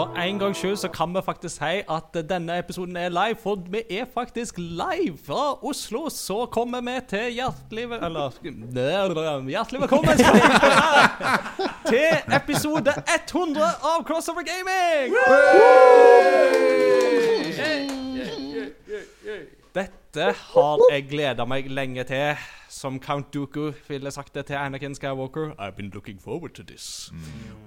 For en gangs skyld så kan vi faktisk si at denne episoden er live, for vi er faktisk live fra Oslo. Så kommer vi til hjertelig Eller Hjertelig velkommen til episode 100 av Crossover Gaming! Dette har jeg gleda meg lenge til. Som Count Dooku ville sagt det til Anakin Skywalker. I've been looking forward to this.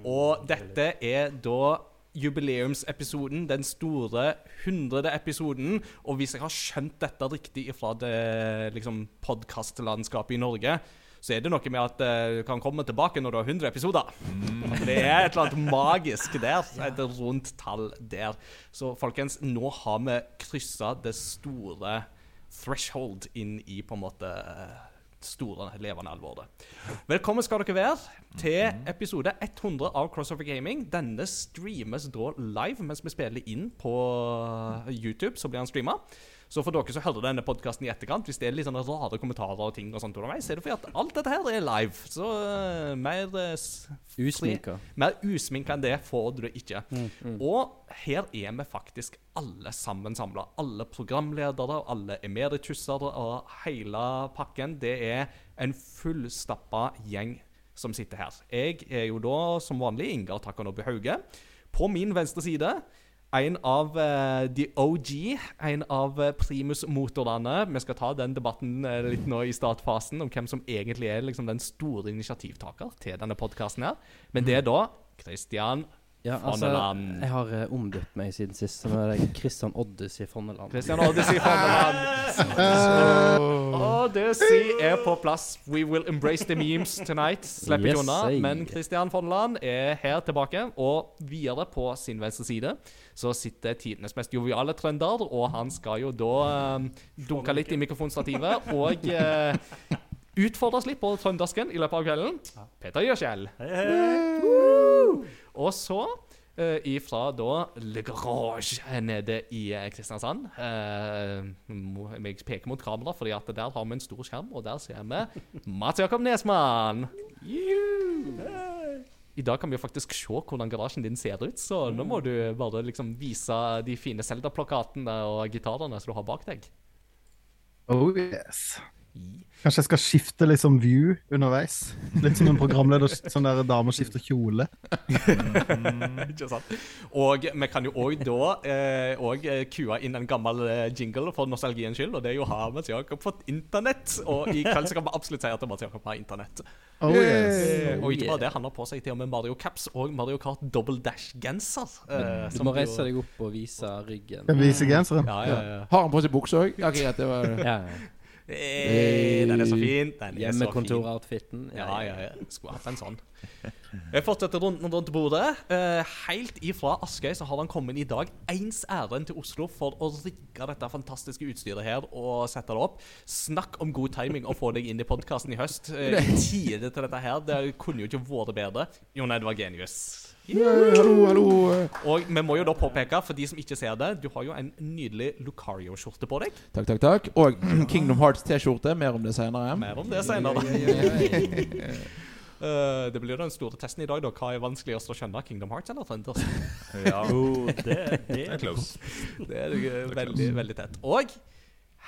Og dette er da jubileumsepisoden, den store hundrede episoden. Og hvis jeg har skjønt dette riktig fra det liksom, podkastlandskapet i Norge, så er det noe med at eh, du kan komme tilbake når du har 100 episoder. Mm. Det er et eller annet magisk der. Et rundt tall der. Så folkens, nå har vi kryssa det store threshold inn i på en måte store, levende alvoret. Velkommen skal dere være til episode 100 av Crossover Gaming. Denne streames da live mens vi spiller inn på YouTube. Så blir han streama. Så for dere som hører denne podkasten i etterkant, hvis det er litt sånne rare kommentarer og ting, og sånt underveis, så er det fordi at alt dette her er live. Så uh, mer uh, Usminka. mer usminka enn det får du det ikke. Og her er vi faktisk alle sammen samla. Alle programledere, alle emeritusser og hele pakken. Det er en fullstappa gjeng som sitter her. Jeg er jo da som vanlig Ingar Takanobu Hauge. På min venstre side en av uh, de OG, en av uh, primus-motorene. Vi skal ta den debatten uh, litt nå i startfasen om hvem som egentlig er liksom, den store initiativtaker til denne podkasten her. Men det er da Christian Ja, altså, jeg har uh, omdøpt meg siden sist. Så nå er det Christian i Fonneland. Christian i Fonneland. Odyssey er på plass. We will embrace the memes tonight. Slipper ikke Yes, unna. Men Christian Fonneland er her tilbake. Og videre på sin venstre side så sitter tidenes mest joviale trønder, og han skal jo da eh, dunke litt i mikrofonstativet og uh, utfordres litt på trøndersken i løpet av kvelden. Peter Gjøskjell. Og så uh, ifra da Le Garage nede i eh, Kristiansand. Uh, jeg peker mot kamera, fordi at der har vi en stor skjerm, og der ser vi Mats Jakob Nesmann. I dag kan vi jo faktisk se hvordan garasjen din ser ut, så nå må du bare liksom vise de fine Zelda-plakatene og gitarene som du har bak deg. Oh yes. Kanskje jeg skal skifte liksom view underveis? Litt som en programleder, sånn der dame skifter kjole. Ikke sant? Og vi kan jo òg da eh, og, eh, kue inn en gammel eh, jingle for nostalgiens skyld, og det er jo har Mats Jakob fått internett. Og i kveld så kan vi absolutt si at Mats Jakob har internett. Oh yes. Eh, og ikke bare det, han har på seg til og med Mario Caps og Mario Kart Double Dash-genser. eh, Du må reise deg opp og vise ryggen. Vise genseren? Ja, ja, ja. Har han på seg bukse òg? Ja, greit. Det var Ja, ja. Eh, den er så fin. Den er så fin. Hjemmekontoroutfiten. Ja, ja, ja. Skulle hatt en sånn. Jeg fortsetter rundt, rundt bordet. Eh, helt ifra Askøy så har han kommet i dag ens ærend til Oslo for å rigge dette fantastiske utstyret her og sette det opp. Snakk om god timing å få deg inn i podkasten i høst. Eh, tide til dette her. Det kunne jo ikke vært bedre. Jon Edvard det genius. Hallo, hallo. Og vi må jo da påpeke, for de som ikke ser det, du har jo en nydelig Lucario-skjorte på deg. Takk, takk, takk. Og Kingdom Hearts T-skjorte. Mer om det senere. Mer om det senere. Eh, det blir den store testen i dag. da Hva er vanskeligst å skjønne? Kingdom Hearts eller Thunders? Ja, Oh, det, det det er close. Det er veldig, veldig tett. Og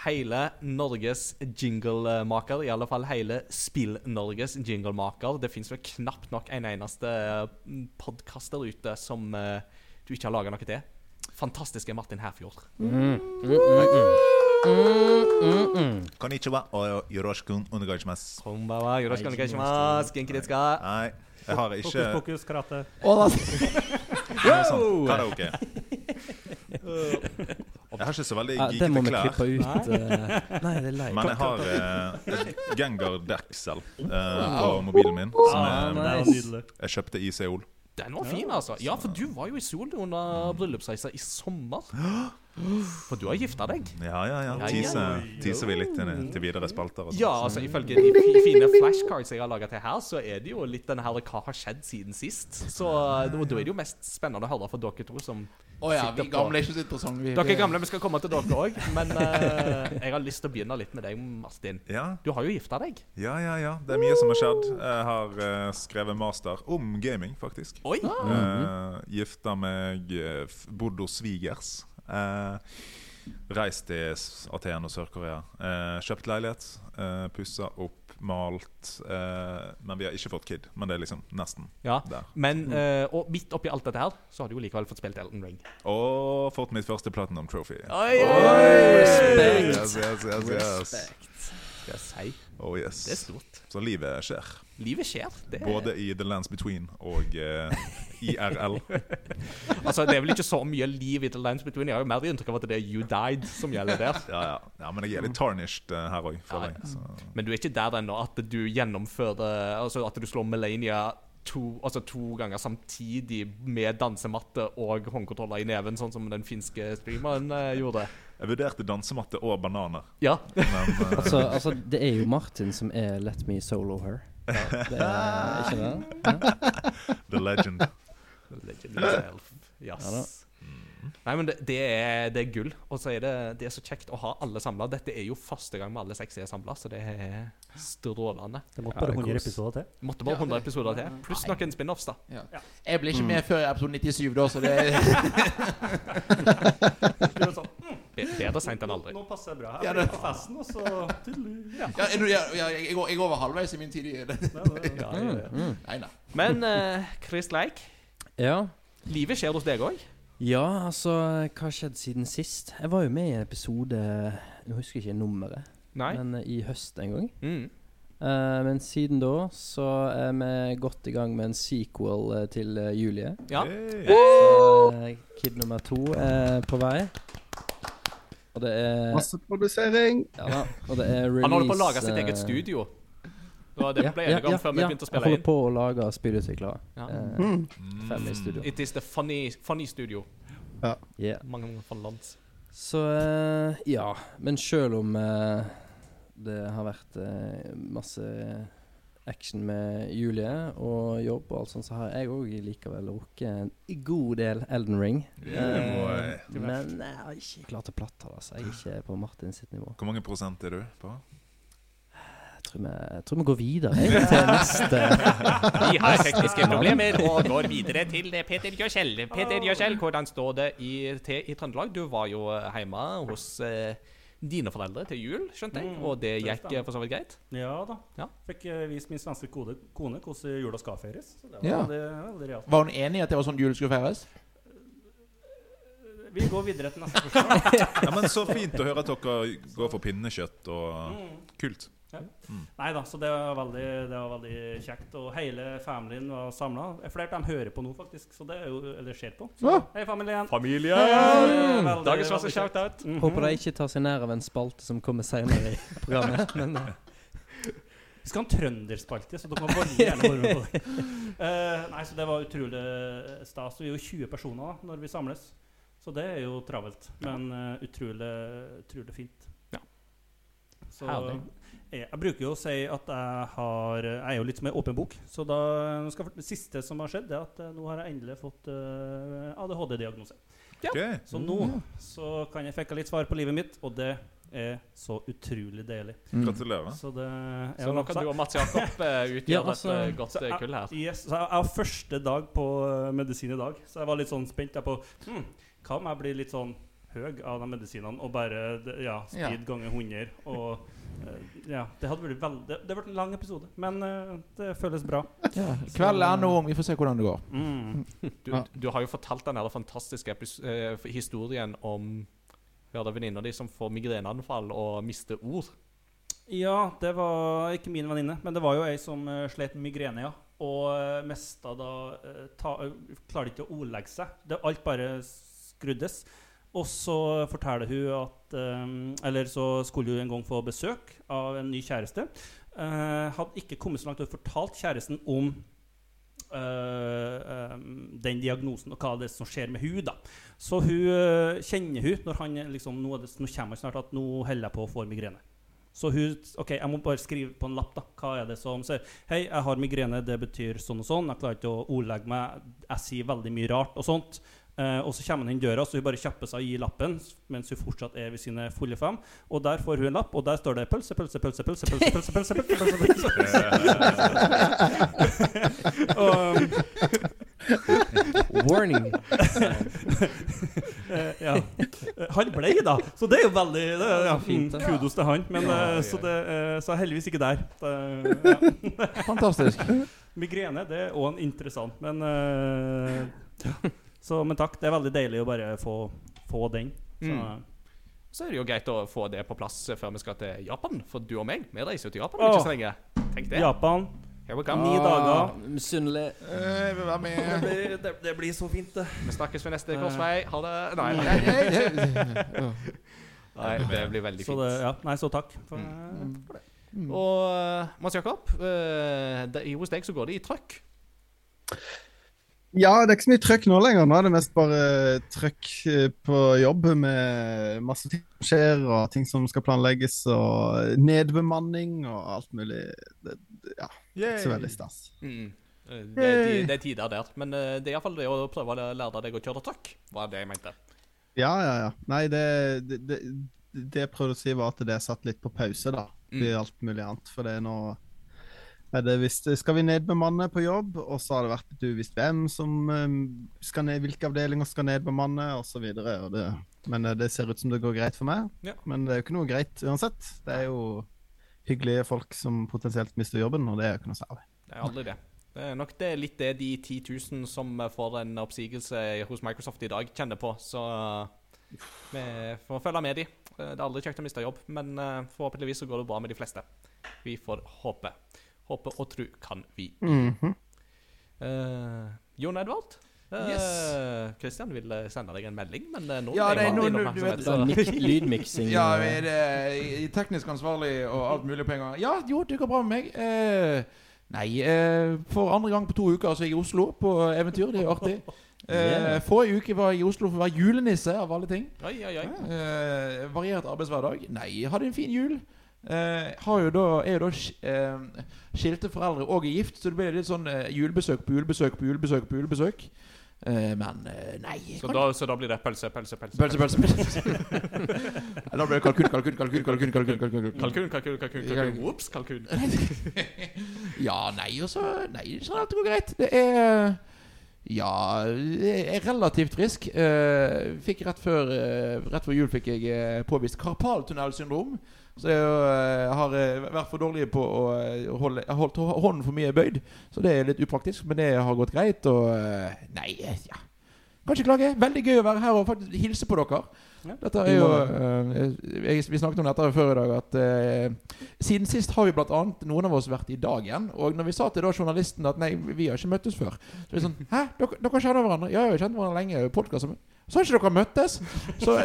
hele Norges jinglemaker, i alle fall hele Spill-Norges jinglemaker. Det fins vel knapt nok en eneste podkast der ute som eh, du ikke har laga noe til. Fantastiske Martin Herfjord. Konnichiwa og yoroshikun onegaishimasu. Konbawa, yoroshikun onegaishimasu, genki? Nei, jeg har ikke fokus, fokus, karate. sånn karaoke. Jeg har ikke så veldig Ja, det må vi klippe klær. ut. eh. Nei, det er leit. Men jeg har uh, Gengar Dexel eh, på mobilen min, som er nice. jeg kjøpte i Seoul. Den var fin, altså. Ja, for du var jo i Seoul under bryllupsreisa i sommer. For du har gifta deg. Ja, ja, ja. Teaser, teaser vi litt til, til videre spalter. og. Ja, altså ifølge de fine flashcards jeg har laga til her, så er det jo litt den her hva har skjedd siden sist. Så da, er det jo mest spennende å høre for dere to som oh, ja, vi Sitter på- gamle er ikke så interessante. Vi, Dere gamle, vi skal komme til dere òg, men uh, jeg har lyst til å begynne litt med deg, Martin. Ja, Du har jo gifta deg. ja, ja. ja. Det er mye som har skjedd. Jeg har uh, skrevet master om gaming, faktisk. Oi! Uh, gifta meg, eh, bodd hos svigers. Uh, reist til Aten og Sør-Korea. Eh, kjøpt leilighet, eh, pussa opp, malt. eh, men vi har ikke fått kid. Men det er liksom nesten Ja. der. Men, eh, og midt oppi alt dette her, så har du jo likevel fått spilt Elden Ring. Og fått mitt første Platinum Trophy. Oi, Respekt. Yes, yes, yes, yes. Skal jeg si. Oh, yes. Det er stort. Så livet skjer. Livet skjer. Det Både i The Lands Between og eh, IRL. altså, det er vel ikke så mye liv i The Lines Between. Jeg har jo mer inntrykk av at det er You Died som gjelder der. Ja, ja. ja, men jeg er litt tarnished uh, her òg, føler jeg. Så. Men du er ikke der ennå at du gjennomfører Altså at du slår Melania to, altså to ganger samtidig med dansematte og håndkontroller i neven, sånn som den finske streameren eh, gjorde. Jeg vurderte dansematte og bananer, Ja. men uh... Altså, altså, det er jo Martin som er Let Me Solo Her. Det er ikke det? Ja. The Legend. Legend himself. Yes. Ja da. Nei, men det, det, er, det er gull. Og så er det, det er så kjekt å ha alle samla. Dette er jo første gang vi alle seks er samla, så det er strålende. Det måtte bare er 100 episoder til. Måtte bare 100 episoder til. Pluss noen spin-offs, da. Ja. Jeg ble ikke med før episode 97, da, så det er sånn, Bedre seint enn aldri. Nå passer det bra. Ja, Jeg det- på festen, og så ja, jeg, jeg, jeg, jeg, går, over halvveis i min tid i det. Ja, ja, ja. Mm. Nei, nei. Men uh, Chris Leik, Ja. livet skjer hos deg òg. ja, altså Hva har skjedd siden sist? Jeg var jo med i en episode Jeg husker ikke nummeret, Nei. men eh, i høst en gang. Mm. Uh, men siden da så er vi godt i gang med en sequel uh, til uh, Julie. Ja. Hey. Så Kid nummer to er på vei. Og det er Masseprodusering. Ja. Og det er release Han holder på å lage sitt eget studio. Det var det vi ble ja, enige om ja, før vi begynte å Jeg holder inn. på å lage spillutvikler. Ja. Eh, Mm. fem i studio. It is the funny, funny studio. Yeah. Mange ganger fra lands. Så eh, ja. Men selv om eh, det har vært eh, masse action med Julie og jobb og alt sånt, så har jeg òg likevel rukket en god del Elden Ring. Yeah, boy. Eh, men jeg har ikke klart å platte det. Altså. Jeg er ikke på Martin sitt nivå. Hvor mange prosent er du på? Tror vi, jeg tror vi går videre jeg, til neste. Vi har tekniske problemer og går videre til Peter Gjøskjell. Peter Gjøskjell, hvordan står det i, til i Trøndelag? Du var jo hjemme hos eh, dine foreldre til jul, skjønte jeg, Mm, og det gikk eh, for så vidt greit. Ja da. Ja. Fikk eh, vist min svenske kode, kone hvordan jula skal feires. Så det var Ja. veldig, veldig realt. Var hun enig i at det var sånn jul skulle feires? Vi går videre til neste spørsmål. Ja, men Så fint å høre at dere går for pinnekjøtt og Mm. Nei da, så det var, veldig, det var veldig kjekt. Og hele familien var samla. Flere av dem hører på nå, faktisk. Så det er jo, eller ser på. Så, Ja. Hei, familien. Familie! Veldig, Dagens veldig første shout-out. Mhm. Håper de ikke tar seg nær av en spalte som kommer senere i programmet. Men uh. Vi skal ha en trønderspalte, så dere må bare gjerne være med på det. Uh, nei, så Det var utrolig stas. Vi er jo 20 personer da, når vi samles, så det er jo travelt. Men uh, utrolig, utrolig fint. Ja. Så Herlig. Jeg, bruker jo å si at jeg har Jeg er jo litt som ei åpen bok. Så da skal, det siste som har skjedd, er at eh, nå har jeg endelig fått uh, ADHD-diagnose. Ja. Okay. Så nå så kan jeg fekke litt svar på livet mitt, og det er så utrolig deilig. Gratulerer. Så det er Så nå kan du og Mats Jakob eh, utgjøre Ja, altså, et godt Så jeg- kull her. Yes, så jeg, jeg har første dag på medisin i dag, så jeg var litt sånn spent på hm, Hva om jeg blir litt sånn høy av de medisinene og bare ja, speed ganger 100? Og ja, det hadde vært veldig Det, det ble en lang episode, men uh, det føles bra. Ja. Kveld er nå om. Vi får se hvordan det går. Mm. Du, du har jo fortalt den fantastiske eh, historien om venninna di som får migreneanfall og mister ord. Ja, det var ikke min venninne, men det var jo ei som uh, slet med migrene, ja. Og uh, mista da eh, ta, uh, Klarte ikke å ordlegge seg. Det, alt bare skruddes. Og så forteller hun at um, Eller så skulle hun en gang få besøk av en ny kjæreste. Uh, hadde ikke kommet så langt og fortalt kjæresten om uh, um, den diagnosen og hva det er som skjer med hun da. Så hun uh, kjenner hun når han liksom, nå, det, nå kommer han snart at nå holder jeg på å få migrene. Så hun Ok, jeg må bare skrive på en lapp, da. Hva er det som sier Hei, jeg har migrene, det betyr sånn og sånn. Jeg klarer ikke å ordlegge meg. Jeg sier veldig mye rart og sånt. Uh, og så kommer han inn døra, så hun bare kjapper seg og gir lappen mens hun fortsatt er ved sine fulle fem. Og der får hun en lapp, og der står det 'pølse, pølse, pølse, pølse'. pølse, pølse, pølse, pølse, pølse, pølse, pølse. og, Warning. uh, ja. Han ble, da. Så det er jo veldig det, ja, Fint, Kudos til han. Men, uh, så, det, så heldigvis ikke der. Ja. Fantastisk. Migrene det er òg interessant, men ja. Så, Men takk. Det er veldig deilig å bare få, få den. Så, Mm. Så er det jo greit å få det på plass før vi skal til Japan. For du og meg, vi reiser jo til Japan om Åh. ikke så lenge. Tenk det. Japan, Here we come. ni dager. Misunnelig. Jeg vil være Det blir, det, det blir så fint, det. Vi snakkes ved neste korsvei. Ha det. Nei, Nei, nei, det blir veldig Så det, fint. ja, nei, så takk. For, Mm. Og uh, Mats Jakob, uh, hos deg så går det i trøkk. Ja, det er ikke så mye trøkk nå lenger. Nå er det mest bare trøkk eh, på jobb med masse ting som skjer, og ting som skal planlegges, og nedbemanning og alt mulig. Det, det, ja, ikke så veldig stas. Mm. Eh, Det, det er tider der. Men uh, det er iallfall det å prøve å lære deg å kjøre trøkk, var det jeg mente. Ja, ja, ja. Nei, det, det, det, det jeg prøvde å si, var at det er satt litt på pause, da. Mm. I alt mulig annet. For det er nå det visst, Skal vi nedbemanne på jobb, og så har det vært du visst hvem som eh, skal ned, hvilke avdelinger skal nedbemanne, osv. Men eh, det ser ut som det går greit for meg. Ja. Men det er jo ikke noe greit uansett. Det er jo hyggelige folk som potensielt mister jobben, og det er jo ikke noe særlig. Det er aldri det. Det er nok det litt det de 10 000 som får en oppsigelse hos Microsoft i dag, kjenner på. Så uh, vi får følge med de. Det er aldri kjekt å miste jobb, men forhåpentligvis så går det bra med de fleste. Vi får håpe. Håpe og tro kan vi. Mhm. Uh, Jon Edvard? Kristian Yes. Christian vil uh, sende deg en melding, men uh, nå Ja, er det er noe, nå- du vet- mik lydmiksing. Ja, eh, er det i- teknisk ansvarlig og alt mulig på en gang. Ja, jo, det går bra med meg. Eh, nei, eh, for andre gang på to uker så er jeg i Oslo på eventyr. Det er jo artig. Eh, Yeah. Forrige uke var jeg i Oslo for å være julenisse, av alle ting. Oi, oi, oi. Eh, variert arbeidshverdag. Nei, hadde en fin jul. Eh, har jo da, er jo da eh, skilte foreldre og er gift, så det blir litt sånn eh, julebesøk på julebesøk på julebesøk på julebesøk. Eh, men nei Så da, så da blir det pølse, pølse, pølse. Pølse, pølse, pølse. Da blir det kalkun, kalkun, kalkun, kalkun, kalkun, kalkun, kalkun. Kalkun, kalkun, kalkun, kalkun. Ops, kalkun. Ja, nei, og så Nei, sånn det går greit. Det er Ja, jeg er relativt frisk. Uh, fikk rett før, uh, rett før jul fikk jeg påvist karpaltunnelsyndrom. Så jeg eh, har eh, vært for dårlig på å eh, holde Jeg holdt hånden for mye bøyd. Så det er litt upraktisk, men det har gått greit. Og Nei, ja. Kan ikke klage. Veldig gøy å være her og faktisk hilse på dere. Dette er jo uh, jeg, Vi snakket om dette før i dag, at uh, siden sist har vi bl.a. noen av oss vært i dag igjen. Og når vi sa til da journalisten at nei, vi har ikke møttes før, så er det sånn Hæ, dere, dere kjenner hverandre? Ja, jeg har kjent hverandre lenge. Podcast, så har ikke dere møttes? Så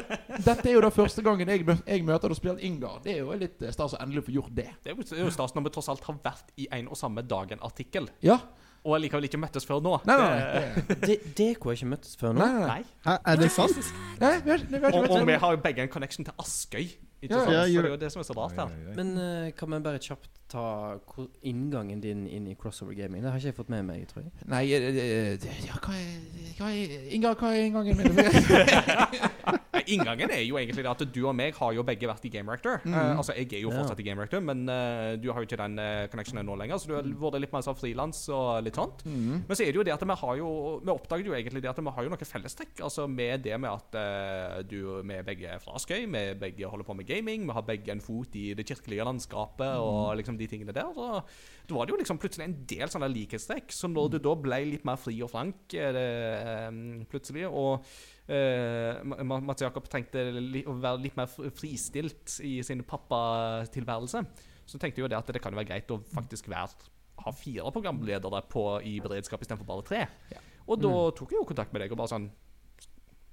dette er jo da første gangen jeg, mø- jeg møter og spiller Ingar. Det er jo litt eh, stas å endelig få gjort det. Det er jo stas når vi tross alt har vært i en og samme dagen-artikkel, Ja. Og allikevel ikke møttes før nå. Nei, nei, nei. det- De, Dere har ikke møttes før nå? nei, nei, nei. Er det sant? nei vi har, vi har ikke Og, og vi har jo begge en connection til Askøy. Ikke Ja, sant? ja, Så det er jo det som er så rart her. Men uh, kan vi bare kjapt ta inngangen din inn i crossover gaming? Det har ikke jeg fått med meg, tror jeg. Nei, eh, eh, ja, hva er, hva er Ingar, hva er inngangen min? Inngangen er jo egentlig det at du og meg har jo begge vært i Game Rector. Mm. Uh, altså, jeg er jo Ja. fortsatt i Game Rector, men uh, du har jo ikke den uh, connectionen nå lenger, så du har vært litt mer sånn frilans og litt sånt. Mm. Men så er det jo det at vi har jo Vi oppdaget jo egentlig det at vi har jo noe fellestrekk. Altså med det med at eh, du vi er begge fra Askøy, vi begge holder på med gaming, vi har begge en fot i det kirkelige landskapet og liksom de tingene der. Så da var det jo liksom plutselig en del sånne likhetstrekk. Så når det da ble litt mer fri og frank eh, det, eh, plutselig, og eh, Mats Jakob trengte å være litt mer fristilt i sin pappatilværelse, så tenkte jo det at det kan være greit å faktisk være ha fire programledere på, i beredskap istedenfor bare tre. Og da tok jeg jo kontakt med deg og bare sånn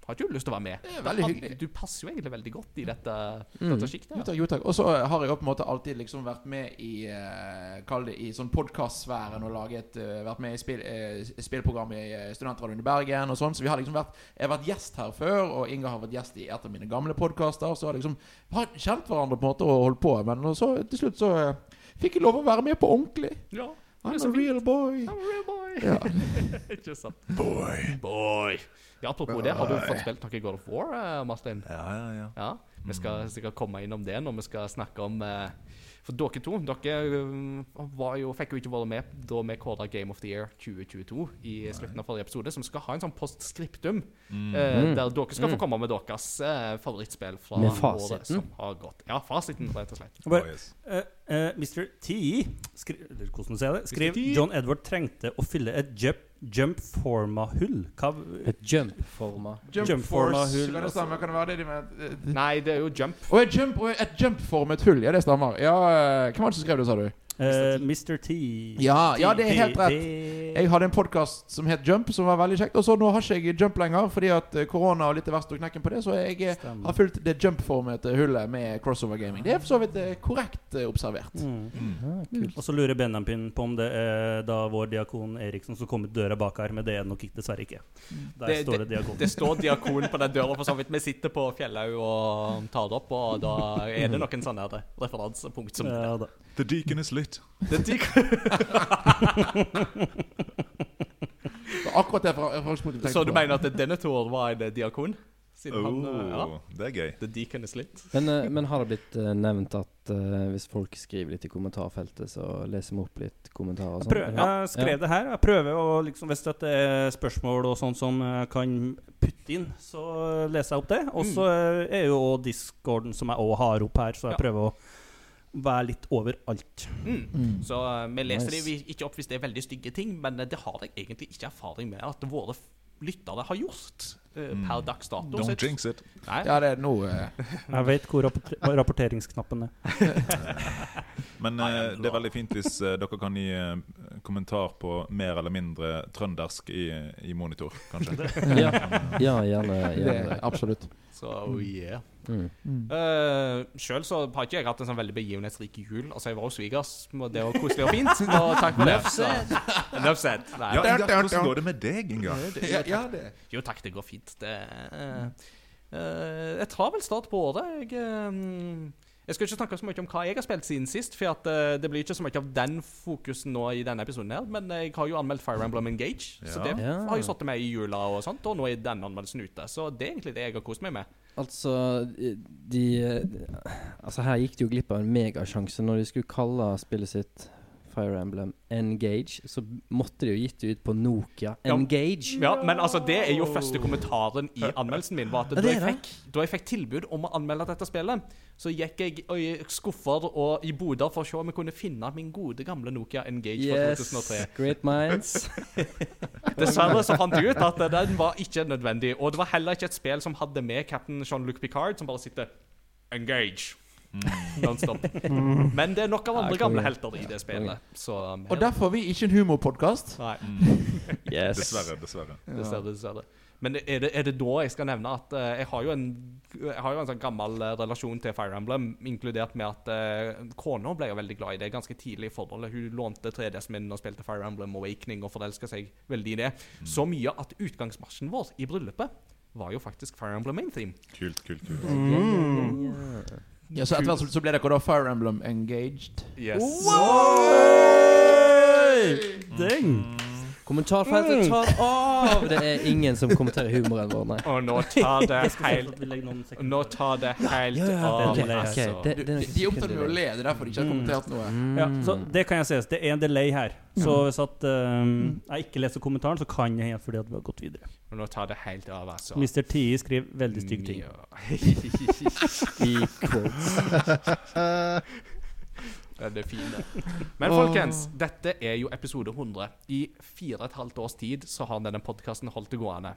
Har ikke du lyst til å være med? Det er veldig Du- hyggelig. Du passer jo egentlig veldig godt i dette, Mm. dette sjiktet. Jo takk, jo takk. Og så har jeg på en måte alltid liksom vært med i eh, Kall det i sånn podkastsfæren og laget eh, Vært med i spill, eh, spillprogram i Studentradioen i Bergen og sånn. Så vi har liksom vært Jeg har vært gjest her før, og Inga har vært gjest i et av mine gamle podkaster. Så har liksom har kjent hverandre på en måte og holdt på. Men så til slutt så fikk jeg lov å være med på ordentlig. Ja. I'm a real boy. I'm a real boy. Ja. Ikke sant? Boy. Boy. Ja, apropos det, har du fått spilt noe God of War, eh, Martin? Ja, ja, ja. Ja, Vi skal sikkert komme innom det når vi skal snakke om eh, For dere to dere eh, var jo, fikk jo ikke være med da vi kåra Game of the Year 2022 i slutten av forrige episode, som skal ha en sånn postscriptum Mm. eh, Mm. der dere skal få Mm. komme med deres eh, favorittspill fra året som har gått. Ja, fasiten, rett og slett. Oh, yes. uh, uh, Mr. T skri, hvordan sier jeg det, skriv John Edward trengte å fylle et jump, jump-forma-hull. Hva Et jump-forma. Jump, Jump Force. hull, Kan det stemme? Kan det være det de med Nei, det er jo Jump. Oh, et jump, et jump-formet hull. Ja, det stemmer. Ja, eh, Hvem var det som skrev det, sa du? Eh, Mr. T. Ja, ja, det er helt rett. Jeg hadde en podkast som het Jump, som var veldig kjekt. Og så nå har ikke jeg Jump lenger, fordi at eh, korona og litt verst tok knekken på det. Så jeg eh, Stemmer. har fulgt det Jump-formete hullet med crossover gaming. Det er for så vidt eh, korrekt eh, observert. Mm. Mm. Ah. Og så lurer Benjamin på om det er da vår diakon Eriksen som kom ut døra bak her, men det er nok ikke, dessverre ikke. Der Det- står det diakon. Det står diakon på den døra, for så vidt. Vi sitter på Fjellhaug og tar det opp, og da er det noen sånne sånn referansepunkt som ja. The Deacon is lit. Det dik- Så akkurat det fra utgangspunktet tenkte Så du mener at denne Denethor var en diakon? Siden han eh, Ja. Oh, det er gøy. The Deacon is lit. Men, eh, men har det blitt eh, nevnt at uh, hvis folk skriver litt i kommentarfeltet, så leser vi opp litt kommentarer Jeg, sånn? prøver, jeg skrev det her. Jeg prøver å liksom, Hvis det er spørsmål og sånt som jeg kan putte inn, så leser jeg opp det. Og så er jo discorden som jeg òg har opp her, så jeg Ja. prøver å være litt overalt. Mm. Mm. Så eh, vi leser Nice. det ikke opp hvis det er veldig stygge ting, men eh, det har jeg egentlig ikke erfaring med at våre lyttere har gjort eh, Mm. per dags dato. Don't sitt. jinx it. Nei. Ja, det er noe uh... Jeg vet hvor rapporter rapporteringsknappen er. Men uh, det er veldig fint hvis uh, dere kan gi kommentar på mer eller mindre trøndersk i, i monitor, kanskje. Ja, ja gjerne. det, gjerne. Absolutt. Så oh yeah. Mm. Uh, Sjøl så har ikke jeg hatt en sånn veldig begivenhetsrik jul. Altså, jeg var hos svigers, og det var koselig og fint. Og takk for det. Så- Enough said. Nei, Ja, hvordan går det med deg, Inga? Ja, ja, det. Jo takk, det går fint. Det er uh, Et travel start på året. Jeg, eh, jeg skal ikke snakke så mye om hva jeg har spilt siden sist, for at, uh, det blir ikke så mye av den fokusen nå i denne episoden her. Men jeg har jo anmeldt Fire Emblem Engage, så det Ja. har jeg satt med i jula og sånt. Og nå er den anmeldelsen ute. Så det er egentlig det jeg har kost meg med. Altså, de de Altså, her gikk de jo glipp av en megasjanse. Når de skulle kalle spillet sitt Fire Emblem Engage, så måtte de jo gitt det ut på Nokia Ja. Engage. Ja, Men altså, det er jo første kommentaren i anmeldelsen min. Var at da jeg, fikk, da jeg fikk tilbud om å anmelde dette spillet, så gikk jeg i skuffer og i boder for å se om jeg kunne finne min gode gamle Nokia Engage fra Yes, 2003. great minds. Dessverre så fant jeg ut at den var ikke nødvendig. Og det var heller ikke et spill som hadde med cap'n Jean-Luc Picard, som bare sitter Engage. Non-stop. Men det er nok av andre Ja, gamle helter i det spillet. Så um, Og derfor er vi ikke en humorpodkast. Nei, Yes. Dessverre, dessverre. dessverre. dessverre. Men er det, er det da jeg skal nevne at uh, jeg har jo en Jeg har jo en sånn gammel uh, relasjon til Fire Emblem, inkludert med at uh, kona ble jo veldig glad i det ganske tidlig i forholdet. Hun lånte 3DS-en min og spilte Fire Emblem Awakening og forelska seg veldig i det. Så mye at utgangsmarsjen vår i bryllupet var jo faktisk Fire Emblem Main Theme. Kult, kult, kult. Ja. Ja, så etter hvert så- så ble dere da Fire Emblem engaged. Yes. Ding! Kommentarfeltet tar av! Det er ingen som kommenterer humoren vår, nei. Og nå tar det helt. Nå tar det helt Ja, ja, av. det altså. De, det er opptatt med å le, det er derfor de ikke har kommentert noe. Ja, Mm. så Det kan jeg sies. Det er en delay her. Så hvis at um, jeg ikke leser kommentaren, så kan jeg helt fordi at vi har gått videre. Og nå tar det helt av, altså. Mr. TI skriver veldig stygge ting. Ja. I quotes. Ja, det er fine. Men folkens, dette er jo episode 100. I fire og et halvt års tid så har denne podkasten holdt det gående.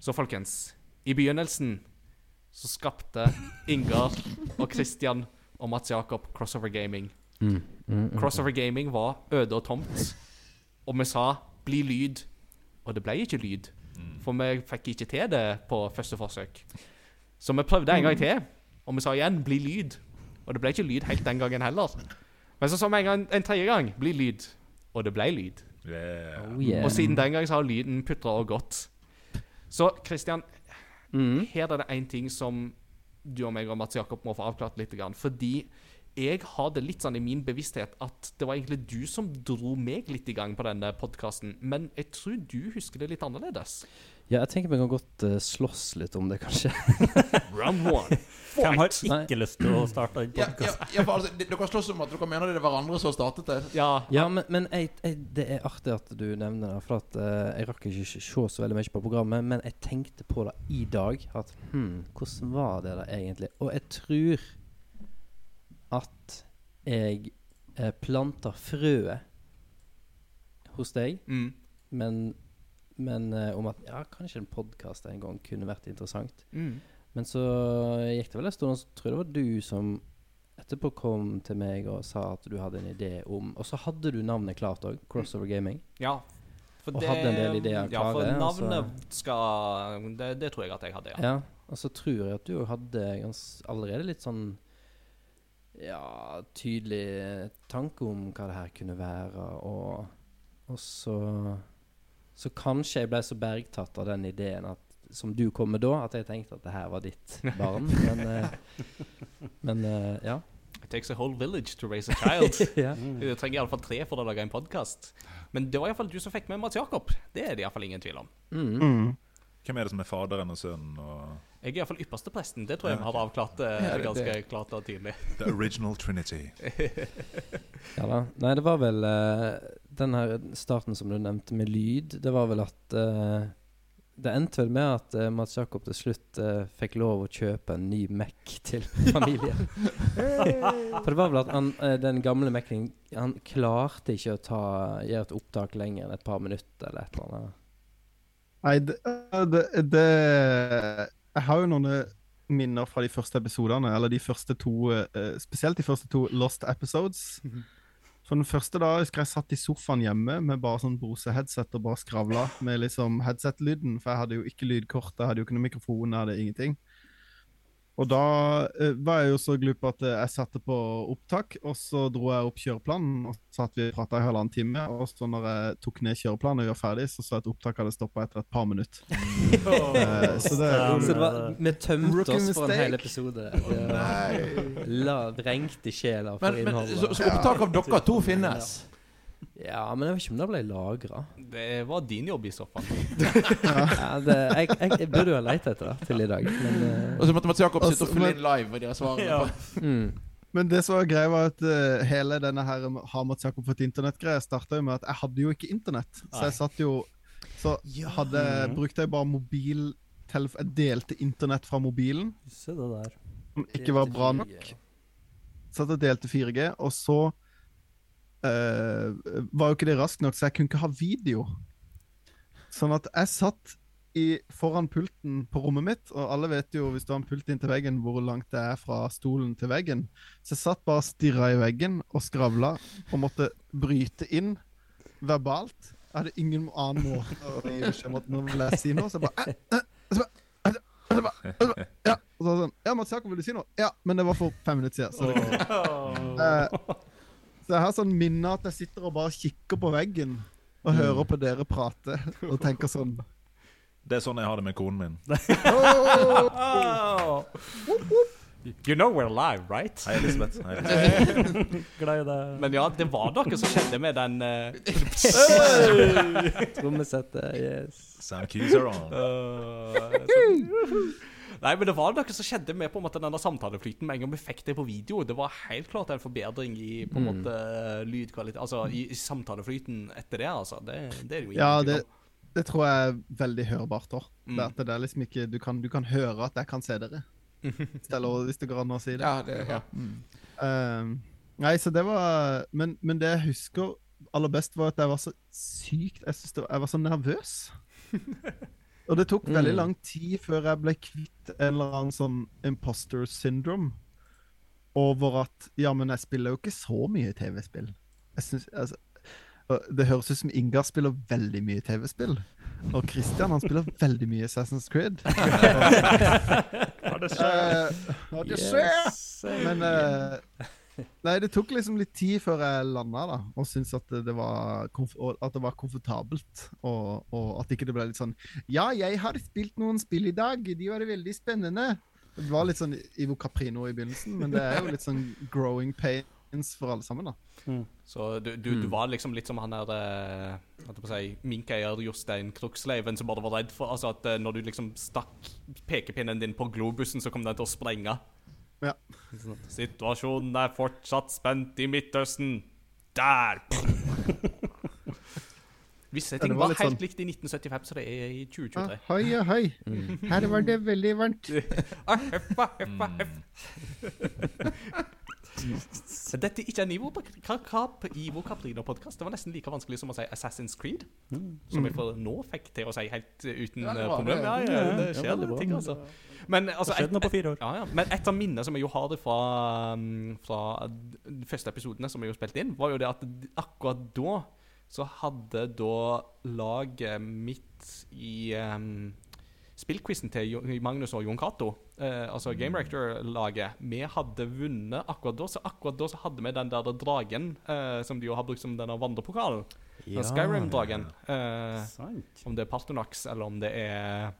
Så folkens, i begynnelsen så skapte Ingar og Christian og Mats Jakob Crossover Gaming. Mm. Mm, mm. Crossover Gaming var øde og tomt. Og vi sa 'bli lyd', og det ble ikke lyd. For vi fikk ikke til det på første forsøk. Så vi prøvde en gang til, og vi sa igjen 'bli lyd'. Og det ble ikke lyd helt den gangen heller. Men så så vi en, gang, en tredje gang 'bli lyd', og det ble lyd. Yeah. Oh, yeah. Og siden den gang så har lyden putra og gått. Så Christian, Mm. her er det én ting som du og meg og Mats Jakob må få avklart litt. Fordi jeg har det litt sånn i min bevissthet at det var egentlig du som dro meg litt i gang på denne podkasten, men jeg tror du husker det litt annerledes. Ja, jeg tenker vi kan godt uh, slåss litt om det, kanskje. Round one. Hvem har Nei. ikke lyst til å starte en Ja, ja, podkast? ja, altså, de- dere slåss om at dere mener det er hverandre som har startet det. Ja, Ja, men, men jeg, jeg, det er artig at du nevner det, for at uh, jeg rakk ikke se så veldig mye på programmet, men jeg tenkte på det i dag. At hm, hvordan var det da egentlig? Og jeg tror at jeg eh, planta frøet hos deg, mm. men, men eh, om at ja, kanskje en podkast en gang kunne vært interessant. Mm. Men så gikk det vel en stund, og så tror jeg det var du som etterpå kom til meg og sa at du hadde en idé om Og så hadde du navnet klart òg, Crossover Gaming. ja. Og hadde en del ideer Ja, for navnet skal det, det tror jeg at jeg hadde, ja. Ja. Og så tror jeg at du hadde allerede litt sånn Ja, tydelig tanke om hva det her kunne være, og, og så Så kanskje jeg ble så bergtatt av den ideen at som du kom med da, at jeg tenkte at det her var ditt barn. Men, uh, men uh, ja. It takes a whole village to raise a child. ja. Du trenger iallfall tre for å lage en podkast. Men det var iallfall du som fikk med Mats Jakob. Det er det iallfall ingen tvil om. Mm. Mm. Hvem er det som er faderen og sønnen? Og Jeg er iallfall ypperstepresten. Det tror jeg vi har avklart eh, Ja, det- ganske det- klart og tydelig. The Original Trinity. Ja da. Nei, det var vel eh, den her starten som du nevnte med lyd. Det var vel at eh, Det endte vel med at eh, Mats Jakob til slutt eh, fikk lov å kjøpe en ny Mac til familien. For det var vel at han, eh, den gamle Mac-en Han klarte ikke å ta, gjøre et opptak lenger enn et par minutter eller et eller annet. Nei, det, det, det Jeg har jo noen minner fra de første episodene, eller de første to eh, Spesielt de første to Lost Episodes. For den første da husker jeg satt i sofaen hjemme med bare sånn Brose-headset og bare skravla med liksom headset-lyden, for jeg hadde jo ikke lydkort, jeg hadde jo ikke noe mikrofon, jeg hadde ingenting. Og da eh, var jeg jo så glup at eh, jeg satte på opptak, og så dro jeg opp kjøreplanen, og så satt vi prata i halvannen time, og så når jeg tok ned kjøreplanen og var ferdig, så så jeg at opptaket hadde stoppa etter et par minutter. Eh, så det Så det var, vi tømte Rookie oss for en hel episode. Det La, vrengte sjela for Men, men innholdet. så, så opptak av dere to finnes? Ja, men jeg vet ikke om det ble lagra. Det var din jobb i så fall. Ja, det, jeg, jeg, jeg burde jo ha lett etter det til i dag, men uh... Og så måtte Mats Jakob sitte og følge inn live med de svarene. Ja. på- mm. Men det som var greia, var at uh, hele denne her Har Mats Jakob fått internett-greia starta jo med at jeg hadde jo ikke internett. Så jeg satt jo Så hadde, brukte jeg bare mobil Jeg delte internett fra mobilen, Se det der. som ikke var bra nok. Satt og delte 4G, og så eh, var jo ikke det raskt nok, så jeg kunne ikke ha video. Sånn at jeg satt i, foran pulten på rommet mitt, og alle vet jo hvis du har en pult inntil veggen, hvor langt det er fra stolen til veggen. Så jeg satt bare og stirra i veggen og skravla og måtte bryte inn verbalt. Jeg hadde ingen annen måte å gi beskjed om at nå vil jeg si noe, så jeg bare eh, eh, så eh, eh, Ja, og så sånn Ja, Mats Jakob, vil du si noe? Ja, men det var for fem minutter siden. Så det. Eh, så her sånn minner at jeg sitter og bare kikker på veggen og hører på dere prate og tenker sånn Det er sånn jeg har det med konen min. Oh, You know we're live, right? Hei, Elisabeth. Hei, Elisabeth. Men ja, det var noe som skjedde med den uh, Trommesettet, yes. Sound cues are on. Uh, Nei, men det var noe som skjedde med på en måte denne samtaleflyten med en gang vi fikk det på video. Det var helt klart en forbedring i på en Mm. måte lydkvalitet Altså i, i samtaleflyten etter det, altså. Det, det er jo ingen Ja, det, det tror jeg er veldig hørbart òg. Mm. Det, er liksom ikke du kan, du kan høre at jeg kan se dere. Eller hvis det går an å si det. Ja, det, ja. Mm. Um, nei, så det var men, men det jeg husker aller best, var at jeg var så sykt Jeg, synes var, jeg var så nervøs. Og det tok veldig Mm. lang tid før jeg ble kvitt en eller annen sånn imposter syndrome. Over at Ja, men jeg spiller jo ikke så mye TV-spill. Jeg synes, altså, Det høres ut som Ingar spiller veldig mye TV-spill. Og Christian han spiller veldig mye Assassin's Creed. Hva det skjer? hva det skjer? Men eh, Nei, det tok liksom litt tid før jeg landa, da. Og syntes at det var, at det var komfortabelt. Og, og at ikke det ble litt sånn Ja, jeg har spilt noen spill i dag. De var veldig spennende. Det var litt sånn Ivo Caprino i begynnelsen, men det er jo litt sånn growing pains for alle sammen, da. Så du, du, du var liksom litt som han der eh, si, minkeier Jostein Kruksleiven som bare var redd for altså at eh, når du liksom stakk pekepinnen din på globusen, så kom den til å sprenge. Ja. Situasjonen er fortsatt spent i Midtøsten. Der! Visse Ja, ting var var, helt sånn- likt i 1975 som det er i Ah, 2023. hoi og hoi. Her var det veldig varmt. Ah, heffa, heffa, heff, ah, heff. Så Dette er ikke en Ivo, Ka- Ka- Ivo Caprino-podkast. Det var nesten like vanskelig som å si Assassin's Creed. Som jeg for nå fikk til å si helt uten Ja, det eh, problem. Ja, ja, det skjer veldig ting, altså. Men altså, Det et, på år. Ja, ja. Men et av minnene som jeg jo har det fra, um, fra de første episodene som jeg jo spilte inn, var jo det at akkurat da så hadde da laget mitt i um, spillquizen til Magnus og Jon Cato, eh, altså Game Rector-laget, vi hadde vunnet akkurat da. Så akkurat da så hadde vi den der dragen eh, som de jo har brukt som denne vandrepokalen. Den Skyrim-dragen. Eh, om det er Partonax, eller om det er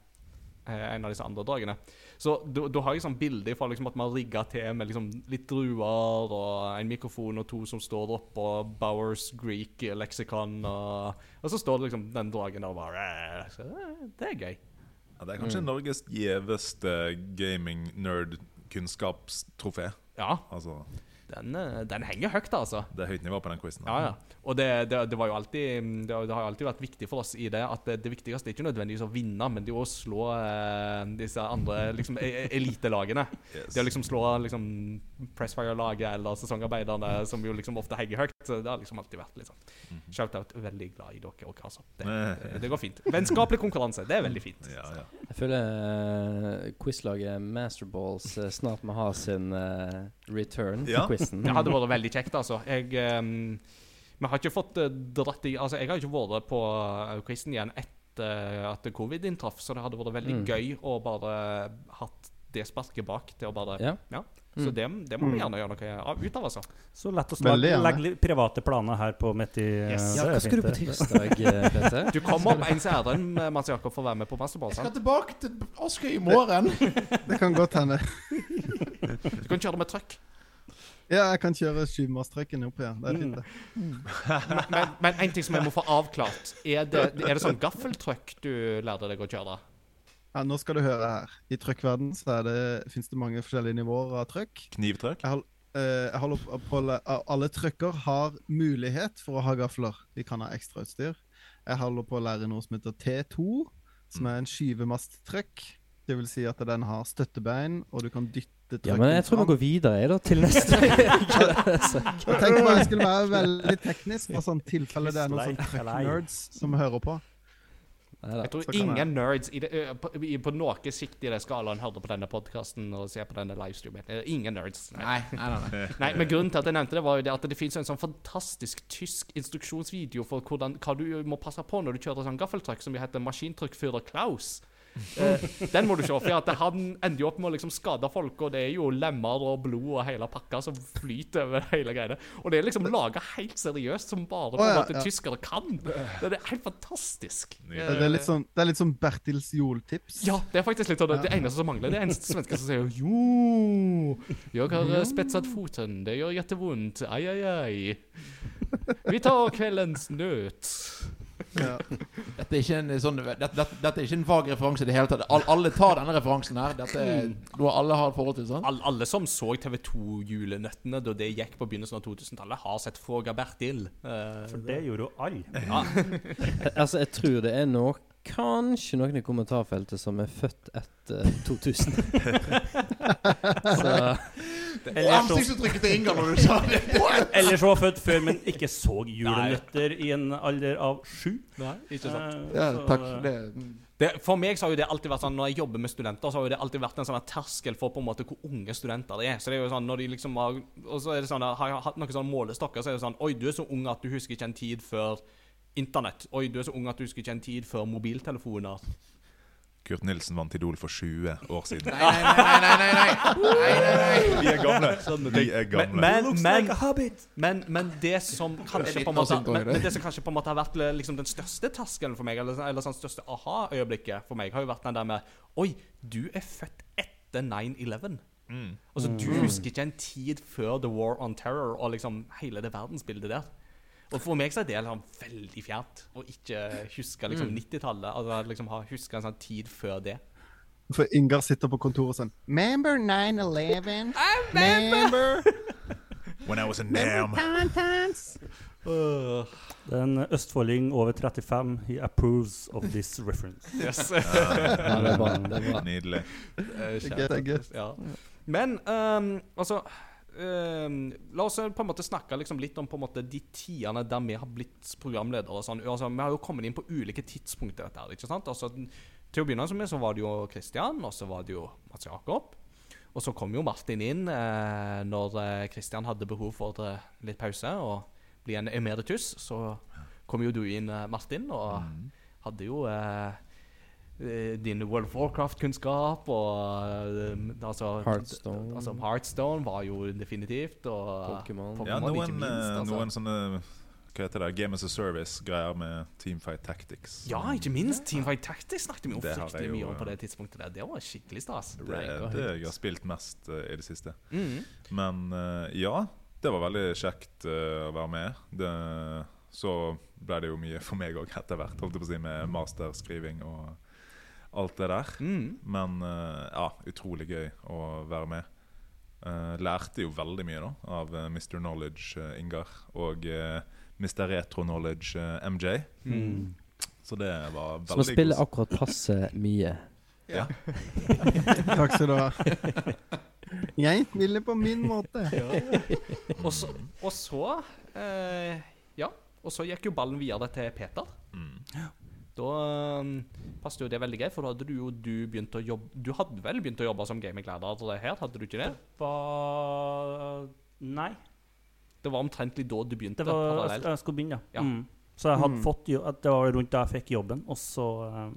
eh, en av disse andre dragene. Så da da har jeg sånn bilde fra liksom at man rigga til med liksom litt druer og en mikrofon og to som står oppå Bowers Greek leksikon, og, og så står det liksom den dragen der og bare eh, det, det er gøy. Ja, det er kanskje Norges gjeveste gaming-nerd-kunnskapstrofé. Ja, Altså, den, eh, den henger høyt, altså. det er høyt nivå på den quizen. Ja, ja. Og det, det, det var jo alltid det, det har jo alltid vært viktig for oss i det at det, det viktigste er ikke nødvendigvis å vinne, men det er å slå eh, disse andre liksom, e- e- elitelagene. Yes. Det å liksom slå liksom, Pressfire-laget eller sesongarbeiderne, som jo liksom ofte henger høyt. Så det har liksom alltid vært litt sånn Shout-out. Veldig glad i dere òg, altså. Det, går fint. Vennskapelig konkurranse, det er veldig fint. Ja, ja. Jeg føler uh, quizlaget Masterballs uh, snart må ha sin eh, return Ja. til quizen. Det hadde vært veldig kjekt, altså. Jeg um, Vi har ikke fått eh, dratt i Altså, jeg har ikke vært på uh, quizen igjen etter at covid inntraff, så det hadde vært veldig Mm. gøy å bare hatt det sparket bak til å bare Ja. Så Mm. det, det må vi gjerne gjøre noe ut av, altså. Så lett å Veldig legg legge litt private planer her på midt i Yes. eh, Ja, er hva skal du på tirsdag, eh, Du kommer opp ens ærend, eh, Mats Jakob, for å være med på Masterball. Jeg skal tilbake til Askøy i morgen. Det kan godt hende. Du kan kjøre med trøkk. Ja, jeg kan kjøre sjumastrøkken opp igjen. Det er fint, det. Men, men, men en ting som jeg må få avklart. Er det, er det sånn gaffeltrøkk du lærte deg å kjøre? Ja, nå skal du høre her. I trøkkverden så er det, finnes det mange forskjellige nivåer av trøkk. Knivtrykk? Jeg, hold, eh, jeg holder på, på Alle trøkker har mulighet for å ha gafler. De kan ha ekstrautstyr. Jeg holder på å lære noe som heter T2, som er en skyvemasttrøkk. Det vil si at den har støttebein, og du kan dytte trøkken Ja, men jeg tror vi går videre jeg, da, til neste Jeg tenkte bare jeg skulle være veldig teknisk, for sånn tilfelle det er noen sånn slay. som hører på. Jeg tror ingen jeg- nerds i det, på, på noe sikt i den skalaen hører på denne podkasten og ser på denne livestreamen. Ingen nerds. Nei. Nei, nei, nei. nei. Nei, men grunnen til at jeg nevnte det, var jo det at det finnes en sånn fantastisk tysk instruksjonsvideo for hvordan, hva du må passe på når du kjører sånn gaffeltruck som heter Maskintruckfører Klaus'. Eh, den må du se, for at han ender jo opp med å liksom skade folk, og det er jo lemmer og blod og hele pakka som flyter over hele greiene. Og det er liksom laga helt seriøst, som bare på en ja, ja. tyskere kan. Det er helt fantastisk. Det er litt sånn, det er litt sånn Bertils Jol-tips. Ja, det er faktisk litt sånn det, det eneste som mangler. Det er en svenske som sier Jo, jeg har eh, spetset foten. Det gjør jettevondt Ai, ai, ai. Vi tar kveldens nøt. Ja. Dette er ikke en sånn dette, dette, dette er ikke en vag referanse i det hele tatt. All, alle tar denne referansen her. Dette er noe alle har forhold til. sånn All, alle som så TV2-julenøttene da det gikk på begynnelsen av 2000-tallet, har sett Fråga Bertil. Uh, For det gjorde jo alle. ja. Altså, jeg tror det er nok kanskje noen i kommentarfeltet som er født etter 2000. Så Og ansiktsuttrykket til Inga når du sa det! eller som var født før, men ikke så julenøtter i en alder av sju. Nei, ikke sant. Eh, Ja, så- takk. Det, Det, for meg så har jo det alltid vært sånn Når jeg jobber med studenter, så har jo det alltid vært en sånn terskel for på en måte hvor unge studenter de er. Så det er jo sånn når de liksom har Og så er det sånn Har jeg hatt noen sånne målestokker, så er det sånn Oi, du er så ung at du husker ikke en tid før Internett. Oi, du er så ung at du husker ikke en tid før mobiltelefoner. Kurt Nilsen vant Idol for 20 år siden. nei, nei, nei, nei, nei, nei. Vi er gamle. Vi er gamle. men, men, men, men det som kanskje på en måte men, det. men det som kanskje på en måte har vært liksom den største terskelen for meg, eller, eller sånn største aha-øyeblikket for meg, har jo vært den der med Oi, du er født etter etter 9-11. Mm. Altså, du Mm. husker ikke en tid før The War on Terror og liksom hele det verdensbildet der. Og for meg så er det liksom veldig fjernt å ikke huske liksom 90-tallet. Altså liksom ha huska en sånn tid før det. For Ingar sitter på kontoret sånn Remember 9-11? Remember? When I was a nam. Uh, Det er en østfolding over 35. He approves of this reference. yes. Ja, det er bra. Det er. Nydelig. Det er gøy, det er gøy. Ja. Men um, altså ehm, La oss på en måte snakke liksom litt om måte de tidene der vi har blitt programledere. og Sånn. Altså, vi har jo kommet inn på ulike tidspunkter. Dette, her, ikke sant? Altså, til å begynne med så var det jo Kristian, og så var det jo Mats Jakob. Og så kom jo Martin inn eh, når Kristian hadde behov for eh, litt pause og bli en emeritus. Så kom jo du inn, eh, Martin, og Mm. hadde jo eh, eh, din World of Warcraft-kunnskap og eh, altså, Hearthstone. Altså, Heartstone var jo definitivt. Og Pokémon. Pokémon Ja, noen, minst, eh, altså. noen sånne hva heter det, Game as a Service-greier med Teamfight Tactics. Ja, ikke minst Teamfight Tactics snakket vi jo fryktelig mye om på eh, det tidspunktet. der Det var skikkelig stas. Det er det jeg har spilt mest uh, i det siste. Mm. Men uh, ja, det var veldig kjekt uh, å være med. Det, så ble det jo mye for meg òg etter hvert, holdt jeg på å si, med masterskriving og alt det der. Mm. Men eh, ja, utrolig gøy å være med. Eh, lærte jo veldig mye da av eh, Mr. Knowledge Ingar og Mr. Retro Knowledge MJ. Mm. Så det var Så man veldig spiller god. akkurat passe mye. Ja. Takk skal du ha. Jeg spiller på min måte. Og så, og så eh, Ja. Og så gikk jo ballen videre til Peter. Mm. Da um, passet jo det veldig greit, for da hadde du jo du begynt å jobbe Du hadde vel begynt å jobbe som gamingleder her, hadde du ikke det? Var Nei. Det var omtrentlig da du begynte? Det var parallelt. Jeg skulle begynne, ja. Ja. Mm. Så jeg hadde Mm. fått jo, at Det var rundt da jeg fikk jobben, og så eh,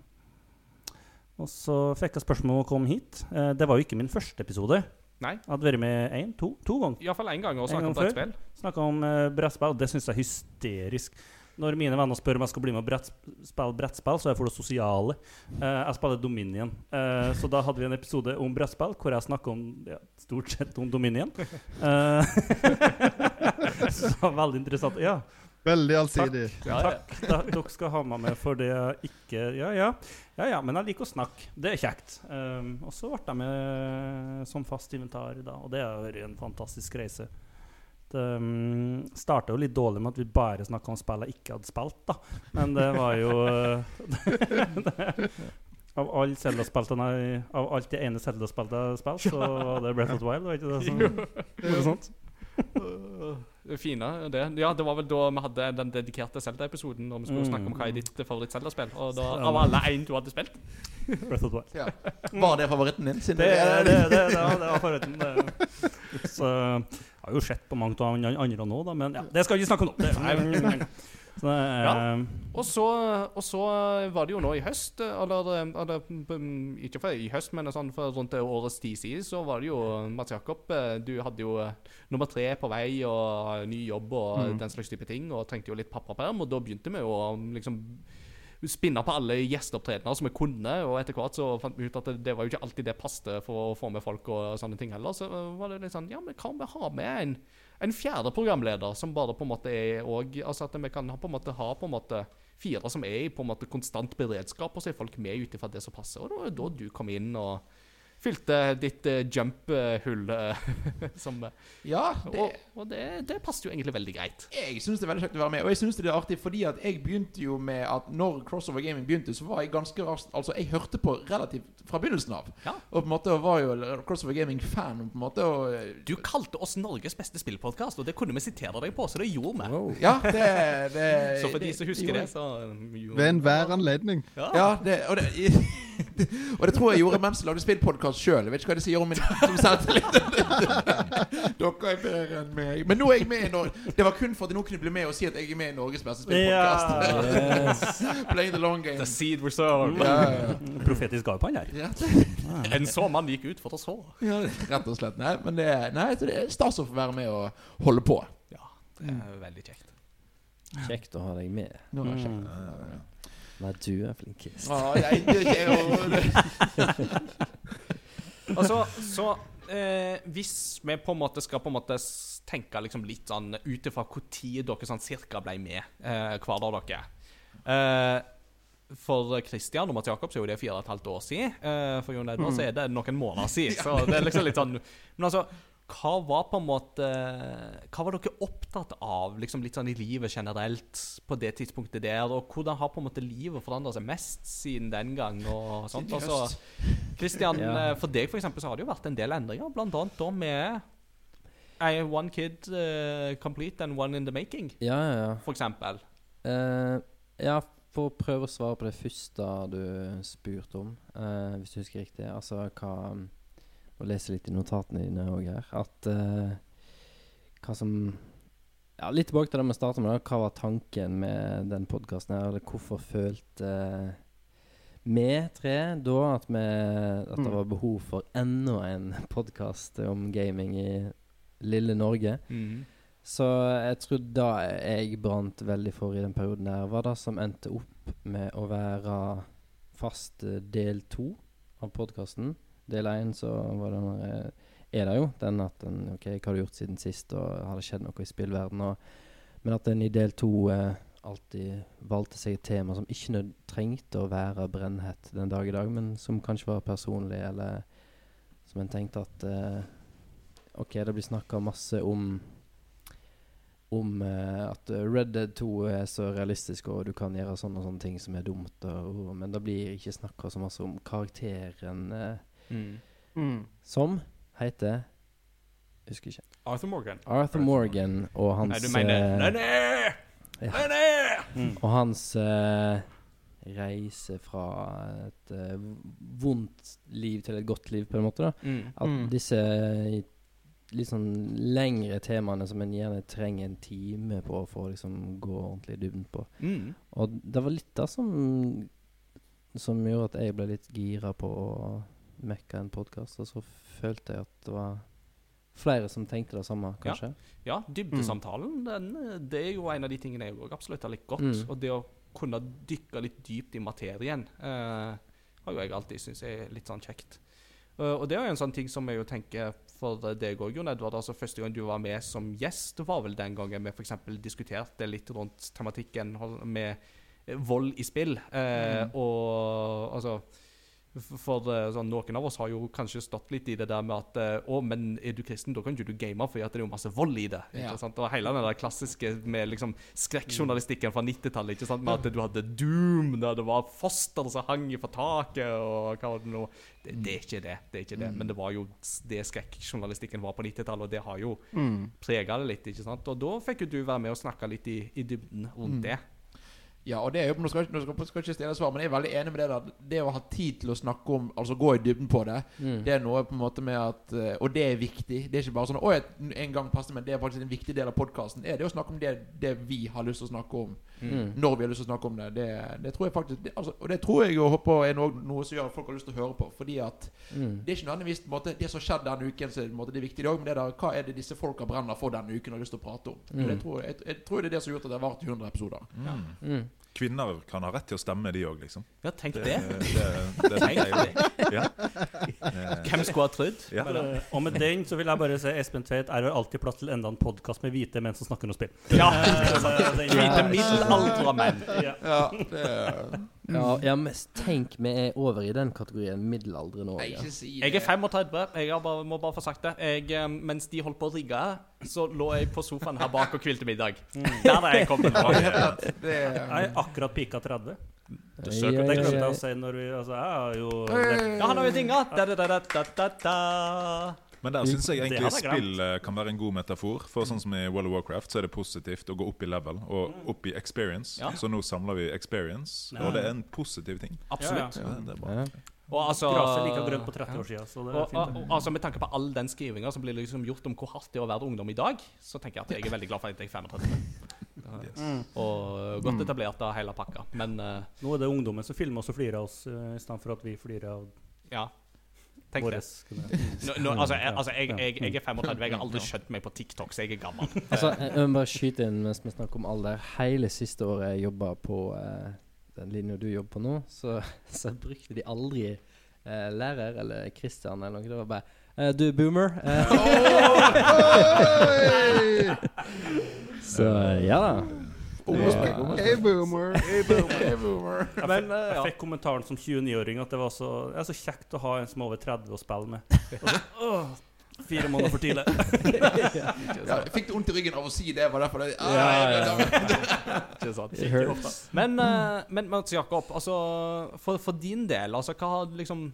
Og så fikk jeg spørsmål om å komme hit. Eh, det var jo ikke min første episode. Nei. Jeg hadde vært med én, to, to ganger. Iallfall én gang og snakka om brettspill. Snakka om uh, brettspill, og det syns jeg er hysterisk. Når mine venner spør om jeg skal bli med og brett, spille brettspill, så er jeg for det sosiale. Eh, jeg spiller Dominion. Eh, så da hadde vi en episode om brettspill hvor jeg snakka om ja, stort sett om Dominion. Eh, så veldig interessant. Ja, Veldig allsidig. Ja, ja. takk. Da, dere skal ha meg med for det jeg ikke Ja, ja. Ja, ja, men jeg liker å snakke. Det er kjekt. Um, og så ble jeg med som fast inventar da, og det har vært en fantastisk reise. Det um, starta jo litt dårlig med at vi bare snakka om spill jeg ikke hadde spilt, da. Men det var jo Av alle Zelda-spillene Av alt det ene Zelda-spillet jeg spilte, så var det Breath of the Wild, var ikke det? Som, noe sånt? Fine, det. Ja, det var vel da vi hadde den dedikerte Zelda-episoden når vi skulle Mm. snakke om hva er ditt favoritt-Zelda-spill. Og da, av alle én du hadde spilt. Breath of the Wild. Ja. Var det favoritten din? Siden Det, det, det, det, det, var- det var forretten. Det. Så, har jo sett på mange av andre andre nå, da, men ja, det skal vi ikke snakke om nå. Det, så, Ja. Og så, og så var det jo nå i høst, eller, eller mm, ikke for i høst, men sånn for rundt årets tid siden, så var det jo Mats Jakob eh, Du hadde jo eh, nummer tre på vei og ny jobb og Mm. den slags type ting, og trengte jo litt pappaperm, og da begynte vi jo å liksom spinne på alle gjesteopptredener som vi kunne, og etter hvert så fant vi ut at det, det var jo ikke alltid det passte for å få med folk og sånne ting heller. Så var det litt sånn Ja, men hva om vi har med en, en fjerde programleder som bare på en måte er og, Altså at vi kan på en måte ha på en måte fire som er i på en måte konstant beredskap, og så er folk med ut ifra det som passer. Og da, da du kom inn og fylte ditt uh, jump-hull. eh, som eh, Ja, det, Og, og det, det passet jo egentlig veldig greit. jeg syns det er veldig kjekt å være med. Og jeg synes det er artig fordi at jeg begynte jo med at når Crossover Gaming begynte, så var jeg ganske raskt Altså, jeg hørte på relativt fra begynnelsen av. Ja. Og på en måte var jo Crossover Gaming-fan. På en måte og, Du kalte oss Norges beste spillpodkast, og det kunne vi sitere deg på, så det gjorde vi. Wow. Ja, det, det Så for de som husker det, det, så eh, Ved enhver anledning. Ja. Ja, det, og, det, og det tror jeg gjorde mens jeg lagde spillpodkast sjøl. Jeg vet ikke hva det sier om min som selvtillit. Dere er bedre enn meg. Men nå er jeg med i Norge. Det var kun for at jeg nå kunne bli med og si at jeg er med i Norges beste spillpodkast. Yes. Playing the long game. The seed reserve. Ja, ja, Profetisk gave på han der. Ja. En så mann gikk ut for å så. ja, rett og slett. Nei, men det, nei, så det er stas å få være med og holde på. Ja, det er veldig kjekt. Kjekt å ha deg med. Nå er det Mm. kjekt. Nei, du er flinkest. Å, jeg, jeg, er jo- Altså, så eh, Hvis vi på en måte skal på en måte tenke liksom litt sånn ut ifra tid dere sånn cirka ble med, eh, hver av dere eh, For Christian og Mats Jakob så er jo det fire og et halvt år siden. Eh, for Jon Edvard så er det noen måneder siden. Så det er liksom litt sånn Men altså, hva var på en måte Hva var dere opptatt av liksom litt sånn i livet generelt på det tidspunktet der? Og hvordan har på en måte livet forandra seg mest siden den gang? og sånt? Altså. Christian, Ja. eh, for deg for eksempel, så har det jo vært en del endringer, blant annet da med i One kid uh, complete and one in the making, Ja, ja, ja. for eksempel. Uh, ja, for å prøve å svare på det første du spurte om, eh, hvis du husker riktig. Altså hva Og lese litt i notatene dine òg her. At eh, hva som Ja, litt tilbake til det vi starta med. da. Hva var tanken med den podkasten her? Eller hvorfor følte vi tre da at, vi, at det Mm. var behov for enda en podkast om gaming i lille Norge? Så jeg tror da jeg brant veldig for i den perioden der, var det som endte opp med å være fast eh, del to av podkasten. Del én så var det når er det jo den at den, OK, hva har du gjort siden sist, og har det skjedd noe i spillverdenen? Og, men at en i del to eh, alltid valgte seg et tema som ikke trengte å være brennhett den dag i dag, men som kanskje var personlig, eller som en tenkte at eh, OK, det blir snakka masse om om eh, at eh, Red Dead 2 er så realistisk, og du kan gjøre sånne og sånne ting som er dumt. Og, og, men det blir ikke snakka så masse om karakteren eh, Mm. som heter Husker ikke. Arthur Morgan. Arthur Morgan og hans Nei, du mener eh, nei! ja. nei, Mm. Og hans uh, reise fra et uh, vondt liv til et godt liv, på en måte. da Mm. At Mm. disse litt sånn lengre temaene som en gjerne trenger en time på for å liksom gå ordentlig i dybden på. Mm. Og det var litt det som Som gjorde at jeg ble litt gira på å mekke en podkast. Og så følte jeg at det var flere som tenkte det samme, kanskje. Ja, dybdesamtalen, den, eh, det er jo en av de tingene jeg òg absolutt har likt godt. Mm. Og det å kunne dykke litt dypt i materien eh, har jo jeg alltid syntes er litt sånn kjekt. Uh, og det er jo en sånn ting som jeg jo tenker for deg òg, Jon Edvard. Altså Første gang du var med som gjest, var vel den gangen vi f.eks. diskuterte litt rundt tematikken med vold i spill. Eh, Og altså for eh, sånn, Noen av oss har jo kanskje stått litt i det der med at eh, Å, men er du kristen, da kan ikke du game fordi det er jo masse vold i det. Ja. Og hele den der klassiske med liksom skrekkjournalistikken fra 90-tallet. Med at du hadde Doom, der det var foster som hang fra taket, og hva var det nå det, det er ikke det. det er ikke det. Men det var jo det skrekkjournalistikken var på 90-tallet, og det har jo Mm. prega det litt. ikke sant? Og da fikk jo du være med og snakke litt i, i dybden rundt det. Ja, og det er jo, nå skal, jeg- nå skal, skal ikke stille svar, men jeg er veldig enig med det der. Det å ha tid til å snakke om, altså gå i dybden på det, Mm. det er noe på en måte med at eh, Og det er viktig. Det er ikke bare sånn Å, jeg- en gang passer men det er faktisk en viktig del av podkasten. Det er det å snakke om det, det vi har lyst til å snakke om. Mm. Når vi har lyst til å snakke om det. Det, det tror jeg faktisk det, altså, Og det tror jeg og håper er noe, noe som gjør at folk har lyst til å høre på. Fordi at Mm. det er ikke nødvendigvis på en måte, det som har skjedd denne uken, så er på en måte det viktige. Det er også, men det der, hva er det disse folka brenner for denne uken og har lyst til å prate om. Mm. Det tror jeg, jeg, jeg tror det er det som har gjort at det har vart 100 episoder. Kvinner kan ha rett til å stemme, de òg, liksom. Ja, tenk Det, det. det, det. Ja. Hvem skulle ha trodd? Ja. Og med den så vil jeg bare si Espen Tveit er alltid plass til enda en podkast med hvite menn som snakker om spill. Ja. Hvite middelaldra menn. Ja. Ja, det Ja, ja, men tenk vi er over i den kategorien middelaldrende nå. Nei, ikke si Jeg er 35. Jeg bare, må bare få sagt det. Jeg, eh, mens de holdt på å rigge, så lå jeg på sofaen her bak og hvilte middag. Der er jeg kommet fra. Jeg er akkurat pika 30. Du søker Det glemte å si når vi Altså, jeg har jo Ja, han har jo dinga. Da, da, da, da, da, da. Men der syns jeg egentlig spill eh, kan være en god metafor. For sånn som i World of Warcraft så er det positivt å gå opp i level og opp i experience. Ja. Så nå samler vi experience, og det er en positiv ting. Absolutt. Ja, det, det er bra. Ja. Og altså like grønt på 30 år siden, så det er og, og, fint. og, altså Med tanke på all den skrivinga som blir liksom gjort om hvor hardt det er å være ungdom i dag, så tenker jeg at jeg er veldig glad for at jeg er 35. Yes. Og godt etablert av hele pakka. Men uh, Nå er det ungdommen som filmer oss og flirer av oss, uh, i stedet for at vi flirer av ja. Tenk det. Nå, nå, altså, jeg, altså jeg, jeg, jeg er 35. Jeg har aldri skjønt meg på TikTok, så jeg er gammel. Altså, jeg må bare skyte inn mens vi snakker om alder. Hele siste året jeg jobba på eh, den linja du jobber på nå, så, så brukte de aldri eh, lærer, eller Christian eller noe. Det var bare eh, Du, boomer. Eh, så ja da. Ungdomspreg, Hey, boomer. Hey, boomer. Men eh, Jeg ja. fikk kommentaren som 29-åring at det var så, det er så kjekt å ha en som er over 30 å spille med. Og så, åh, fire måneder for tidlig. Ja, jeg fikk du vondt i ryggen av å si det? Var derfor det ah, Ja, ja. Ikke sant. Men, uh, men Mats Jakob, altså, for, for din del, altså, hva har liksom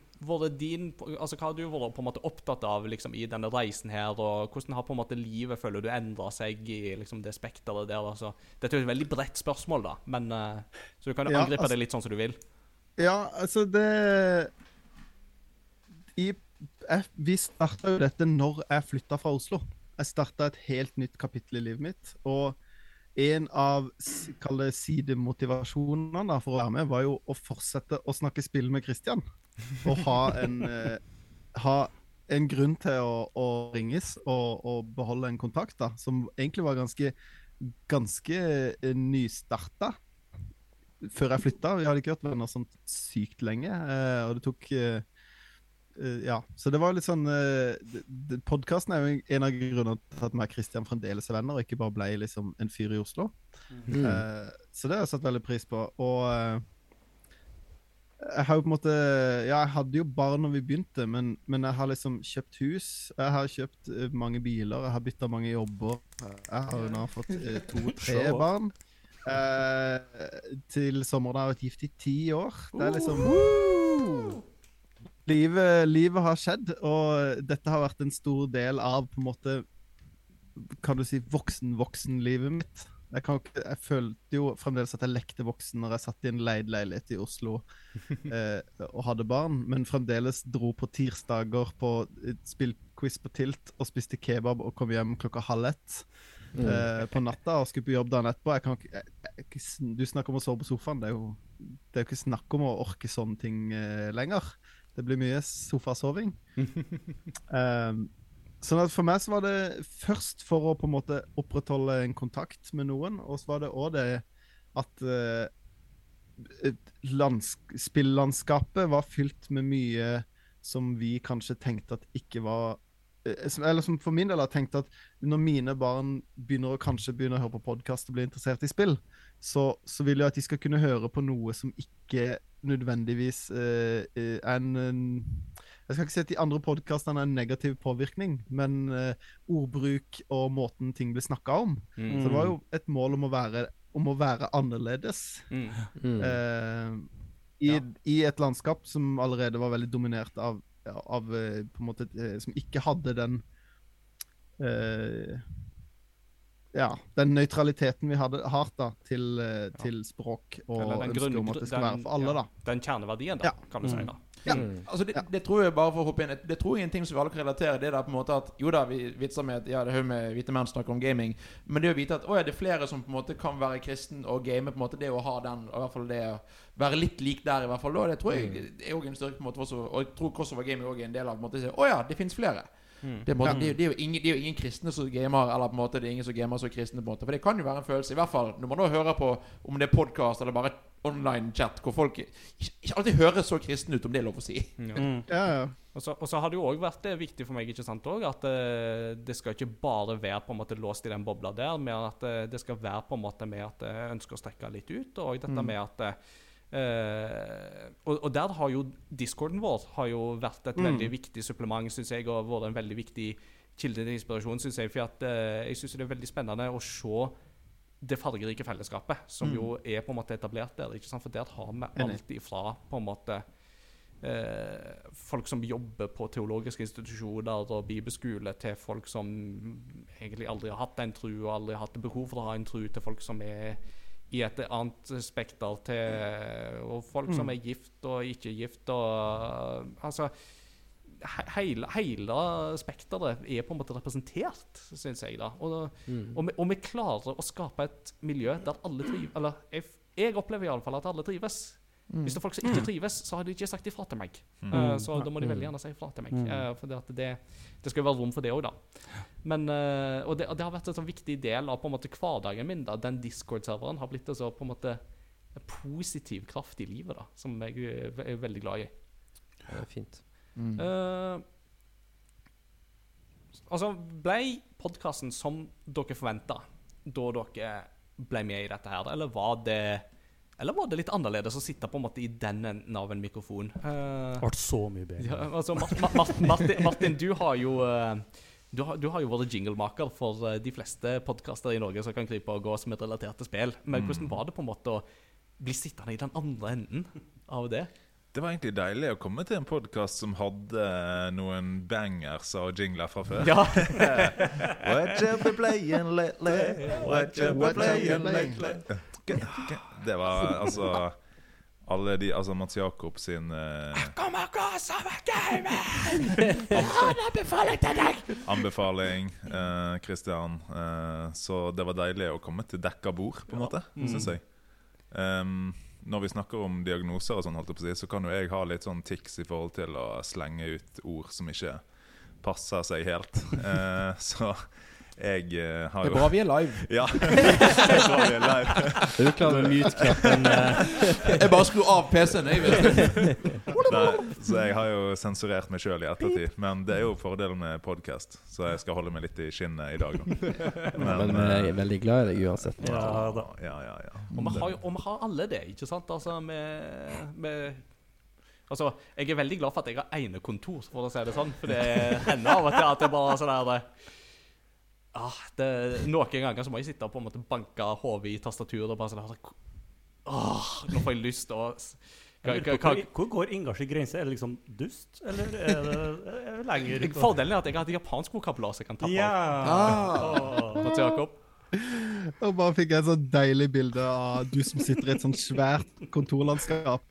din Altså, hva har du vært på en måte opptatt av liksom, i denne reisen her, og hvordan har på en måte livet, føler du, endra seg i liksom, det spekteret der? Altså? Dette er jo et veldig bredt spørsmål, da, men uh, så du kan angripe altså- det litt sånn som du vil. Ja, altså det i, jeg, Vi starta jo dette når jeg flytta fra Oslo. Jeg starta et helt nytt kapittel i livet mitt. Og en av det sidemotivasjonene for å være med, var jo å fortsette å snakke spill med Christian. Og ha en, eh, ha en grunn til å, å ringes og, og beholde en kontakt, da, som egentlig var ganske, ganske eh, nystarta før jeg flytta. Vi hadde ikke vært venner sånn sykt lenge. Eh, og det tok eh, Ja. Så det var litt sånn uh, Podkasten er jo en av grunnene til at meg og Kristian fremdeles er venner, og ikke bare ble liksom en fyr i Oslo. Mm. Uh, så det har jeg satt veldig pris på. Og uh, jeg har jo på en måte Ja, jeg hadde jo barn når vi begynte, men, men jeg har liksom kjøpt hus. Jeg har kjøpt eh, mange biler, jeg har bytta mange jobber. Jeg har jo nå fått eh, to-tre barn. Eh, til sommeren har jeg vært gift i ti år. Det er liksom livet, livet har skjedd, og dette har vært en stor del av på en måte Kan du si voksen-voksen-livet mitt. Jeg, kan, ikke- jeg følte jo fremdeles at jeg lekte voksen når jeg satt i en leid leilighet i Oslo eh, og hadde barn, men fremdeles dro på tirsdager på spillquiz på Tilt og spiste kebab og kom hjem klokka halv ett Mm. eh, på natta og skulle på jobb dagen etterpå. Jeg kan ikke, jeg, jeg, du snakker om å sove på sofaen. Det er jo det er jo ikke snakk om å orke sånne ting eh, lenger. Det blir mye sofasoving. um, sånn at for meg så var det først for å på en måte opprettholde en kontakt med noen, og så var det òg det at uh, landsk- spillandskapet var fylt med mye som vi kanskje tenkte at ikke var eh, Eller som for min del har tenkt at når mine barn begynner å kanskje begynner å høre på podkast og bli interessert i spill, så, så vil jeg at de skal kunne høre på noe som ikke nødvendigvis er en, en Jeg skal ikke si at de andre podkastene er en negativ påvirkning, men uh, ordbruk og måten ting blir snakka om. Mm. Så det var jo et mål om å være, om å være annerledes. Mm. Mm. Eh, i, I et landskap som allerede var veldig dominert av, av på en måte, Som ikke hadde den eh, Ja, den nøytraliteten vi hadde, har da, til, ja. til språk og ønsket om at det skal den- være for alle, ja, da. Den kjerneverdien, da, Ja. kan du si. Mm. da. Ja, Mm. altså det, det tror jeg bare for å hoppe inn Det tror jeg er en ting som vi alle kan relatere. Det er da på en måte at Jo da, vi vitser med at Ja, det er jo med hvite menn snakker om gaming, men det å vite at å ja, det er flere som på en måte kan være kristen og game, på en måte det å ha den, og i hvert fall det å være litt lik der, i hvert fall, da, det tror jeg det er også en styrke på en måte også, Og jeg tror crossover gaming også er en del av på en måte å ja, det fins flere. Mm. Det er, måte, Ja. det, er, det, er jo ingen, det er jo ingen kristne som gamer, eller på en måte det er ingen som gamer som er kristne. på en måte For det kan jo være en følelse, i hvert fall når man da hører på om det er podkast eller bare online-chat, hvor folk ikke, ikke alltid høres så kristne ut, om det er lov å si. Ja. Mm. Ja, ja. Og så, og så har det jo òg vært eh, viktig for meg ikke sant, også, at uh, det skal ikke bare være på en måte låst i den bobla der, men at uh, det skal være på en måte med at jeg ønsker å strekke litt ut. Og dette Mm. med at eh, eh, og, og der har jo discorden vår har jo vært et Mm. veldig viktig supplement, syns jeg, og vært en veldig viktig kilde til inspirasjon, syns jeg. For at, uh, jeg syns det er veldig spennende å se det fargerike fellesskapet som Mm. jo er på en måte etablert der. ikke sant? For der har vi alt ifra på en måte eh, folk som jobber på teologiske institusjoner og bibelskole, til folk som egentlig aldri har hatt en tru og aldri har hatt behov for å ha en tru, til folk som er i et annet spekter, til og folk som Mm. er gift og ikke gift. og altså Hele, hele spekteret er på en måte representert, syns jeg. da og, Mm. og, vi, og vi klarer å skape et miljø der alle trives Eller jeg, jeg opplever iallfall at alle trives. Hvis det er folk som ikke trives, så har de ikke sagt ifra til meg. Mm. Uh, så da må de Mm. veldig gjerne si ifra til meg. Mm. Eh, for det, at det, det skal jo være rom for det òg, da. Men, uh, og, det, og det har vært en sånn viktig del av på en måte hverdagen min. da Den Discord-serveren har blitt en på en måte en positiv kraft i livet, da som jeg er veldig glad i. Det er fint. Mm. Eh, altså, ble podkasten som dere forventa da dere ble med i dette her, eller var det eller var det litt annerledes å sitte på en måte i den enden av en mikrofon? Uh, Det ble så mye bedre. ja, altså, Mart Mart Ma Martin, Martin, du har jo uh, du har, du har jo vært jinglemaker for eh, de fleste podkaster i Norge som kan krype og gå som et relatert til spill. Men hvordan var det på en måte å bli sittende i den andre enden av det? Det var egentlig deilig å komme til en podkast som hadde noen bangers og jingler fra før. Ja, What you been playing lately? What you been playing lately? Det var altså alle de Altså Mats Jakob sin uh, anbefaling. uh, Christian. Uh, så det var deilig å komme til dekka bord, på en måte, syns jeg. Um, når vi snakker om diagnoser, og sånn, holdt jeg på å si, så kan jo jeg ha litt sånn tics i forhold til å slenge ut ord som ikke passer seg helt. Eh, så jeg uh, har Det er bra vi er live. Ja. det er bra vi er live. Er du klar med Mute-knappen eh, Jeg bare skrur av PC-en. jeg vet. Nei, så jeg har jo sensurert meg sjøl i ettertid. Men det er jo fordelen med podkast, så jeg skal holde meg litt i skinnet i dag. Da. Men men jeg er veldig glad i deg uansett. Ja da. ja, ja, ja. Og vi har jo og vi har alle det, ikke sant? Altså, med, med Altså, jeg er veldig glad for at jeg har enekontor, for å si det sånn. For det hender av og til at det bare er sånn der det, ah, det, Noen ganger så må jeg sitte og på en måte banke hodet i tastaturet og bare sånn ah, Åh, nå får jeg lyst til å Hvor, går Ingars grense? Er det liksom dust, eller er det, er det lenger ut? Fordelen er at jeg har et japansk vokabular som jeg kan tappe Ja! av. Ah. Åh. Og bare fikk jeg et sånn deilig bilde av du som sitter i et sånt svært kontorlandskap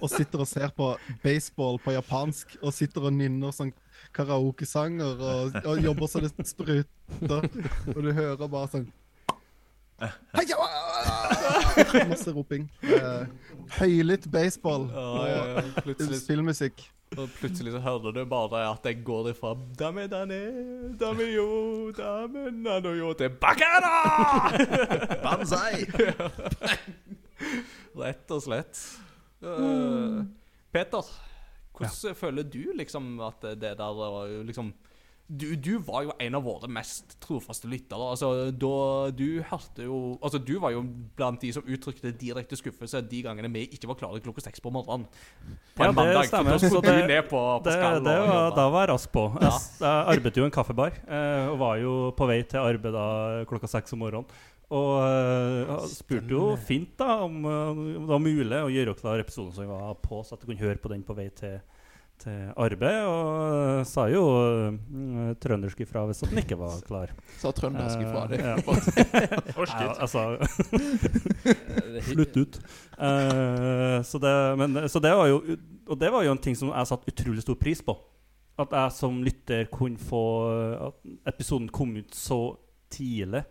og sitter og ser på baseball på japansk og sitter og nynner sånn karaokesanger og, og jobber så det spruter. Og du hører bare sånn Heia! Masse roping. Eh, høylytt baseball Ja, og ja, ja. Plutselig spillmusikk. Og plutselig så hører du bare at jeg går ifra Dame dane, dame yo, dame nano yo til Bakana! Banzai! Rett og slett. Uh, Peter, hvordan føler du liksom at det der liksom du, du var jo en av våre mest trofaste lyttere. Altså, da du hørte jo Altså, du var jo blant de som uttrykte direkte skuffelse de gangene vi ikke var klare klokka seks på morgenen. På Ja, en det mandag. stemmer. Så det- ned på, på Det, det var, da var jeg rask på. Jeg, Ja. jeg arbeidet jo i en kaffebar, eh, og var jo på vei til arbeid da klokka seks om morgenen. Og uh, spurte jo fint da om, eh, om det var mulig å gjøre klar episoden som vi var på, så at jeg kunne høre på den på vei til, til arbeid. Og uh, sa jo uh, trøndersk ifra hvis den ikke var klar. Sa trøndersk ifra det. Ja. Ja, altså Slutt ut. Eh, så, det, men, så det var jo Og det var jo en ting som jeg satte utrolig stor pris på. At jeg som lytter kunne få At episoden kom ut så tidlig.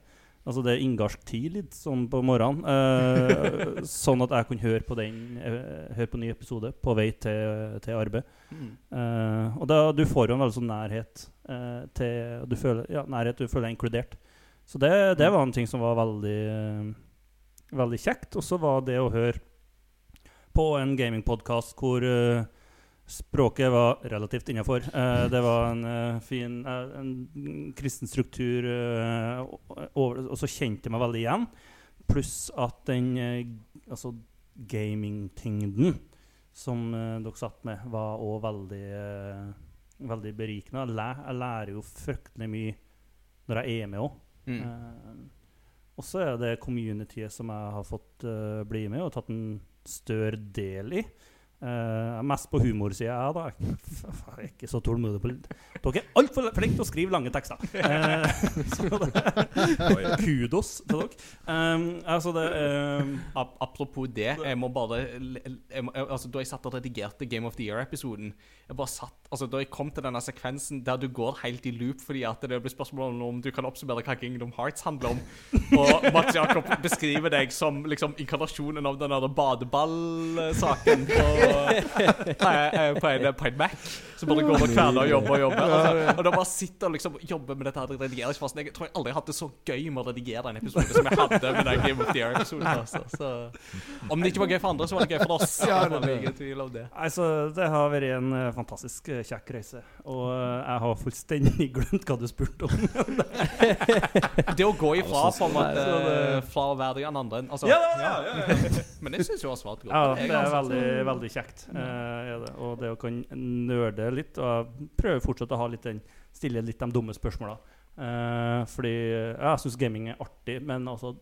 Altså det er inngarsk tid litt sånn på morgenen. eh, sånn at jeg kunne høre på den eh, Høre på ny episode på vei til, til arbeid. Mm. Eh, og da, du får jo en veldig sånn nærhet eh, til du føler, ja, nærhet, du føler deg inkludert. Så det, det var en ting som var veldig Veldig kjekt. Og så var det å høre på en gamingpodkast hvor eh, språket var relativt innafor. det var en eh, fin eh, en kristen struktur, eh, over, og så kjente jeg meg veldig igjen. Pluss at den eh, altså gamingtyngden som eh, dere satt med, var òg veldig, eh, veldig berikende. Jeg, læ jeg lærer jo fryktelig mye når jeg er med òg. Mm. Eh, og så er det communityet som jeg har fått eh, bli med og tatt en større del i. Er mest på humorsida, jeg, da. Jeg er ikke så tålmodig på Dere er altfor flinke til å skrive lange tekster. Uh, kudos til dere. Um, altså det um, Ap apropos det, jeg må bare jeg må, altså, Da jeg satt og redigerte Game of the Year-episoden Jeg bare satt, altså Da jeg kom til denne sekvensen der du går helt i loop fordi at det blir spørsmål om du kan oppsummere hva Kingdom Hearts handler om, og Mats Jakob beskriver deg som liksom inkarnasjonen av den badeballsaken på jeg er på, en, på en Mac. Så bare går og kverner og jobber og jobber. Altså, og da bare sitter og liksom jobber med dette her redigeringsfasen. Jeg tror jeg aldri har hatt det så gøy med å redigere en episode som jeg hadde med den Game of the Air-episoden. Altså. Så om det ikke var gøy for andre, så var det gøy for oss. Ja, det det. ingen tvil om det. Altså, det har vært en eh, fantastisk eh, kjekk reise. Og eh, jeg har fullstendig glemt hva du spurte om. Det å gå ifra på en måte Fra å være den andre altså, Ja, ja, ja, Men jeg syns jeg har svart godt. Ja, det er veldig, veldig kjekt. Eh, er det. Og det å kan nerde litt, og jeg prøver fortsatt å ha litt den, stille litt de dumme spørsmåla. Eh, fordi jeg syns gaming er artig, men altså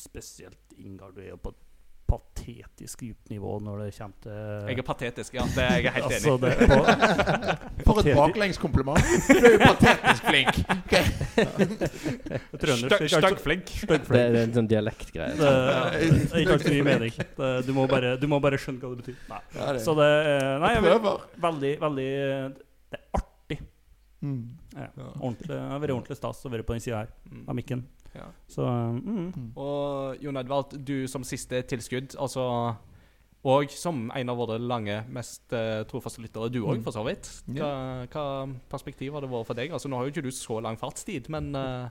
spesielt Ingar, du er jo på et patetisk dypt nivå når det kommer til jeg er patetisk, ja. Det er jeg helt enig Altså, i. det er på, For et baklengskompliment. Du er jo patetisk flink. Okay. Styggflink. Det, det er en sånn dialektgreie. Det det er ikke alltid mye mening. Det, du, må bare, du må bare skjønne hva det betyr. Nei. Ja, det- Så det Nei, Jeg jeg prøver. veldig, veldig Det er artig. Mm. Ja. Ordentlig, det har vært ordentlig stas å være på den sida her av mikken. Ja. Så mm. Og Jon Edvard, du som siste tilskudd, altså Og som en av våre lange, mest uh, trofaste lyttere, du òg, Mm. for så vidt. Hva, hva perspektiv har det vært for deg? Altså Nå har jo ikke du så lang fartstid, men uh...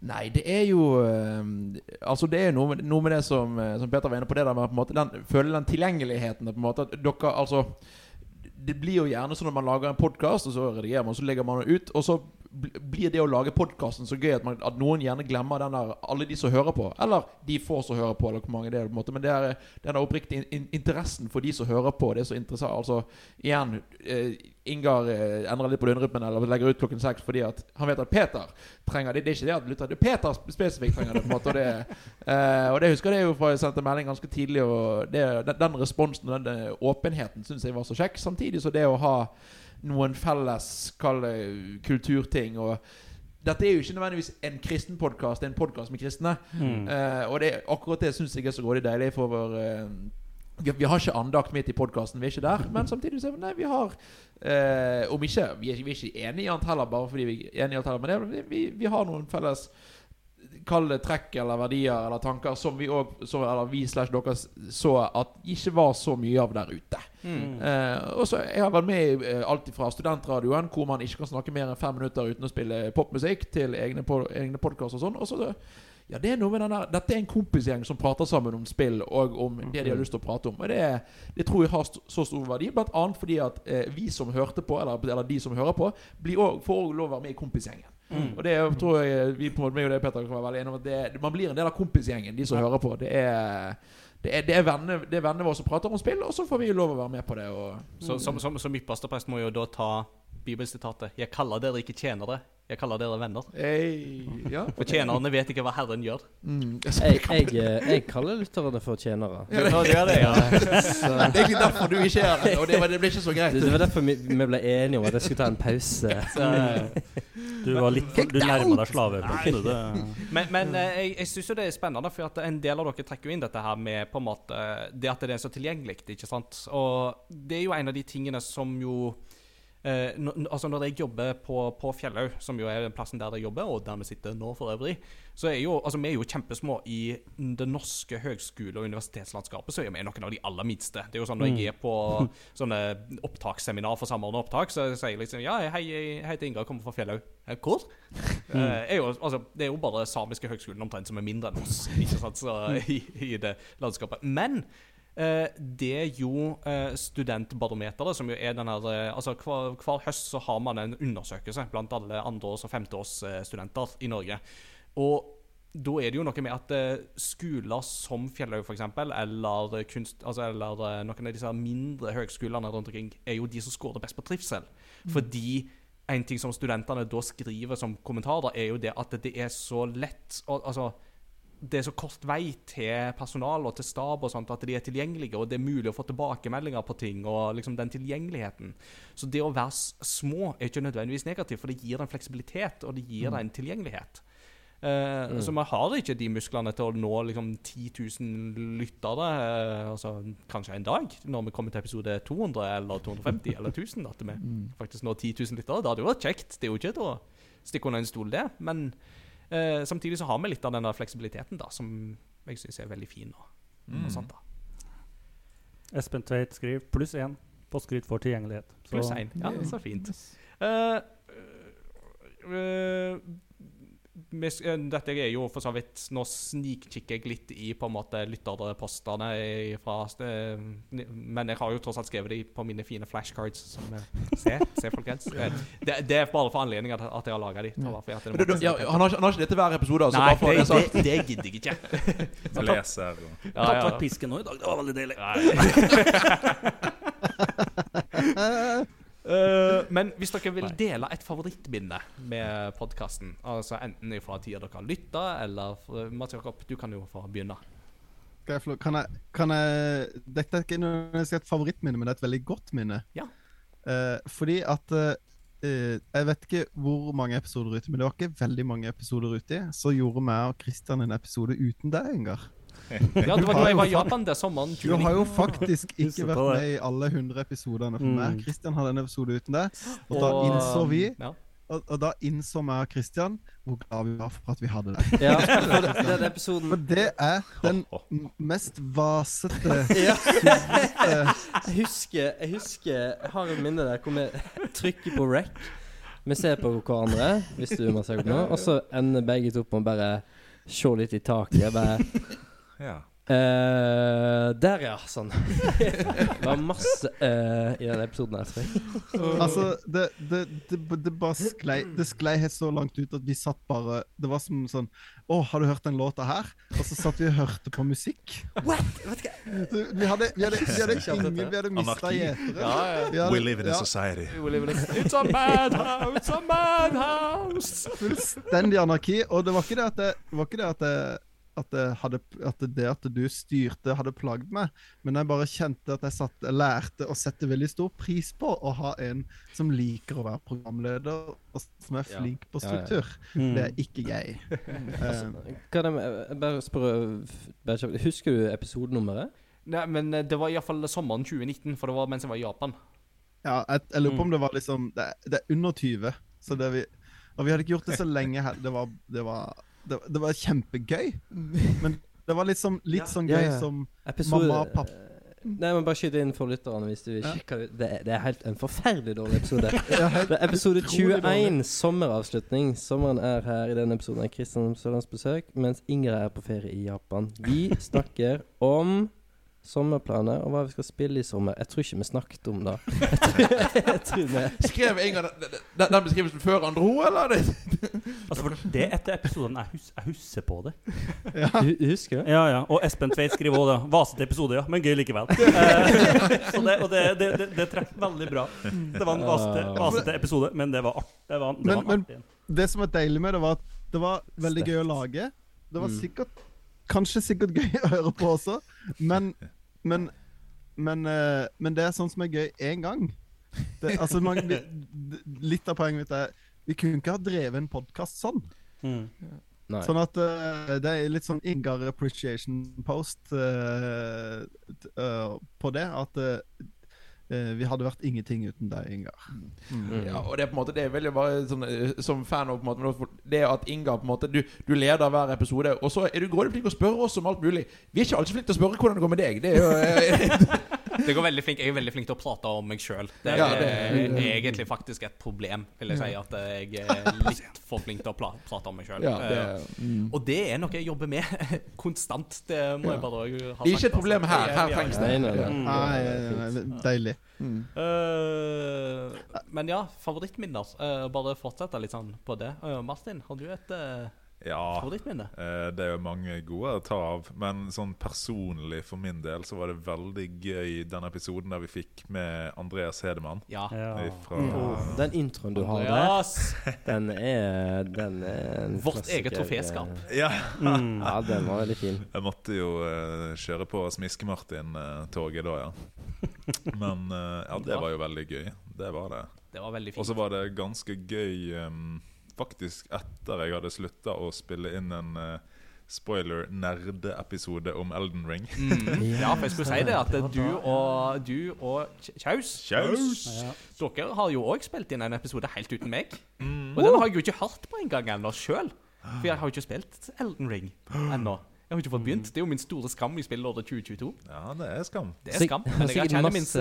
Nei, det er jo eh, Altså det er noe med, noe med det som, som Peter var inne på, det der med på en måte den, føle den tilgjengeligheten. På en måte at dere, altså Det blir jo gjerne sånn når man lager en podkast, og så redigerer man, så legger man den ut, og så blir det å lage podkasten så gøy at, man, at noen gjerne glemmer den der alle de som hører på. Eller de få som hører på, eller hvor mange det er. på en måte Men det er den oppriktige in in interessen for de som hører på. Det er så interessant. Altså, igjen eh, Ingar eh, endrer litt på døgnrytmen eller legger ut klokken seks fordi at han vet at Peter trenger det. Det er ikke det at lytter, det er Peter spesifikt trenger det. på en måte Og det, eh, og det husker jeg jo fra jeg sendte melding ganske tidlig. Og det, den, den responsen og den eh, åpenheten syns jeg var så kjekk. Samtidig så det å ha noen felles kall kulturting og dette er jo ikke nødvendigvis en kristen podkast, det er en podkast med kristne. Mm. Uh, og det, akkurat det syns jeg er så grådig deilig. For vår, uh, vi, vi har ikke andakt midt i podkasten, vi er ikke der. Men samtidig så vi- nei, vi har uh, Om ikke Vi er, vi er ikke enige i alt heller, bare fordi vi er enige i alt heller. Men det, vi, vi har noen felles Kall det trekk eller verdier eller tanker som vi òg Eller vi slash dere så at ikke var så mye av der ute. mm. Eh, og så Jeg har vært med i eh, alt fra studentradioen, hvor man ikke kan snakke mer enn fem minutter uten å spille popmusikk, til egne, po egne podkaster og sånn. Og så ja, det er noe med den der Dette er en kompisgjeng som prater sammen om spill og om det de har lyst til å prate om. Og det, det tror jeg har st så stor verdi, blant annet fordi at eh, vi som hørte på, eller, eller de som hører på, blir også, får òg lov å være med i kompisgjengen. Mm. Og det er- tror jeg vi på en måte meg og det Peter kan være veldig enige om at det, man blir en del av kompisgjengen, de som hører på. Det er det er, det er vennene våre som prater om spill, og så får vi lov å være med på det. Og, Så, som, som, som må jo da ta bibelsitatet 'Jeg kaller dere ikke tjenere, jeg kaller dere venner'. Hey, ja. For tjenerne vet ikke hva Herren gjør. Mm. Jeg, jeg, eh, jeg kaller lytterne for tjenere. Ja, det gjør det, ja. Så, Det er egentlig derfor du ikke er her, og det, det ble ikke så greit. det, det var derfor vi, vi ble enige om at jeg skulle ta en pause. Du var litt for, Du nærma deg slaveplassen, Men, men eh, jeg, jeg syns jo det er spennende, for at en del av dere trekker jo inn dette her med på en måte det at det er så tilgjengelig. ikke sant? Og det er jo en av de tingene som jo eh, altså når jeg jobber på, på Fjellhaug, som jo er den plassen der jeg jobber, og der vi sitter nå for øvrig, så er jo, altså vi er jo kjempesmå i det norske høgskole- og universitetslandskapet. Så er vi noen av de aller minste. Det er jo sånn Når jeg er på sånne opptaksseminar for Samordna opptak, så sier jeg liksom Ja, hei, jeg heter Ingar, kommer fra Fjellhaug. «Eh, Hvor? Eh, er jo, altså, det er jo bare samiske høgskolen omtrent som er mindre enn oss ikke sant? Så, i, i det landskapet. Men det er jo eh, Studentbarometeret, som jo er den her eh, Altså hver, hver høst så har man en undersøkelse blant alle andreårs- og femteårsstudenter i Norge. Og da er det jo noe med at eh, skoler som Fjellhaug f.eks., eller, kunst, altså, eller eh, noen av disse mindre høgskolene rundt omkring, er jo de som scorer best på trivsel. Fordi en ting som studentene da skriver som kommentarer, er jo det at det er så lett å- Altså det er så kort vei til personal og til stab og sånt at de er tilgjengelige, og det er mulig å få tilbakemeldinger på ting, og liksom den tilgjengeligheten. Så det å være små er ikke nødvendigvis negativt, for det gir en fleksibilitet, og det gir en tilgjengelighet. Eh, Så vi har ikke de musklene til å nå liksom 10 000 lyttere, eh, altså kanskje en dag, når vi kommer til episode 200 eller 250 eller 1000, at vi faktisk når 10 000 lyttere. Da hadde jo vært kjekt. Det er jo ikke til å stikke under en stol, det. Men eh, samtidig så har vi litt av den der fleksibiliteten da, som jeg syns er veldig fin. Og, og sånt da. Espen Tveit skriver pluss én på skryt for tilgjengelighet. Så- Pluss én. Ja, så fint. Uh, uh, eh, dette er jo for så vidt Nå snikkikker jeg litt i på en måte lytterpostene fra eh, Men jeg har jo tross alt skrevet de på mine fine flashcards. Som, eh, se, se, folkens. Eh, Det, det er bare for anledning at, at jeg har laga de. Det var fordi at det Men du, du, måtte- ja, han, har, ikke- han har ikke det til hver episode, altså. Nei, bare for det, det det, gidder jeg ikke. Leser Ja, Ja, ja. vekk pisken nå i dag. Det var veldig deilig. Eh, men hvis dere vil dele et favorittminne med podkasten, altså enten fra tida dere har lytta, eller Mats Jakob, du kan jo få begynne. Kan jeg, kan jeg Dette er ikke et favorittminne, men det er et veldig godt minne. Ja. Uh, fordi at eh, eh, Jeg vet ikke hvor mange episoder ute, men det var ikke veldig mange episoder uti. Så gjorde meg og Christian en episode uten deg, Ingar. Ja, det var jeg var i Japan det sommeren Du har jo faktisk ikke vært med i alle 100 episodene for Mm. meg. Kristian hadde en episode uten deg. Og da innså vi ja. og, og da innså meg og Kristian hvor glad vi var for at vi hadde deg. Ja, for den, den episoden For det er den mest vasete ja. Jeg husker Jeg husker Jeg har et minne der hvor vi trykker på rec. Vi ser på hverandre, hvis du må se på nå, og så ender begge to på å bare se litt i taket. Bare Ja. eh, Der, ja. Sånn. Det var masse eh, i den episoden her, tror jeg. Altså, det, det, det, det bare sklei Det sklei helt så langt ut at vi satt bare Det var som sånn Å, har du hørt den låta her? Og så satt vi og hørte på musikk. Så Vi hadde, vi hadde, vi hadde ingen Vi hadde mista gjetere. Ja, ja. We live in a society. It's a bad house, it's a madhouse! Fullstendig anarki. Og det var ikke det at det, det, var ikke det at det at det, hadde, at det at du styrte, hadde plagd meg. Men jeg bare kjente at jeg, satt, lærte å sette veldig stor pris på å ha en som liker å være programleder, og som er flink på Ja, ja. struktur. Mm. Det er ikke jeg. altså, det med, jeg bare spørre Husker du episodenummeret? Nei, men eh, det var iallfall sommeren 2019, for det var mens jeg var i Japan. ja, jeg, jeg lurer på Mm. om det var liksom Det, det er under 20. Så det vi, og vi hadde ikke gjort det så lenge. Det var, det var, det, det var kjempegøy. Men det var litt, som, litt sånn gøy ja. som Episode Mamma og pappa. Nei, men bare skyt inn for lytterne hvis du vil Ja. ut. Det, det er helt en forferdelig dårlig episode. Det er episode 21, sommeravslutning. Sommeren er her i denne episoden av Kristian Sørlands besøk, mens Ingrid er på ferie i Japan. Vi snakker om sommerplaner og hva vi skal spille i sommer. Jeg tror ikke vi snakket om det. Jeg tror, jeg tror vi Skrev Inger den, den, den beskrivelsen før han dro, eller? er Det? Altså, for det er etter episoden jeg, hus jeg husker på det. Du Husker det? Ja, ja. Og Espen Tveit skriver òg det. Vasete episode, ja, men gøy likevel. Eh, så det, og det, det, det, det treffer veldig bra. Det var en vasete, vasete episode, men det var, art, det var, det Men- var en men- artig Men Det som var deilig med det, var at det var veldig gøy å lage. Det var Mm. sikkert Kanskje sikkert gøy å høre på også, men Men, men, eh, men det er sånn som er gøy én gang. Det, altså, man, litt av poenget mitt er Vi kunne ikke ha drevet en podkast sånn. Mm. Nei. Sånn at uh, det er litt sånn Ingar appreciation post uh, eh, på det. At vi hadde vært ingenting uten deg, Ingar. Mm. Ja, og det er på en måte Det er veldig bare sånn, eh, Som fan av på en måte Det at Inga på en måte du, du leder hver episode, og så er du grådig flink til å spørre oss om alt mulig. Vi er ikke alltid flinke til å spørre hvordan det går med deg. Det er jo eh, Det går veldig flink, Jeg er veldig flink til å prate om meg sjøl. Det er Ja, det- egentlig faktisk et problem, vil jeg si. At jeg er litt for flink til å prate om meg sjøl. ja, mm. Og det er noe jeg jobber med konstant. Det må Ja. jeg bare ha Det er sagt, ikke et problem her. Er- Her er- trengs det. Nei, nei, nei. Deilig. Mm. Eh, men ja, favorittminner. Uh, bare fortsette litt sånn på det. Uh, Martin, har du et eh, Ja. Eh, Det er jo mange gode å ta av, men sånn personlig for min del så var det veldig gøy den episoden der vi fikk med Andreas Hedemann. Ja. Ja. Fra, Ja. Den introen du har der, den er, den er vårt klassiker. eget troféskap. Ja, Mm. Ja, den var veldig fin. jeg måtte jo uh, kjøre på Smiske-Martin-toget da, ja. Men uh, ja, det var jo veldig gøy. Det var det. Det var veldig Og så var det ganske gøy em, faktisk etter jeg hadde slutta å spille inn en uh, spoiler nerdeepisode om Elden Ring. Mm. Ja, for jeg skulle si det at du og, du og Kjaus Kjaus! Ja. Dere har jo òg spilt inn en episode helt uten meg. Mm. Og den har jeg jo ikke hørt på engang ennå sjøl. For jeg har jo ikke spilt Elden Ring ennå. Jeg har ikke fått begynt. Det er jo min store skam i spillåret 2022. Ja, det er skam. Det er skam, men jeg erkjenner min, masse-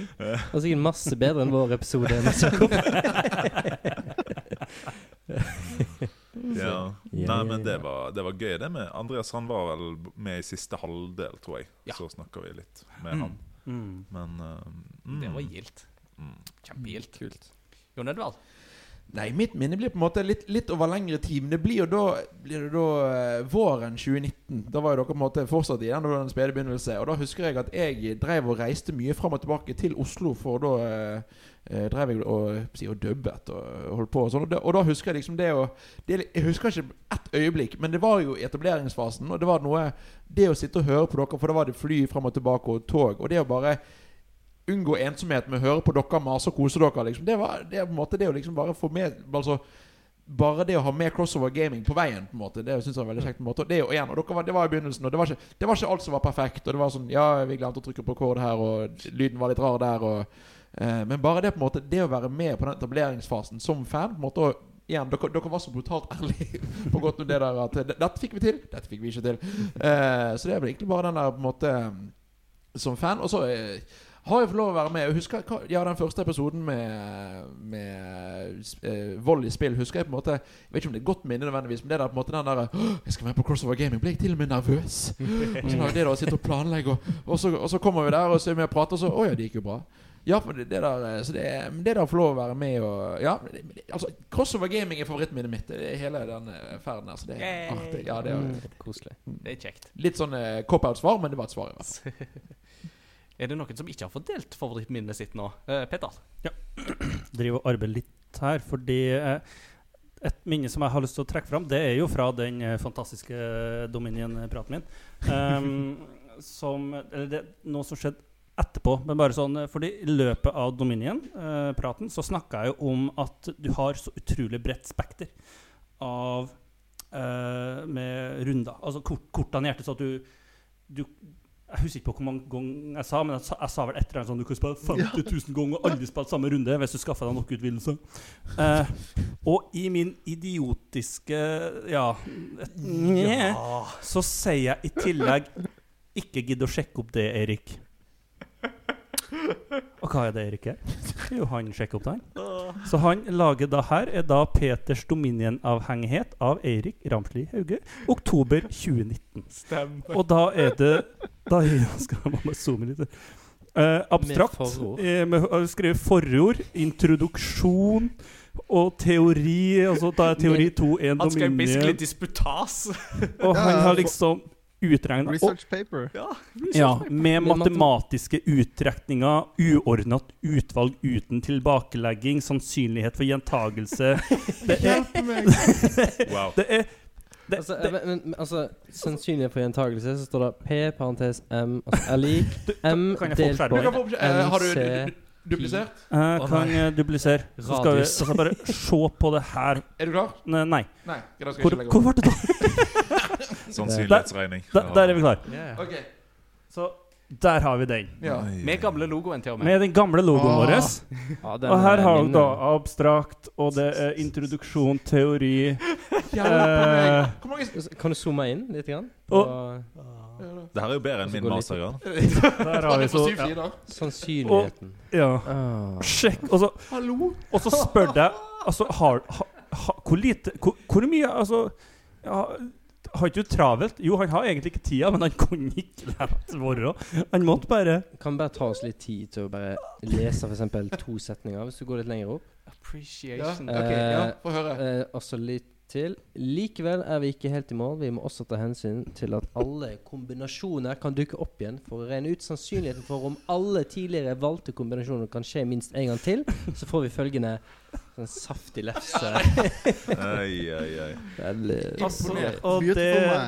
min. Det var sikkert masse bedre enn vår episode. Ja. Nei, men det var, det var gøy, det med Andreas. Han var vel med i siste halvdel, tror jeg. Ja. Så snakka vi litt med han. Mm. Men uh, mm, Det var gildt. mm. Kjempegildt. Kult. Jon Edvard? Nei, mitt minne blir på en måte litt, litt over lengre tid. Men det blir jo da, blir det da eh, våren 2019. Da var jo dere på en måte fortsatt i den, den spede begynnelse. Og da husker jeg at jeg drev og reiste mye fram og tilbake til Oslo, for da eh, drev jeg og, og dubbet og holdt på og sånn. Og, da- og da husker jeg liksom det å det, Jeg husker ikke ett øyeblikk, men det var jo i etableringsfasen. Og det var noe Det å sitte og høre på dere, for da var det fly fram og tilbake og tog. Og det å bare unngå ensomhet med å høre på dere mase og kose dere. Liksom. Det, var, det på en måte det å liksom bare få med altså, Bare det å ha med crossover gaming på veien, på en måte Det synes jeg var veldig kjekt. på en måte det, og igjen, og var, det var i begynnelsen, og det var, ikke, det var ikke alt som var perfekt. Og det var sånn Ja, vi glemte å trykke på rekord her, og lyden var litt rar der, og eh, Men bare det på en måte Det å være med på den etableringsfasen som fan, på en måte og Igjen, dere, dere var så brutalt ærlige på godt om det der at Dette fikk vi til, dette fikk vi ikke til. Eh, så det er vel egentlig bare den der på en måte som fan. Og så eh, har jeg fått lov å være med. Jeg husker hva, ja, Den første episoden med, med eh, vold i spill husker jeg på en måte Jeg vet ikke om det er godt minne, nødvendigvis men det der på en måte den der Jeg skal være på Crossover Gaming. Ble jeg til og med nervøs? Og så det da sitte og planlegge, og, og, så, og så kommer vi der og så er vi og prater, og så Å ja, det gikk jo bra. Ja, for det, det der eh, Så det, det der å få lov å være med og Ja, altså Crossover Gaming er favorittminnet mitt. Det er hele den eh, ferden her. Så det er Yay. artig. Ja, det er Mm, koselig. Det er kjekt. litt sånn uh, cop-out-svar, men det var et svar. i hvert fall Er det noen som ikke har fått delt favorittminnet sitt nå? Eh, Petter? driver og arbeider litt her, fordi uh, et minne som jeg har lyst til å trekke fram, det er jo fra den eh, fantastiske Dominion-praten min. Um, som Eller det noe som skjedde etterpå. Men bare sånn eh, Fordi i løpet av Dominion-praten så snakka jeg jo om at du har så utrolig bredt spekter av eh, med runder. Altså kort, kortene i hjertet, så at du, du jeg husker ikke på hvor mange ganger jeg sa, men jeg sa, jeg sa vel et eller annet sånn Du kan spille 50 000 ganger og aldri spille samme runde hvis du skaffer deg nok utvidelse. Eh, og i min idiotiske ja, nje, så sier jeg i tillegg Ikke gidd å sjekke opp det, Erik. Og hva er det Erik er? Jo, han sjekker opp det. Så han lager da her er da Peters Dominion-avhengighet av Eirik Ramsli Hauge, oktober 2019. Stemmer. Og da er det Da skal jeg bare zoome litt. Uh, abstrakt. Med forord. eh, uh, skrevet forord, introduksjon og teori. Altså da er teori 2 en Han skrev basically disputas. Og han har liksom utregna Research paper. ja, ja, med Med matematiske utrekninger, uordnet utvalg uten tilbakelegging, sannsynlighet for gjentagelse Det er Wow. Det er det, Altså, det, men, men, altså sannsynlighet for gjentagelse, så står det P, parentes M, altså er lik M delt på eh, har du duplisert? Jeg kan eh, duplisere. Så skal vi altså bare se på det her. Er du klar? Nei. nei. Hvor, hvor var det da? Sannsynlighetsregning. Der, der er vi klar. Yeah. Ok. Så der har vi den. Ja. Med gamle logoen til og med. Med den gamle logoen Ah. vår. Ah, Og her er har du da abstrakt, og det er introduksjon, teori. Eh, Kan du zoome inn litt? Grann? Og- uh, Det her er jo bedre enn min mastergrad. Der har vi så ja. Sannsynligheten. sannsynligheten. ja. Ah. Sjekk. Og så, Hallo? og så spør jeg Altså, har, har, har, Hvor lite hvor, hvor mye Altså ja, Har ikke du travelt? Jo, han har egentlig ikke tida, men han kunne ikke la det være. Han måtte bare Kan bare ta oss litt tid til å bare lese f.eks. to setninger, hvis du går litt lenger opp. Ja, Appreciation. ok, ja, få høre. Eh, også litt til. Likevel er vi ikke helt i mål. Vi må også ta hensyn til at alle kombinasjoner kan dukke opp igjen for å regne ut sannsynligheten for om alle tidligere valgte kombinasjoner kan skje minst en gang til. Så får vi følgende sånn saftig lefse. Oi, oi, oi. Veldig Altså, Imponert. og det,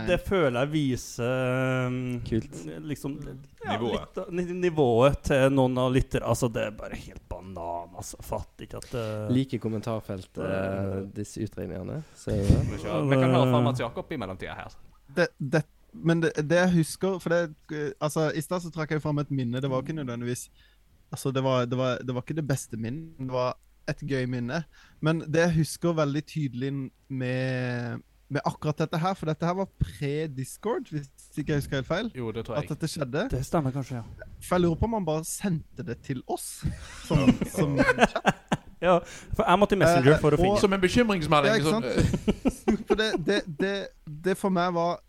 det føler jeg viser um, Kult. Liksom ja, Nivået. litt nivået til noen av lyttere. Altså, det er bare helt banan. Altså, fatter ikke at uh, Like kommentarfelt, uh, disse utregningene. Vi kan høre fra Mats Jakob i mellomtida her. det, det, men det, det jeg husker For det, eh, altså, I stad så trakk jeg fram et minne. Det var ikke nødvendigvis Altså, det var, det var, det var ikke det beste minnet. Det var et gøy minne. Men det jeg husker veldig tydelig med med akkurat dette her, for dette her var pre-Discord, hvis ikke jeg husker helt feil. Jo, det tror jeg. At dette skjedde. Det stemmer kanskje, ja. For jeg lurer på om han bare sendte det til oss. Som, som ja. For jeg måtte i Messenger Eh, for å finne Som en bekymringsmelding. Ja, ikke sånn, eh, det, det, det, det for meg var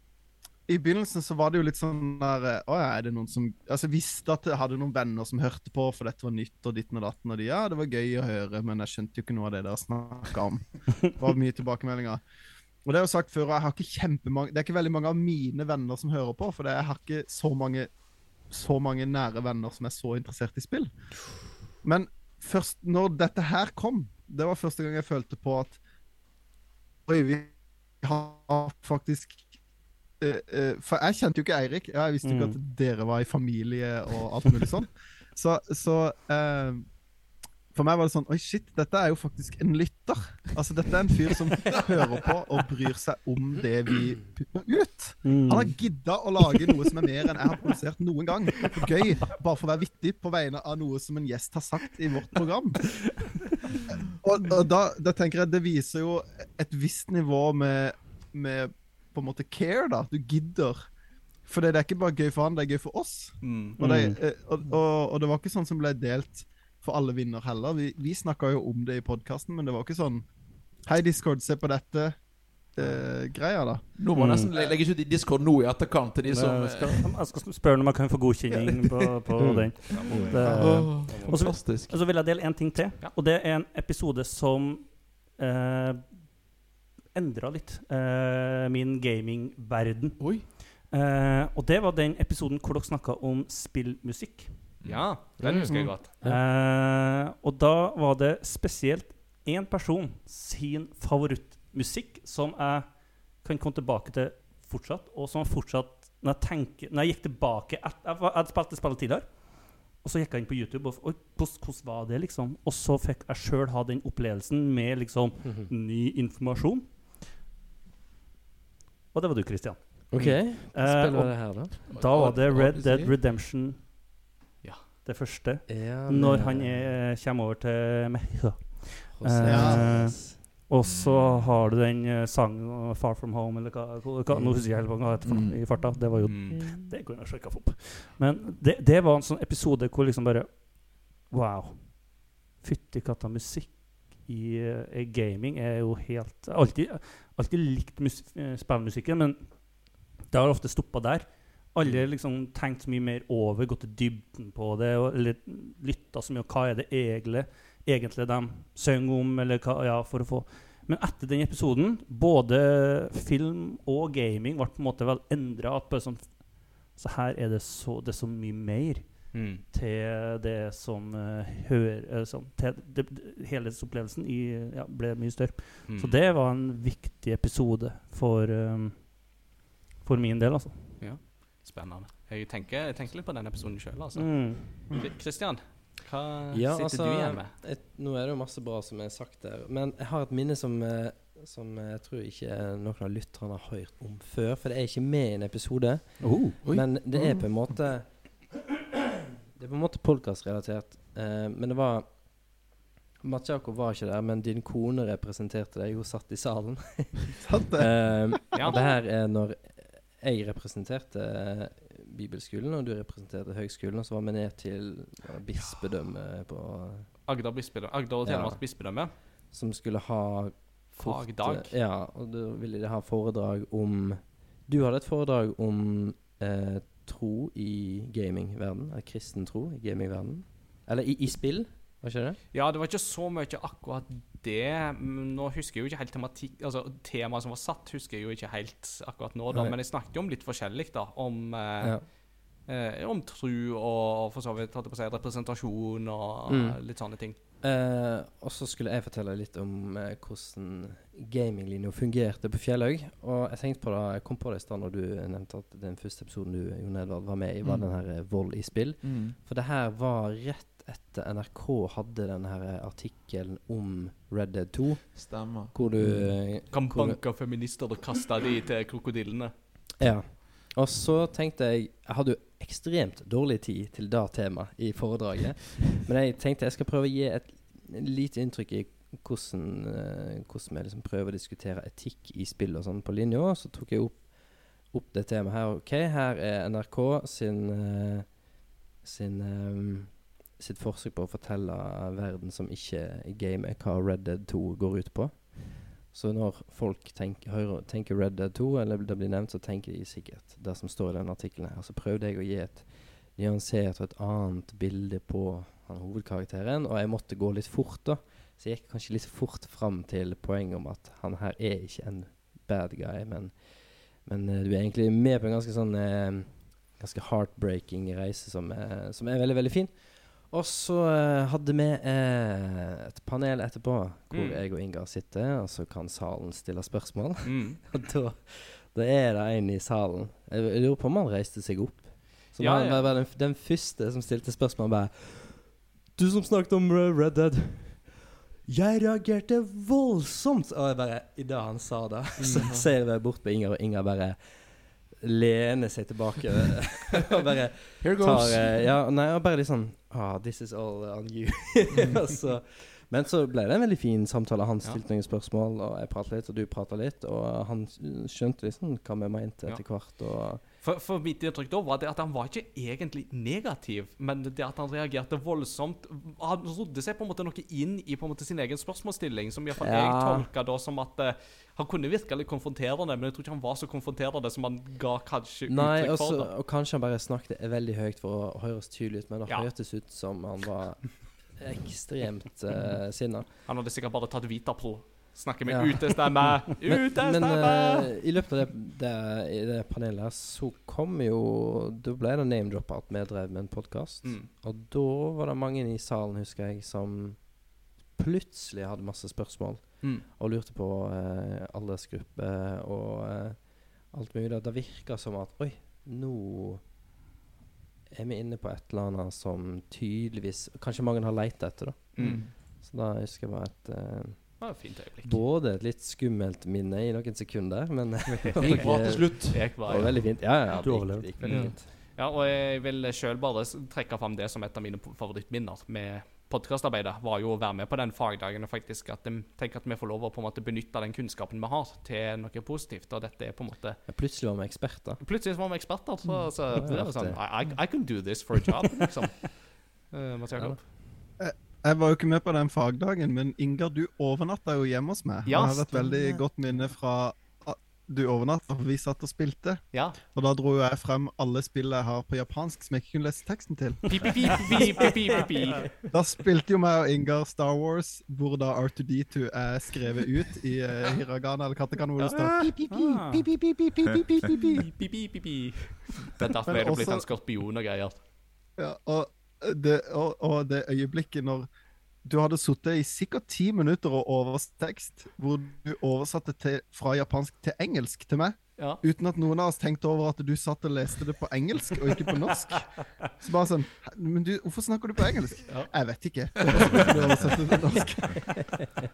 I begynnelsen så var det jo litt sånn der eh, Å ja, er det noen som Altså visste at jeg hadde noen venner som hørte på, for dette var nytt og ditten og datten, og de ja, det var gøy å høre, men jeg skjønte jo ikke noe av det dere snakka om. Det var mye tilbakemeldinger. Og det er jo sagt før, og jeg har ikke kjempemange Det er ikke veldig mange av mine venner som hører på, for jeg har ikke så mange så mange nære venner som er så interessert i spill. Men først når dette her kom, det var første gang jeg følte på at Oi, vi har faktisk For jeg kjente jo ikke Eirik. Jeg visste ikke Mm. at dere var i familie og alt mulig sånn. Så, så uh, for meg var det sånn Oi, shit, dette er jo faktisk en lytter. Altså, dette er en fyr som hører på og bryr seg om det vi putter ut. Han har gidda å lage noe som er mer enn jeg har produsert noen gang. For gøy, bare for å være vittig på vegne av noe som en gjest har sagt i vårt program. Og, og da, da tenker jeg det viser jo et visst nivå med, med på en måte care, da. Du gidder. For det er ikke bare gøy for han, det er gøy for oss. Mm. Og det, eh, og, og, og det var ikke sånn som ble delt for alle vinner heller. Vi, vi snakka jo om det i podkasten, men det var ikke sånn Hei, Discord, se på dette. Uh, greia, da. Nå må jeg nesten le- legges ut i Discord nå i etterkant til de som Jeg skal, jeg skal spørre om jeg kan få godkjenning på, på den. Det, så- Fantastisk. og så vil jeg dele en ting til. Og det er en episode som eh, endra litt uh, min gamingverden. Oi. Uh, og det var den episoden hvor dere snakka om spillmusikk. Ja, den husker jeg godt. Uh, og da var det spesielt én person sin favorittmusikk som jeg kan komme tilbake til fortsatt, og som fortsatt Når jeg, tenker, når jeg gikk tilbake Jeg, Jeg jeg hadde spilt det spillet tidligere, og så gikk jeg inn på YouTube og hvordan hvordan var det, liksom? Og så fikk jeg sjøl ha den opplevelsen med liksom ny informasjon. Og det var du, Christian. OK. spiller Spill det her, da? da var det Red Dead Redemption. Ja. Det første. Når han er, kommer over til Mexico. José Eh, Og så har du den eh, sangen 'Far From Home', eller hva, Nå husker jeg helt hva den heter Mm. i farta. Det var jo Mm. Det kunne jeg sjekka opp. Men det, det var en sånn episode hvor liksom bare Wow. Fytti katta, musikk i, eh, i gaming er jo helt alltid, alltid likt eh, spillmusikken, men det har ofte stoppa der. Aldri liksom tenkt så mye mer over, gått i dybden på det, og, eller lytta så mye. Hva er det egentlig, egentlig de synger om, eller hva Ja, for å få Men etter den episoden, både film og gaming ble på en måte vel endra. Sånn Så her er det så, det er så mye mer Mm. til det som uh, hører eh, sånn, til det, det, Helhetsopplevelsen i, ja, ble mye større. Mm. Så det var en viktig episode for, um, for min del, altså. Spennende. Jeg tenker, jeg tenker litt på den episoden sjøl, altså. Mm. Kristian, hva Ja, sitter altså, du igjen med? et, Nå er det jo masse bra som er sagt der, men jeg har et minne som, uh, som jeg tror ikke noen av lytterne har hørt om før. For det er ikke med i en episode. Oi. Men det er på en måte Det er på en måte podkastrelatert. Eh, men det var Mats Jakob var ikke der, men din kone representerte deg. Hun satt i salen. satt det? Eh, Ja. og det her er når jeg representerte eh, bibelskolen, og du representerte høgskolen, og så var vi ned til bispedømmet på Agder, bispedømme, Agder og Telemark Ja. bispedømme. Som skulle ha kort, Fagdag. Ja, og da ville de ha foredrag om Du hadde et foredrag om eh, tro i gamingverden. Eller kristen tro i gamingverden. Eller i, i spill, var ikke det? Ja, det var ikke så mye akkurat det. Nå husker jeg jo ikke helt tematikk Altså Temaet som var satt, husker jeg jo ikke helt akkurat nå, da. Men jeg snakket jo om litt forskjellig, da. Om, eh, Ja. eh, om tru og for så vidt holdt jeg på å si, representasjon og Mm. litt sånne ting. Eh, og så skulle jeg fortelle litt om uh, hvordan gaminglinja fungerte på Fjellhaug. Og jeg tenkte på det, jeg kom på det i stad når du nevnte at den første episoden du Jon Edvard, var med i, var Mm. den her eh, vold i spill. Mm. For det her var rett etter NRK hadde den her artikkelen om Red Dead 2, Stemmer. hvor du eh, Kan banke feminister og kaste de til krokodillene. Ja. Og så tenkte jeg Jeg hadde jo ekstremt dårlig tid til det temaet i foredraget. Men jeg tenkte jeg skal prøve å gi et lite inntrykk i hvordan, eh, hvordan vi liksom prøver å diskutere etikk i spill og sånn på linja, så tok jeg opp, opp det temaet her. Ok, her er NRK sin, eh, sin um, sitt forsøk på å fortelle verden som ikke er game, hva Red Dead 2 går ut på. Så når folk tenker, hører, tenker Red Dead 2, eller det blir nevnt, så tenker de sikkert det som står i denne artikkelen her. Så prøvde jeg å gi et nyansert og et annet bilde på han hovedkarakteren, og jeg måtte gå litt fort, da. Så jeg gikk kanskje litt fort fram til poenget om at han her er ikke en bad guy, men, men eh, du er egentlig med på en ganske sånn eh, Ganske heartbreaking reise som er, som er veldig, veldig fin. Og så eh, hadde vi eh, et panel etterpå hvor Mm. jeg og Ingar sitter, og så kan salen stille spørsmål. Mm. Og da, da er det en i salen Jeg, jeg lurer på om han reiste seg opp. Så Ja, ja. var den, den første som stilte spørsmål, bare Du som snakket om Red Dead. Jeg reagerte voldsomt! Og jeg bare Idet han sa det, så ser jeg bort på Ingar, og Ingar bare lener seg tilbake og bare Here goes. Tar, Ja, nei, og bare litt sånn ah, This is all on you. Så- men så ble det en veldig fin samtale. Han stilte noen spørsmål, og jeg pratet litt, og du prata litt. Og han skjønte liksom hva vi mente etter hvert. Og For, for mitt inntrykk da var det at han var ikke egentlig negativ, men det at han reagerte voldsomt Han rodde seg på en måte noe inn i på en måte sin egen spørsmålsstilling, som iallfall ja. jeg tolka da som at uh, han kunne virke litt konfronterende, men jeg tror ikke han var så konfronterende som han ga kanskje Nei, uttrykk også, for. Nei, og kanskje han bare snakket veldig høyt for å høres tydelig ut, men det Ja. hørtes ut som han var ekstremt uh, sinna. Han hadde sikkert bare tatt Vitapro. Snakker med Ja. utestemme! Utestemme! men uh, i løpet av det, det, i det panelet så kom jo Da ble det name-droppa at vi drev med en podkast. mm. Og da var det mange i salen, husker jeg, som plutselig hadde masse spørsmål. Mm. Og lurte på uh, aldersgruppe og uh, alt mulig. Det virka som at Oi, nå er vi inne på et eller annet som tydeligvis Kanskje mange har leita etter, da. Mm. Så da husker jeg bare et eh, var et fint øyeblikk. Både et litt skummelt minne i noen sekunder, men Det gikk bra til slutt. Det var, veldig fint. Ja, ja, ja det gikk, det gikk veldig Mm. fint. Ja, og jeg vil sjøl bare trekke fram det som et av mine favorittminner med podkastarbeidet. Var jo å være med på den fagdagen og faktisk at de tenker at vi får lov å på en måte benytte den kunnskapen vi har, til noe positivt. Og dette er på en måte ja, Plutselig var vi eksperter. Plutselig var vi eksperter, så, så så det er sånn I, I, I can do this for a job, liksom. Uh, Jakob? Jeg var jo ikke med på den fagdagen, men Ingar, du overnatta jo hjemme hos meg. Ja, jeg har et veldig godt minne fra du overnatta, for vi satt og spilte. Ja. Og da dro jeg frem alle spill jeg har på japansk som jeg ikke kunne lese teksten til. da spilte jo meg og Ingar Star Wars, hvor da R2D2 er skrevet ut i uh, hiragana eller katakana, hvor det står Det er derfor jeg har blitt en skorpion og greier. Ja, og det, og, og det øyeblikket når du hadde sittet i sikkert ti minutter og oversatt tekst, hvor du oversatte til, fra japansk til engelsk til meg, Ja. uten at noen av oss tenkte over at du satt og leste det på engelsk og ikke på norsk. Så bare sånn Men du, hvorfor snakker du på engelsk? Ja. Jeg vet ikke.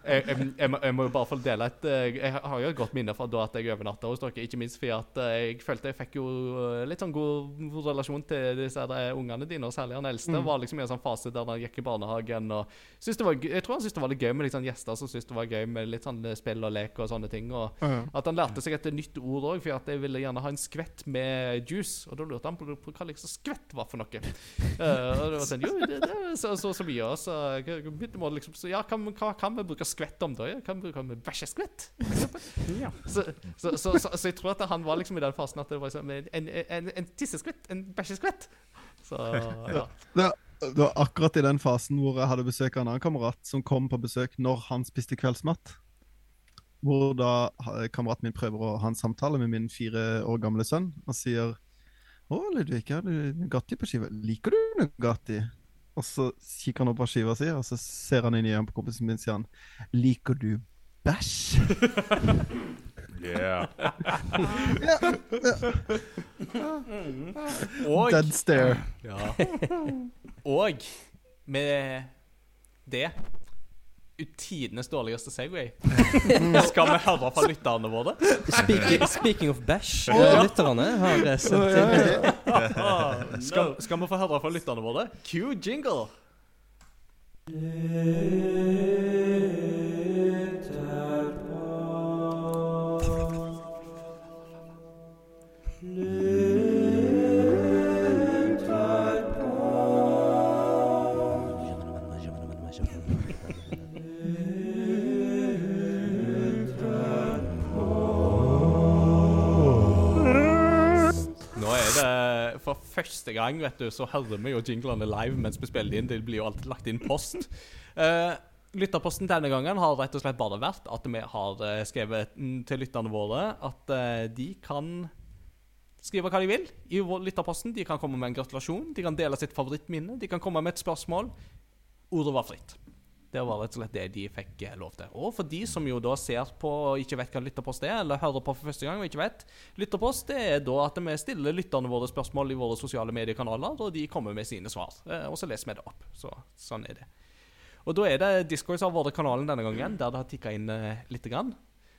Jeg, jeg, jeg, må- jeg må jo bare få dele et eh, Jeg har jo et godt minne fra da at jeg overnatta hos dere. Ikke minst fordi at eh, jeg følte jeg fikk jo eh, litt sånn god relasjon til disse ungene dine. Og særlig han eldste var liksom i en sånn fase der han gikk i barnehagen. Og det var, jeg tror han syntes det var litt gøy med litt sånn gjester som syntes det var gøy med litt sånn spill og lek og sånne ting. Og Ja. at han lærte seg et nytt ord òg, for jeg ville gjerne ha en skvett med juice. Og da lurte han på, på hva liksom skvett var for noe. Uh, og det var sånn Jo, det, det er så, så, så mye. Og så begynte liksom så, Ja, hva, hva kan vi bruke skvett om, da? Ja, kan vi bruke bæsjeskvett? Ja. Så, så, så, så, så jeg tror at han var liksom i den fasen at det var liksom, en, en, en, en tisseskvett. En bæsjeskvett. Så ja. Det var akkurat i den fasen hvor jeg hadde besøk av en annen kamerat som kom på besøk når han spiste kveldsmat. Hvor da kameraten min prøver å ha en samtale med min fire år gamle sønn og sier Å, Ludvig, har du Nugatti på skiva? Liker du Nugatti? Og så kikker han opp på skiva si, og så ser han inn i øynene på kompisen min og sier han Liker du bæsj? Yeah. Og Dead stare. Ja. Og med det Tidenes dårligste Segway. Skal vi høre fra lytterne våre? Speaking, speaking of bæsj, Oh! lytterne har eh, sendt inn Skal, skal vi få høre fra lytterne våre? Q jingle. er første gang vet du, så hører vi jo jinglene live mens vi spiller inn. Det blir jo alltid lagt inn post. Uh, lytterposten denne gangen har rett og slett bare vært at vi har eh, skrevet til lytterne våre at eh, de kan skrive hva de vil i lytterposten. De kan komme med en gratulasjon, de kan dele sitt favorittminne, de kan komme med et spørsmål. Ordet var fritt. Det var rett og slett det de fikk eh, lov til. Og for de som jo da ser på og ikke vet hva lytterpost er, eller hører på for første gang og ikke vet Lytterpost det er da at vi stiller lytterne våre spørsmål i våre sosiale mediekanaler, og de kommer med sine svar. Eh, Og så leser vi det opp. Så sånn er det. Og da er det Discord som har vært kanalen denne gangen, der det har tikka inn litt lite grann.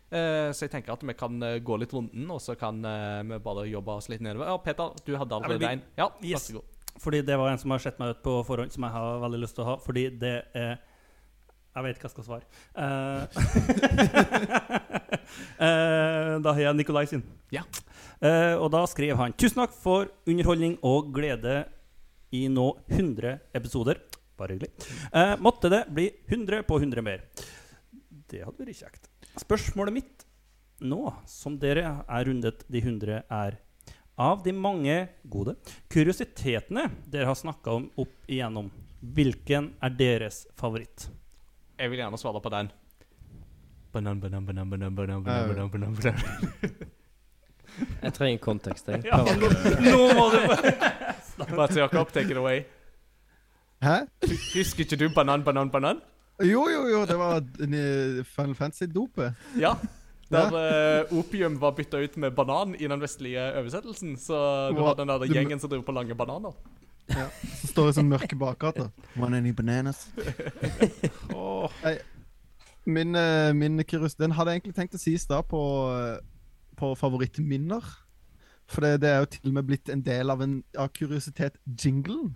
Eh, så jeg tenker at vi kan eh, gå litt runden, og så kan eh, vi bare jobbe oss litt nedover. Ja, Peter, du hadde allerede en. Ja, Yes. Fordi det var en som har sett meg ut på forhånd, som jeg har veldig lyst til å ha. Fordi det er Jeg vet ikke hva jeg skal svare. Uh, da har jeg Nikolai sin. Ja. Uh, og da skrev han Tusen takk for underholdning og glede i nå 100 episoder. Bare hyggelig. Uh, måtte det bli 100 på 100 mer. Det hadde vært kjekt. Spørsmålet mitt nå, som dere er rundet de 100, er av de mange gode kuriositetene dere har snakka om opp igjennom, hvilken er deres favoritt? Jeg vil gjerne svare på den. Banan, banan, banan, banan, banan, banan, banan, banan, banan. Jeg trenger kontekst. Jeg. Ja, nå, nå må du Bare til Jakob, take it away. Hæ? Husker ikke du banan, banan, banan? Jo, jo, jo, det var eh, Final Fantasy-dopet. Ja. Der uh, opium var bytta ut med banan i den vestlige oversettelsen. Så du Hva- har den der gjengen som driver på lange bananer. Så står det sånn mørke bakgater. Want any bananas? Nei, Min, eh, min Kirus, Den hadde jeg egentlig tenkt å si i stad på, eh, på favorittminner. For det, det er jo til og med blitt en del av, en, av kuriositet-jinglen.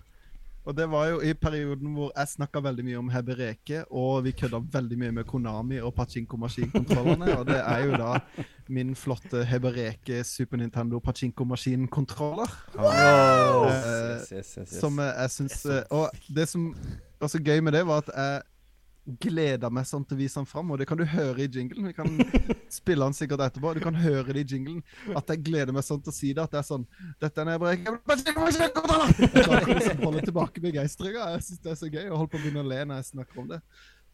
Og det var jo i perioden hvor jeg snakka veldig mye om Hebereke, og vi kødda veldig mye med Konami og Pachinko-maskinkontrollene. Og det er jo da min flotte Hebereke Super Nintendo Pachinko-maskinkontroller. Wow! Eh, yes, yes, yes. Som jeg syns eh, Og det som var så gøy med det, var at jeg gleda meg sånn til å vise den fram. Og det kan du høre i jinglen. Vi kan spille den sikkert etterpå. Du kan høre det i jinglen. At jeg gleder meg sånn til å si det. At det er sånn Dette er ikke liksom holde tilbake begeistringa. Jeg syns det er så gøy. Og holder på å begynne å le når jeg snakker om det.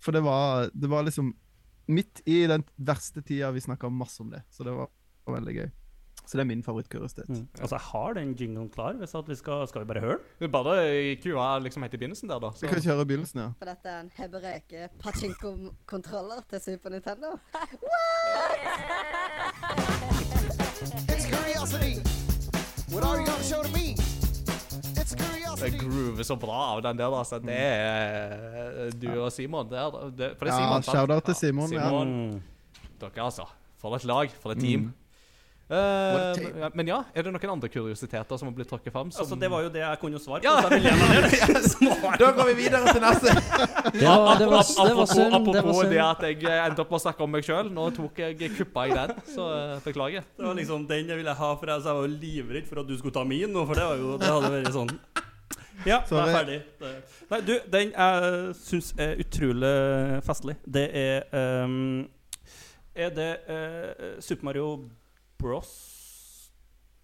For det var, det var liksom midt i den verste tida vi snakka masse om det. Så det var, var veldig gøy. Så det er min favorittkuriositet. Mm. Altså, jeg har den jinglen klar. Hvis at vi skal, skal vi bare høre den? Bare i kua liksom helt i begynnelsen der, da. Vi kan kjøre begynnelsen, ja. For dette er en Hebereke Pachinko-kontroller til Super Nintendo. It's curiosity. What are you gonna show to me? It's Det groover så bra av den der, altså. Det er eh, du og Simon der. Det, for det er Simon, ja, shout-out til Simon. Simon Ja. Dere, altså. For et lag. For et team. Mm. Eh, ja, men ja, er det noen andre kuriositeter som har blitt tråkket fram? Som... Altså, det var jo det jeg kunne svare på. Ja. Da går vi videre til neste. Det var, det var, det var apropos, synd. Det apropos det at jeg eh, endte opp med å snakke om meg sjøl. Nå tok jeg kuppa i den, så eh, beklager. Det var liksom den jeg ville ha, for jeg, var jo livredd for at du skulle ta min nå, for det, var jo, det hadde vært sånn Ja, det er ferdig. Det. Nei, du, den jeg syns er utrolig festlig, det er um, Er det uh, Super Mario Bros?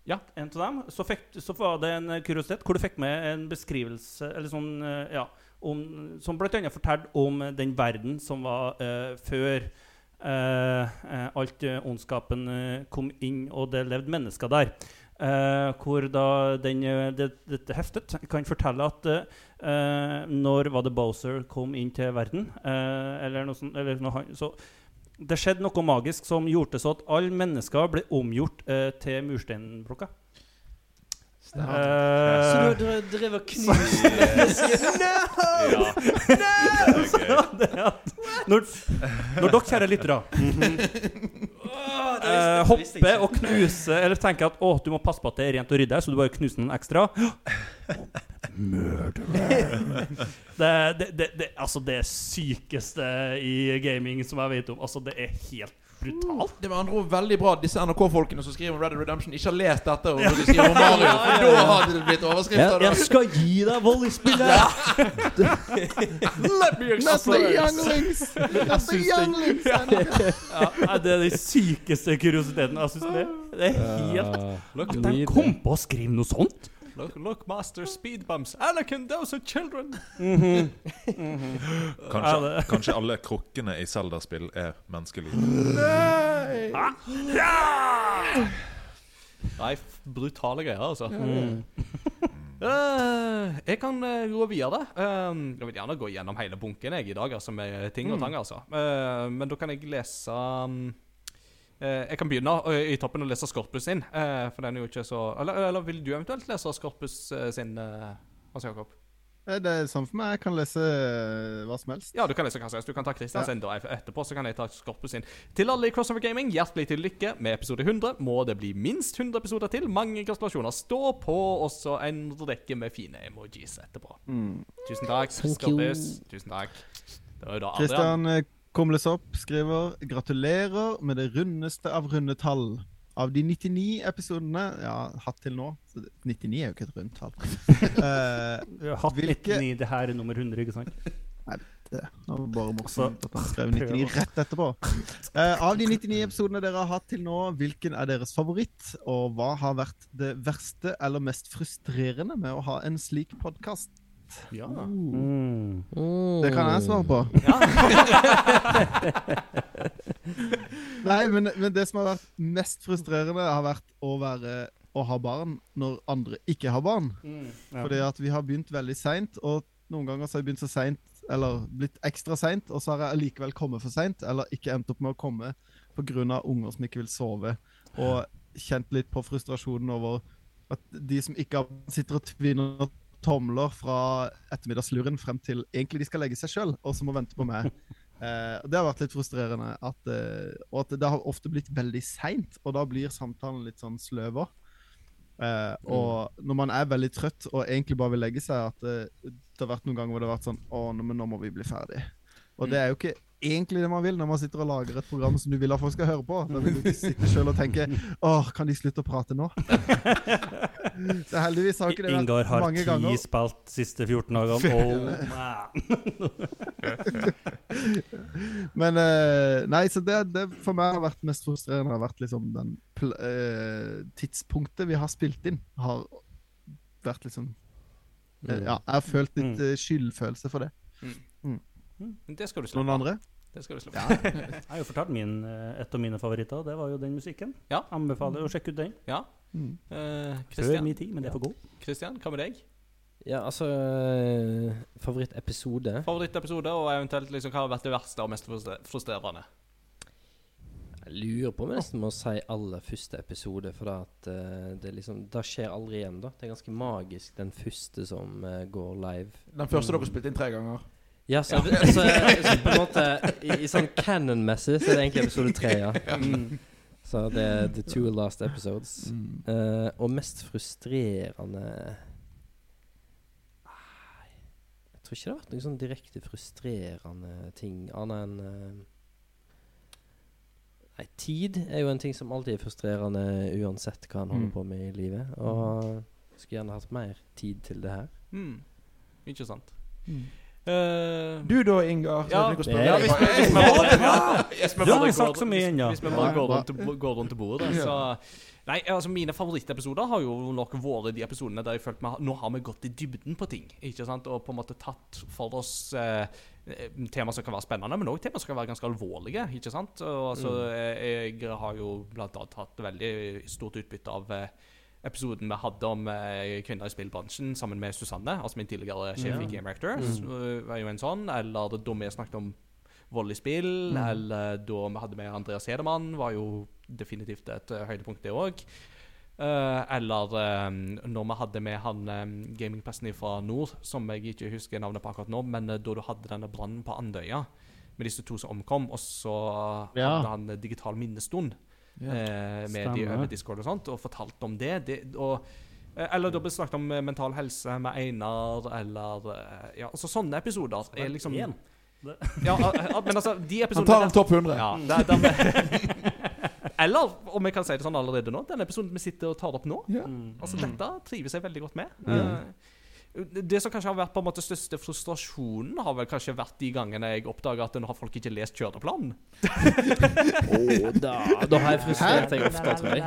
Ja, en av dem. Så, fikk, så var det en kuriositet hvor du fikk med en beskrivelse Eller sånn, eh, ja om, Som annet fortalte om den verden som var uh, før eh, alt ondskapen kom inn, og det levde mennesker der. Uh, hvor da den, det, dette heftet kan fortelle at når var det Bowser kom inn til verden, eller noe sånt eller noe, så Det skjedde noe magisk som gjorde så at alle mennesker ble omgjort eh, til mursteinblokker. Så du, du dre- drev og knuste Ja. det er at når, når dere, kjære lyttere, eh, hopper og knuser Eller tenker at å, du må passe på at det er rent og ryddig, så du bare knuser den ekstra. Det, det, det, det, altså det sykeste i gaming som jeg vet om. Altså Det er helt brutalt. Det var andre ord veldig bra at disse NRK-folkene som skriver om Red Dead Redemption, ikke har lest dette. Og de skriver om Mario For da hadde det blitt overskrifter. Jeg skal gi deg volleyspillet! Let me Not the younglings! Not the younglings! Ja, det er den sykeste kuriositeten. Jeg synes det, det er helt Look, At de kom på å skrive noe sånt! Look, look, master speed bumps. Anakin, those are children. Kanskje, Ja, det- kanskje alle krukkene i Zelda-spill er menneskelige. Nei, Nei, brutale greier, altså. Mm. Uh, jeg kan uh, gå videre. Uh, jeg vil gjerne gå gjennom hele bunken jeg, i dag, altså, med ting og tang. Altså. Eh, men da kan jeg lese um, Jeg kan begynne eh, i toppen å lese Skorpus sin. eh, for den er jo ikke så Eller, eller vil du eventuelt lese Skorpus eh, sin, Hans Jakob? Eh, Det er sånn for meg. Jeg kan lese eh, hva som helst. Ja, du kan lese hva som helst. Du kan ta Christian sin ja. etterpå, så kan jeg ta Skorpus sin. Til alle i Crossover Gaming, hjertelig til lykke med episode 100. Må det bli minst 100 episoder til. Mange gratulasjoner. Stå på, også en rekke med fine emojis etterpå. Tusen takk, Skorpus. Tusen takk. Det var jo da Adrian. Kristian eh, Komles opp skriver Gratulerer med det rundeste av runde tall. Av de 99 episodene jeg har hatt til nå så 99 er jo ikke et rundt tall. Eh, Vi har hatt Hvilke- 99, det her er nummer 100, ikke sant? det var bare morsomt at han skrev 99 rett etterpå. Uh, av de 99 episodene dere har hatt til nå, hvilken er deres favoritt? Og hva har vært det verste eller mest frustrerende med å ha en slik podkast? Ja. Mm. Det kan jeg svare på. Nei, men, men det som har vært mest frustrerende, har vært å, være, å ha barn når andre ikke har barn. Ja. Fordi at vi har begynt veldig seint, og noen ganger så har vi begynt så seint, eller blitt ekstra seint, og så har jeg allikevel kommet for seint, eller ikke endt opp med å komme pga. unger som ikke vil sove. Og kjent litt på frustrasjonen over at de som ikke har sitter og tvinner tomler fra ettermiddagsluren frem til egentlig de skal legge seg sjøl, og så må vente på meg. Eh, og Det har vært litt frustrerende. At, eh, og at det har ofte blitt veldig seint, og da blir samtalen litt sånn sløv. Eh, og når man er veldig trøtt og egentlig bare vil legge seg, at eh, det har vært noen ganger hvor det har vært sånn Å, nå, men nå må vi bli ferdig. Og det er jo ikke egentlig det man vil når man sitter og lager et program som du vil at folk skal høre på. Da vil du ikke sitte sjøl og tenke Åh, kan de slutte å prate nå? Så heldigvis har ikke det Ingar vært har mange ti ganger. spilt siste 14 dagene. Oh. Men eh, Nei, så det, det for meg har vært mest frustrerende har vært liksom den pl eh, tidspunktet vi har spilt inn, har vært liksom eh, Ja, jeg har følt litt Mm. skyldfølelse for det. Det skal du Noen slippe. andre? Det skal du slippe. Jeg har jo fortalt min, eh, et av mine favoritter. Det var jo den musikken. Ja. Anbefaler å sjekke ut den. Ja. Mm. Uh, Før Christian, min tid, men det er for god. Kristian, hva med deg? Ja, altså øh, Favorittepisode? Favorittepisode, og eventuelt liksom, hva har vært det verste og mest frustrerende? Jeg lurer på om jeg nesten må si aller første episode, for at øh, det liksom Det skjer aldri igjen, da. Det er ganske magisk, den første som øh, går live. Den første dere spilte inn tre ganger. Ja, så, så, så på en måte I, i sånn canon-messig så er det egentlig episode tre, ja. Mm. Så det er the two last episodes. Mm. Uh, og mest frustrerende Jeg tror ikke det har vært noen sånn direkte frustrerende ting, annet enn uh, Nei, tid er jo en ting som alltid er frustrerende uansett hva en holder Mm. på med i livet. Og skulle gjerne hatt mer tid til det her. Mm. Ikke sant. Mm. Eh, Du da, Ingar? Ja, ja, hvis vi- bare- ja, går- bra. rundt, til- går rundt til bordet, så Nei, altså mine favorittepisoder har jo nok vært de episodene der jeg følte meg Nå har vi gått i dybden på ting, ikke sant? Og på en måte tatt for oss eh, eh, tema som kan være spennende, men òg tema som kan være ganske alvorlige, ikke sant? Og altså, eh, jeg har jo blant annet hatt veldig stort utbytte av eh, episoden vi hadde om eh, kvinner i spillbransjen sammen med Susanne, altså min tidligere sjef i Game Rector, mm. var jo en sånn. Eller da vi snakket om vold i spill, eller da vi hadde med Andreas Hedemann, var jo definitivt et uh, høydepunkt, det òg. eller um, når vi hadde med han um, gamingpressen fra nord, som jeg ikke husker navnet på akkurat nå, men uh, da du hadde denne brannen på Andøya med disse to som omkom, og så Ja. hadde han eh, digital minnestund eh, med de over Discord og sånt, og fortalt om det. det og, eh, eller da ble det snakket om eh, mental helse med Einar, eller eh, Ja, altså sånne episoder er liksom. Ja, men altså, de Han tar en topp 100. Ja, der, der med, eller om jeg kan si det sånn allerede nå, den episoden vi sitter og tar opp nå Ja. Mm. Altså, Dette trives jeg veldig godt med. Mm. Det som kanskje har vært på en måte største frustrasjonen, har vel kanskje vært de gangene jeg oppdaga at nå har folk ikke lest kjøreplanen. Å, da, da har jeg frustrert deg ofte, tror jeg.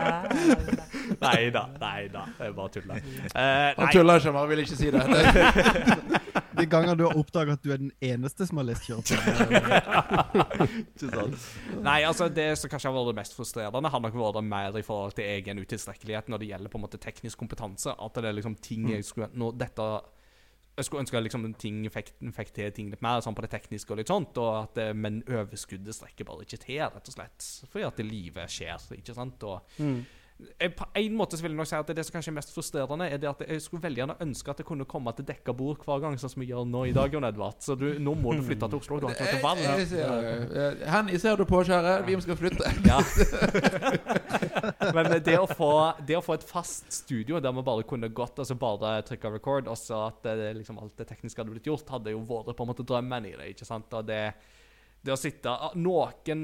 Nei da, nei da. Jeg bare tuller. Eh, Han nei, tuller ikke, han vil ikke si det. De ganger du har oppdaga at du er den eneste som har lest kjøreplanen. Nei, altså det som kanskje har vært det mest frustrerende, har nok vært mer i forhold til egen utilstrekkelighet når det gjelder på en måte teknisk kompetanse. At det er liksom ting jeg skulle nå, dette, Jeg skulle ønske liksom ting fikk, fikk til ting litt mer sånn på det tekniske, og litt sånt, og at, men overskuddet strekker bare ikke til, rett og slett. Fordi at livet skjer, ikke sant. Og Mm. Jeg, på en måte så vil jeg nok si at det som kanskje er mest frustrerende, er det at jeg skulle veldig gjerne ønske at jeg kunne komme til dekka bord hver gang, sånn som vi gjør nå i dag, Jon Edvard. Så du, nå må du flytte til Oslo. Du har ikke noe valg. Jeg eh, Henny, ser du på, kjære? Vi skal flytte. Ja. Men det å, få, det å få et fast studio der vi bare kunne gått altså bare trykka record, og så at det, liksom, alt det tekniske hadde blitt gjort, hadde jo vært på en måte drømmen i det. ikke sant? Og det, det å sitte ah, Noen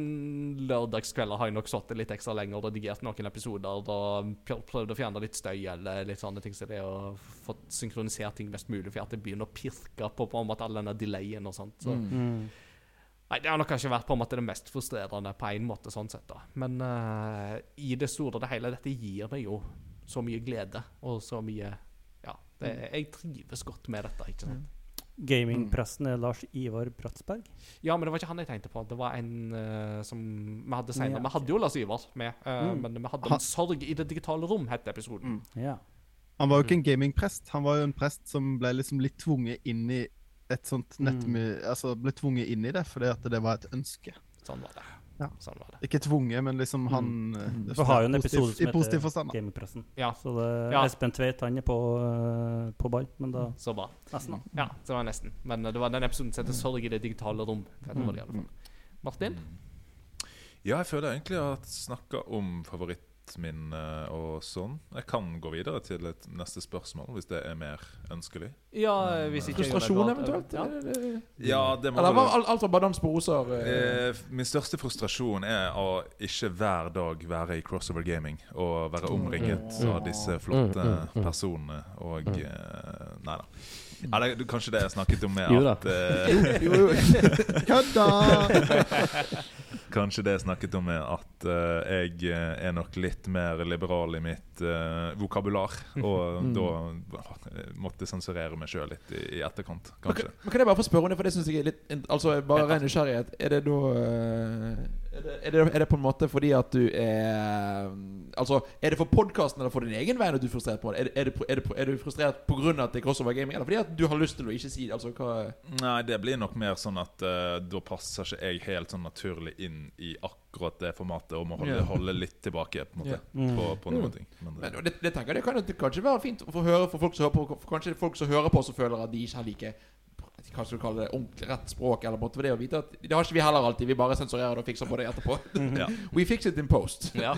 lørdagskvelder har jeg nok sittet litt ekstra lenger og redigert noen episoder og prøv- prøvd å fjerne litt støy eller litt sånne ting, så det å få synkronisert ting mest mulig, for at det begynner å pirke på, på en måte all denne delayen og sånt. Så. Mm. Nei, Det har nok kanskje vært på en måte det mest frustrerende på en måte, sånn sett da. Men uh, i det store og det hele, dette gir meg jo så mye glede og så mye Ja, det, jeg trives godt med dette, ikke sant. Gamingpresten er Lars Ivar Bratsberg. Ja, men det var ikke han jeg tenkte på. Det var en uh, som vi hadde senere. Ja. Vi hadde jo Lars Ivar med, uh, Mm. men vi hadde Han- en sorg i det digitale rom, het episoden. Ja. Han var jo ikke en gamingprest, han var jo en prest som ble liksom litt tvunget inn i et sånt nettmy... Altså ble tvunget inn i det fordi at det var et ønske. Sånn var det. Ja. Sånn var det. Ikke tvunget, men liksom han mm. det Vi har jo en positiv- episode som positiv heter forstand. da. Ja, Så det, Ja. Espen Tveit han er på, øh, på ball, men da så bra. nesten. da. Ja, det var nesten. Men eh, det var den episoden som heter 'Sorg i det digitale rom'. Det det i alle fall. Martin? Ja, jeg føler egentlig at jeg snakker om favorittminne og sånn. Jeg kan gå videre til et neste spørsmål, hvis det er mer ønskelig. Ja, hvis ikke Frustrasjon eventuelt? Ja. Er det- Ja, det må Eller var alt, alt var bare dans på roser? eh? Eh, min største frustrasjon er å ikke hver dag være i crossover gaming og være omringet av disse flotte personene og eh, Nei da. Eller kanskje det jeg snakket om med Jo at eh, Jo, jo. Kødda! Kanskje det jeg snakket om er at eh, jeg eh, er nok litt mer liberal i mitt eh, vokabular. Og Mm. da måtte sensurere meg sjøl litt i, etterkant, Men kanskje. kan, men kan jeg bare få spørre om det, for det synes jeg er litt Altså Bare ren nysgjerrighet. Er det da er det, er, det, er det på en måte fordi at du er Altså Er det for podkasten eller for din egen vei at du er frustrert på det? Er, er, det, er, du frustrert pga. at det er crossover gaming, eller fordi at du har lyst til å ikke si det? Altså Nei, det blir nok mer sånn at uh, da passer ikke jeg helt sånn naturlig inn i akkurat det formatet og må holde, yeah. holde litt tilbake på, måte, yeah. Mm. på, på noen mm. ting. Men, Men eh, det, det tenker jeg det kan det kanskje være fint å få høre for folk som hører på. Kanskje folk som hører på, som føler at de ikke har like hva skal du kalle det, ordentlig rett språk. Eller måtte måte det å vite at Det har ikke vi heller alltid. Vi bare sensurerer det og fikser på det etterpå. ja. We fix it in post. Ja.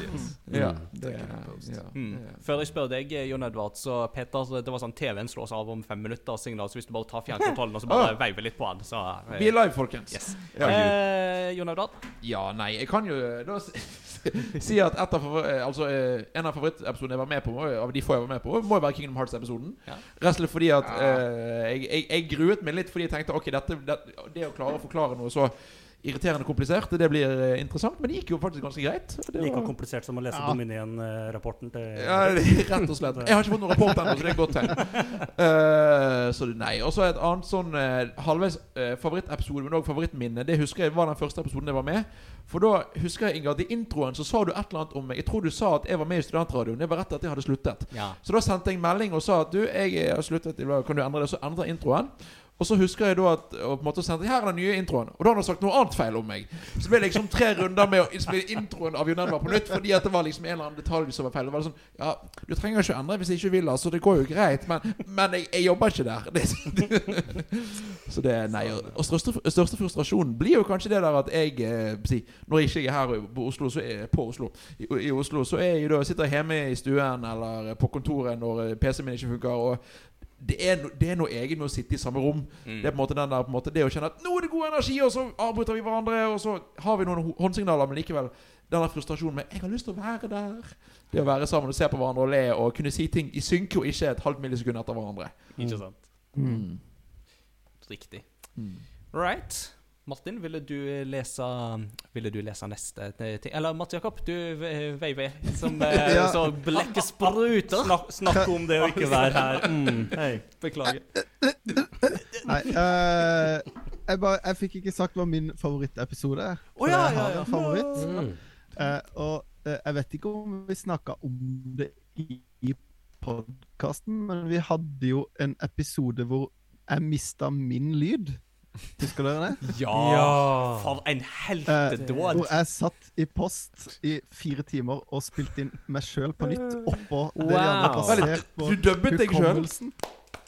Ja, Mm. det, ja, Mm. Før jeg spør deg, Jon Edvard, så Peter, det var sånn TV-en slås av om fem minutter signal, så hvis du bare tar fjernkontrollen og så bare Ah. veiver litt på den, så eh, Vi er live, folkens. Yes. Ja, Eh, Jon Edvard? ja, nei, jeg kan jo da si, si at et av favor- eh, altså, eh, en av favorittepisodene jeg var med på, av de få jeg var med på, må jo være Kingdom Hearts-episoden. Ja. Rett og slett fordi at eh, jeg, jeg, jeg gruet meg litt fordi jeg tenkte Ok, dette, det, det å klare å forklare noe så irriterende komplisert, det blir eh, interessant. Men det gikk jo faktisk ganske greit. det Like var- komplisert som å lese Ja. Dominion-rapporten til Ja, rett og slett. Jeg har ikke fått noen rapport ennå, så det er et godt tegn. Eh, så nei. Og så et annet sånn uh, halvveis eh, favorittepisode, men òg favorittminne. Det husker jeg var den første episoden jeg var med. For da husker jeg, Inga, at i introen så sa du et eller annet om meg. Jeg tror du sa at jeg var med i Studentradioen. Det var rett etter at jeg hadde sluttet. Ja. Så da sendte jeg melding og sa at du, jeg har sluttet. Kan du endre det? Så endret introen. Og så husker jeg da at og på en måte sendte Her er den nye introen. Og da hadde han sagt noe annet feil om meg. Så ble det liksom tre runder med å spille introen av Jon Edvard på nytt fordi at det var liksom en eller annen detalj som var feil. Det var sånn Ja, du trenger ikke å endre hvis ikke du vil, altså. Det går jo greit. Men, men jeg, jeg jobber ikke der. Det, så det er Nei. Og, og største, største frustrasjonen blir jo kanskje det der at jeg eh, Når jeg ikke er her på Oslo, så er, på Oslo i, i Oslo, så er jeg da sitter jeg hjemme i stuen eller på kontoret når eh, PC-en min ikke funker. Og det er, no, det er noe eget med å sitte i samme rom. Mm. Det er på en måte den der måte, Det å kjenne at 'nå er det god energi', og så avbryter vi hverandre, og så har vi noen håndsignaler, men likevel den der frustrasjonen med 'jeg har lyst til å være der'. Det å være sammen og se på hverandre og le og kunne si ting i synke og ikke et halvt millisekund etter hverandre. Ikke sant? Mm. Riktig. Mm. Right. Martin, ville du lese Ville du lese neste ting? Eller Mats Jakob, du ve- veiver som eh, Ja. så blekket spruter. Snakk, snakk om det å ikke være her. Mm, hei. Beklager. Nei, uh, jeg, bare, jeg fikk ikke sagt hva min favorittepisode er. Å ja, jeg ja, har ja. en favoritt. Mm. Uh, og uh, jeg vet ikke om vi snakka om det i, i podkasten, men vi hadde jo en episode hvor jeg mista min lyd. Husker dere det? Ja! Ja. For en Eh, heltedåd. hvor jeg satt i post i fire timer og spilte inn meg sjøl på nytt oppå det de andre hadde på Du dubbet deg sjøl.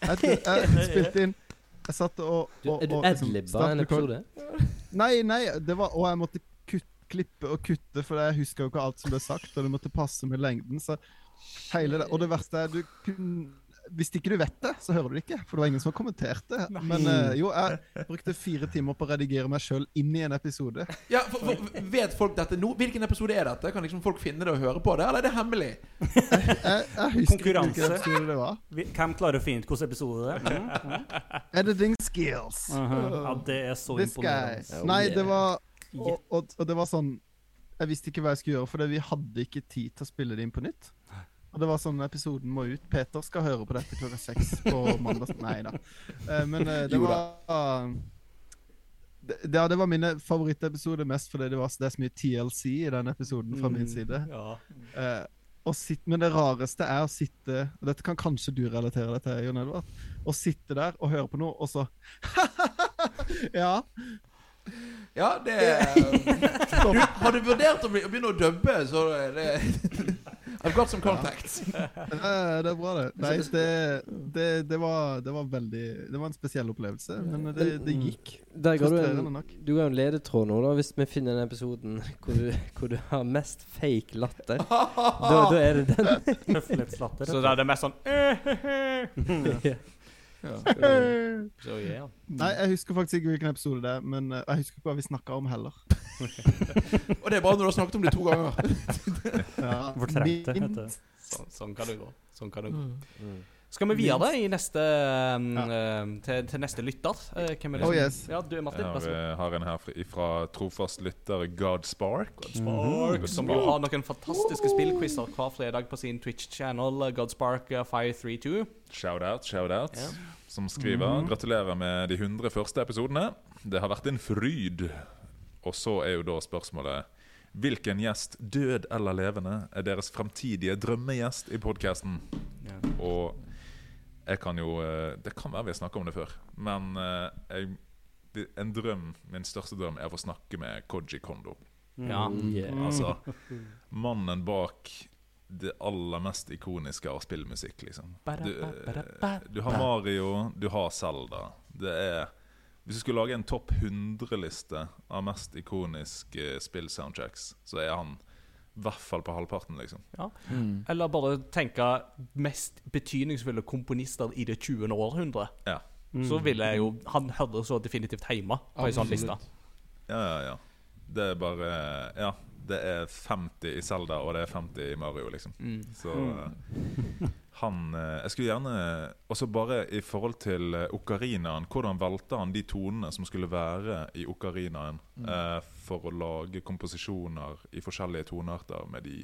Jeg, jeg spilte inn Jeg satt og, Du, og, er du og liksom adlibba en episode? Nei, nei, det var Og jeg måtte kutt, klippe og kutte, for jeg husker jo ikke alt som ble sagt, og det måtte passe med lengden. Så hele det Og det verste er du kun Hvis ikke du vet det, så hører du det ikke, for det var ingen som kommenterte. Men uh, jo, jeg brukte fire timer på å redigere meg sjøl inn i en episode. Ja, for, for, vet folk dette nå? Hvilken episode er dette? Kan liksom folk finne det og høre på det, eller er det hemmelig? Jeg, jeg husker ikke Konkurranse. hvilken episode det var. Hvem klarer å finne ut hvilken episode det er? Mm. Editing skills. Aha. Ja, det er så This guy. imponerende. Nei, det var og, og, og det var sånn Jeg visste ikke hva jeg skulle gjøre, for vi hadde ikke tid til å spille det inn på nytt. Og det var sånn episoden må ut. Peter skal høre på dette klokka seks på mandag. Nei da. Eh, men eh, det var det, ja, det var mine favorittepisoder mest fordi det, var, det så mye TLC i den episoden fra min side. Ja. Eh, å men det rareste er å sitte og Dette kan kanskje du relatere deg til, Jon Edvard. Å sitte der og høre på noe, og så Ja. Ja, det du, Har du vurdert å begynne å dubbe, så er det I've got some contacts. Ja. det er bra, det. Nei, det, det, det, var, det var veldig Det var en spesiell opplevelse, men det, det gikk. Der ga du en, du ga en ledetråd nå, da, hvis vi finner den episoden hvor du, hvor du har mest fake latter. Da, da er det den. Så da er det mest sånn Ja. Så yeah. Nei, jeg husker faktisk ikke hvilken episode det er, men eh, jeg husker ikke hva vi snakka om heller. Og det er bare når du har snakket om det to ganger. Ja, Fortrengte, min- heter det. Sånn, sånn kan det gå. Sånn kan det gå. Mm. Skal vi videre i neste um, Ja. uh, til, til neste lytter? Uh, hvem er det? Oh, yes. Ja, du Martin. Jeg Vær så har, en her fra, fra trofast lytter Godspark. Godspark, som jo har noen fantastiske spillquizer hver fredag på sin Twitch-channel, eh, Godspark eh, 532. Shout-out, shout-out. Ja. Som skriver Gratulerer med de 100 første episodene. Det har vært en fryd. Og så er jo da spørsmålet Hvilken gjest, død eller levende, er deres fremtidige drømmegjest i podkasten? Ja. Og jeg kan jo eh, Det kan være vi har snakket om det før, men eh, jeg, en drøm, min største drøm er å få snakke med Koji Kondo. Ja. Yeah. Altså mannen bak det aller mest ikoniske av spillmusikk, liksom. Du, eh, du har Mario, du har Zelda. Det er Hvis du skulle lage en topp 100-liste av mest ikoniske spill-soundtracks, så er han i hvert fall på halvparten, liksom. Mm. Eller bare tenke mest betydningsfulle komponister i det 20. århundre. Ja. Så ville jeg jo Han hører så definitivt hjemme på ei sånn liste. Ja, ja, ja. Det er bare Ja. Det er 50 i Zelda, og det er 50 i Mario, liksom. Mm. Så eh, han eh, Jeg skulle gjerne Også bare i forhold til eh, okarinaen. Hvordan valgte han de tonene som skulle være i okarinaen eh, for å lage komposisjoner i forskjellige tonearter med de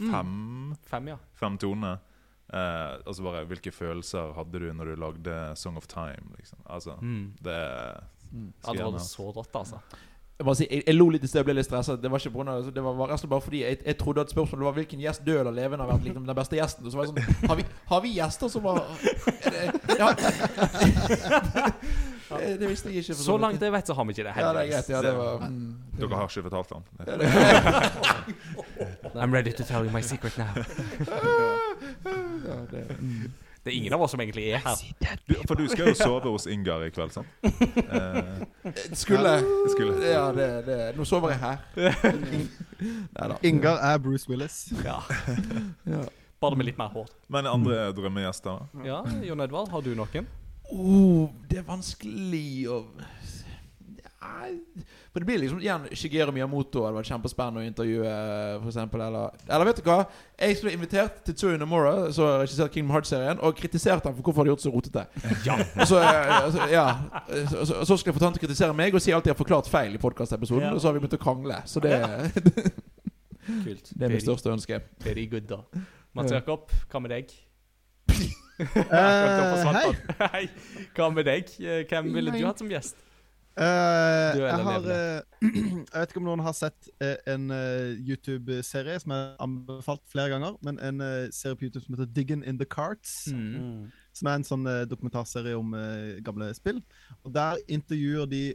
fem, Fem, ja. fem tonene? Eh, altså bare Hvilke følelser hadde du når du lagde Song of Time? Liksom? Altså, Mm. det er Ja, det var så rått, altså. Jeg, si, jeg, jeg lo litt i sted og ble litt stresset. Det var ikke på grunn av Det var bare, bare fordi jeg, jeg trodde at spørsmålet var hvilken gjest død eller levende har vært liksom, den beste gjesten. Og så var jeg sånn Har vi, har vi gjester som var er det, ja. det, det visste jeg ikke. for Så langt jeg vet, så har vi ikke det. Ja, det er greit. Ja, det var mm. Dere har ikke fortalt ham? I'm ready to tell you my secret now. ja, det, mm. Det er ingen av oss som egentlig er her. Du, for du skal jo sove hos Ingar i kveld, sant? Eh, Skulle skulle. Ja, det, det Nå sover jeg her. Ingar er Bruce Willis. Ja. Ja. Bare med litt mer hår. Men andre drømmegjester? Ja, Jon Edvard, har du noen? Oh, det er vanskelig å Nei, For det blir liksom igjen Shigeru Miyamoto Det hadde vært kjempespennende å intervjue, for eksempel, eller Eller vet du hva? Jeg skulle invitert til Tsuyu Nomura, som regisserte Kingdom Hearts-serien, og kritisert ham for hvorfor han har gjort så rotete. Ja. Og så, eh, altså, ja, så, så, så skal jeg få han til å kritisere meg og si alt jeg har forklart feil i podkastepisoden, Ja. og så har vi begynt å krangle. Så det, Kult. det er mitt største ønske. Very good, da. Mats Ja. Jakob, hva med deg? Eh, hei. Hei. Hva med deg? Eh, Hvem ville du hatt som gjest? Eh, jeg har uh, Jeg vet ikke om noen har sett uh, en YouTube-serie som er anbefalt flere ganger, men en serie på YouTube som heter Diggin' in the Carts. Mm. Mm. Som er en sånn dokumentarserie om gamle spill. Og Der intervjuer de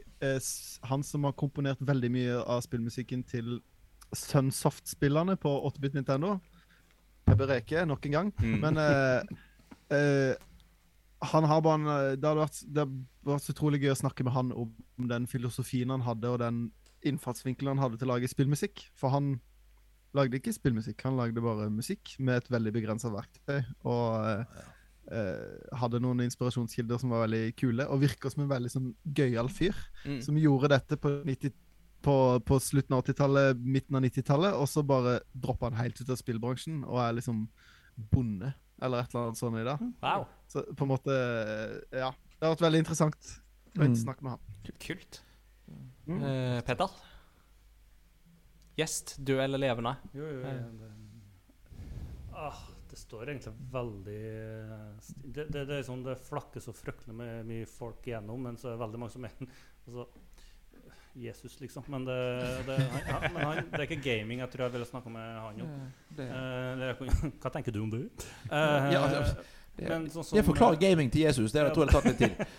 han som har komponert veldig mye av spillmusikken til Sunsoft-spillerne på 8-bit Nintendo. Jeg bør reke nok en gang. Mm. Men han har bare en, det, hadde vært, det hadde vært så utrolig gøy å snakke med han om den filosofien han hadde, og den innfartsvinkelen han hadde til å lage spillmusikk. For han lagde ikke spillmusikk, han lagde bare musikk med et veldig begrensa verktøy. Og eh, eh, hadde noen inspirasjonskilder som var veldig kule, og virker som en veldig sånn gøyal fyr. Mm. Som gjorde dette på, 90, på, på slutten av 80-tallet, midten av 90-tallet, og så bare droppa han helt ut av spillbransjen og er liksom bonde, eller et eller annet sånt i dag. Wow. Så på en måte Ja. Det har vært veldig interessant å Mm. snakke med han. Kult. Mm. Uh, Petter? Gjest, død eller levende? Jo, jo, jo. det, ah, det står egentlig veldig eh, det, det, det er sånn det flakker så fryktelig med mye folk igjennom, men så er det veldig mange som er altså, Jesus, liksom. Men, det, det, han, ja, men han, det er ikke gaming jeg tror jeg ville snakke med han om. Det, uh, det hva tenker du om det? Uh, Ja, altså, det, men sånn som det forklarer gaming til Jesus. Det tror jeg det tatt litt tid.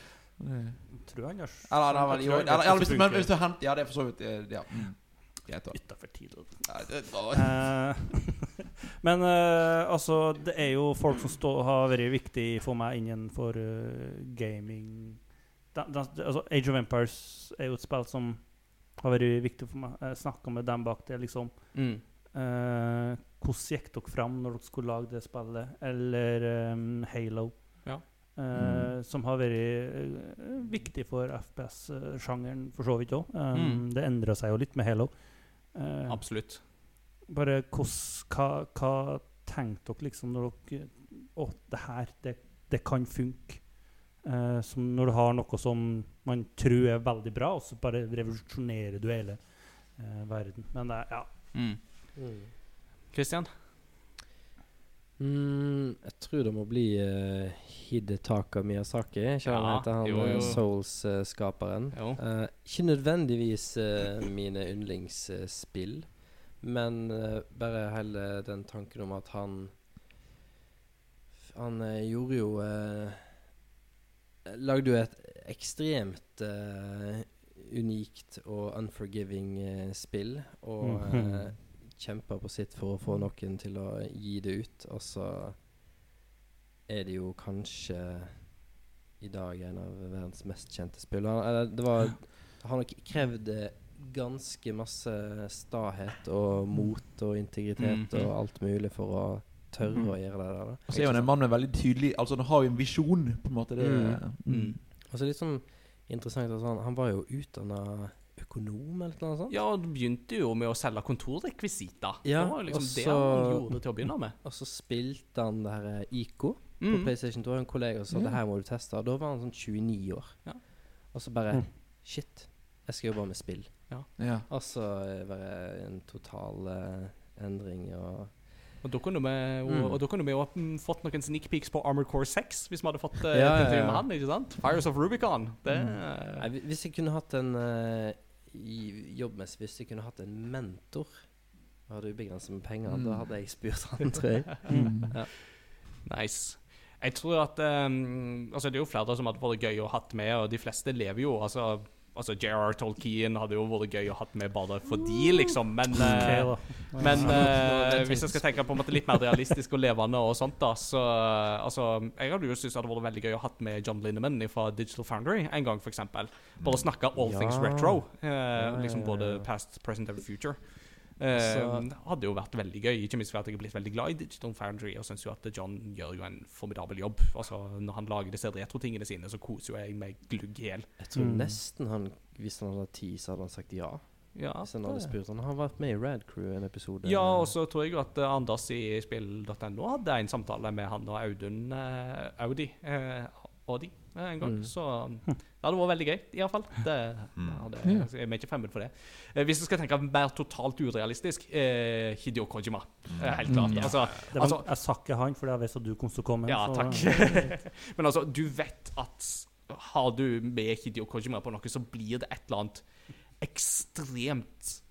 Tror han har Eller, jeg eller, eller hvis, men hvis du henter Ja, det er for så vidt eh, Ja. Mm. Utafor da. Tid. Ja, det, å, Eh, men uh, altså, det er jo folk som stå, har vært viktig for meg innenfor uh, gaming. Da, da, altså, Age of Empires er jo et spill som har vært viktig for meg. Jeg snakka med dem bak det, liksom. Mm. Eh, hvordan gikk dere fram når dere skulle lage det spillet? Eller um, Halo. Ja. eh, Som har vært uh, viktig for FPS-sjangeren for så vidt òg. Um, Mm. Det endra seg jo litt med Halo. Eh, Absolutt. bare hos, hva, hva tenkte dere liksom når dere Å, det her, det, det kan funke. Eh, som når du har noe som man tror er veldig bra, og så bare revolusjonerer du hele verden. Men det er ja. Mm. Christian? Mm, jeg tror det må bli uh, Hidetaka Miyazaki. Ikke han Ja, heter han eh. Souls-skaperen. Jo. uh, ikke nødvendigvis uh, mine yndlingsspill, men bare hele den tanken om at han Han gjorde jo Lagde jo et ekstremt unikt og unforgiving spill, og eh, kjempa på sitt for å få noen til å gi det ut, og så er det jo kanskje i dag en av verdens mest kjente spill. Han, eller, det var har nok krevd eh, ganske masse stahet og mot og integritet Mhm. og alt mulig for å tørre å gjøre det der. Og så er han en mann med veldig tydelig Altså Han har jo en visjon, på en måte. Det, Mm. mm. Og så litt sånn interessant at han, han var jo utdanna økonom eller noe sånt. Ja, du begynte jo med å selge kontorrekvisitter. Ja, det var liksom også, det han gjorde til å begynne med. Og så spilte han det her eh, IK på Mm. PlayStation 2. En kollega sa det her må du teste. Og da var han sånn 29 år. Ja. Og så bare Mm. Shit, jeg skal jobbe med spill. Ja. Og så eh, bare en total uh, endring og Og da kunne vi jo Mm. jo mm, fått noen sneak peeks på Armored Core 6, hvis vi hadde fått uh, Ja, ja, ja. med han. ikke sant? Fires of Rubicon. Det Nei, Hvis jeg kunne hatt en i- Jobbmessig, hvis jeg kunne hatt en mentor og hadde ubegrenset med penger, Mm. da hadde jeg spurt han, tror jeg. Mm. Nice. Jeg tror at um, Altså, det er jo flere som hadde vært gøy å hatt med, og de fleste lever jo. Altså, altså J.R. Tolkien hadde jo vært gøy å hatt med bare for de, liksom. Men, Ok, eh, men er hvis jeg skal tenke på en måte litt mer realistisk og levende og sånt, da, så eh, Altså, jeg hadde jo syntes det hadde vært veldig gøy å hatt med John Linneman fra Digital Foundry en gang, f.eks. Bare snakke all Ja. things retro. Uh, liksom både past, present and future. Eh, Så- hadde jo vært veldig gøy, ikke minst fordi jeg er blitt veldig glad i Digital Foundry og syns jo at John gjør jo en formidabel jobb. Altså Når han lager disse retrotingene sine, så koser jo jeg meg glugg i hjel. Jeg tror Mm. nesten han Hvis han hadde tid, så hadde han sagt ja. Ja, Hvis han hadde spurt Han har vært med i Rad Crew en episode. ja, og så tror jeg jo at eh, Anders i spill.no hadde en samtale med han og Audun uh, Audi. Uh, Audi en gang. Mm. Så um, det hadde vært veldig gøy, iallfall. Vi Mm. hadde, er ikke fremmed for det. Eh, hvis du skal tenke mer totalt urealistisk eh, Hideo Kojima. Eh, helt klart. Mm. Altså, Det var, altså, jeg sa ikke han, for jeg visste at du kom til å komme. Ja, så- takk. Men altså, du vet at har du med Hideo Kojima på noe, så blir det et eller annet ekstremt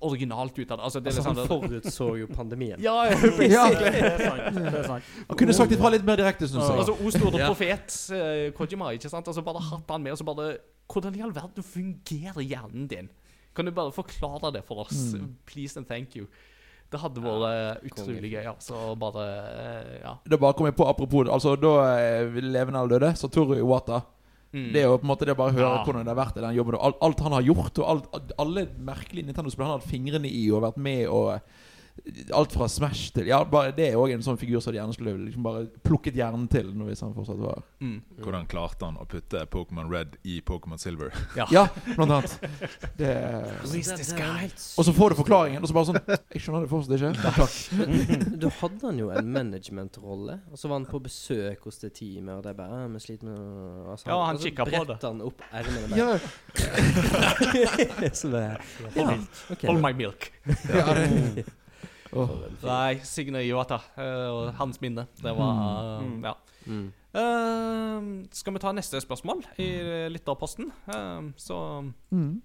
originalt ut av det. Altså, det er Altså, han liksom forutså jo pandemien. Ja, Ja, det er sant. Det er sant. Han kunne sagt ifra litt mer direkte, syns jeg. Altså, O store profet eh, Kojima, ikke sant? Altså, bare hatt han med, og så bare Hvordan i all verden fungerer hjernen din? Kan du bare forklare det for oss? Please and thank you. Det hadde vært eh, utrolig gøy, altså. Bare eh, Ja. Da bare kom jeg på, apropos altså da eh, levende eller døde, Satoru Iwata. Mm. Det er jo på en måte det å bare høre Ja. hvordan det har vært i den jobben. Og alt, alt han har gjort, og alt, alle merkelige Nintendo-spill han har hatt fingrene i og vært med og Alt fra Smash til Ja, bare Det er òg en sånn figur som de gjerne skulle liksom bare plukket hjernen til hvis han fortsatt var Mm. Hvordan klarte han å putte Pokémon Red i Pokémon Silver? Ja, blant annet. Det. Og så får du forklaringen, og så bare sånn Jeg skjønner det fortsatt ikke. Men takk. Da hadde han jo en managementrolle, og så var han på besøk hos det teamet, og det er bare «Ah, Vi sliter med å altså, Ja, han kikka på det. han opp ermene. Ja, Så det Ja. ok. My milk. ja, Åh. Nei, Signe Iwata eh, og hans minne. Det var Mm. Ja. Mm. Uh, skal vi ta neste spørsmål i lytterposten? Uh, så Mm.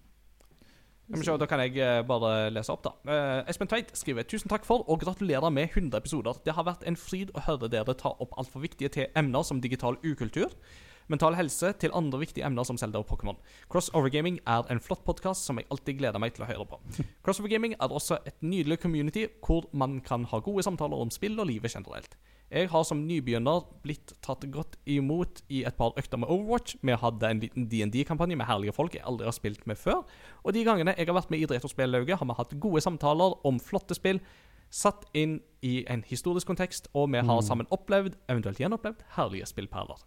Se, Da kan jeg eh, bare lese opp, da. Eh, Espen Tveit skriver Tusen takk for og gratulerer med 100 episoder. Det har vært en fryd å høre dere ta opp altfor viktige te emner som digital ukultur, mental helse til andre viktige emner som Zelda og Pokémon. Crossover Gaming er en flott podkast som jeg alltid gleder meg til å høre på. Crossover Gaming er også et nydelig community hvor man kan ha gode samtaler om spill og livet generelt. Jeg har som nybegynner blitt tatt godt imot i et par økter med Overwatch. Vi hadde en liten DND-kampanje med herlige folk jeg aldri har spilt med før. Og de gangene jeg har vært med i Retrospellauget, har vi hatt gode samtaler om flotte spill. Satt inn i en historisk kontekst, og vi har sammen opplevd, eventuelt gjenopplevd, herlige spillperler.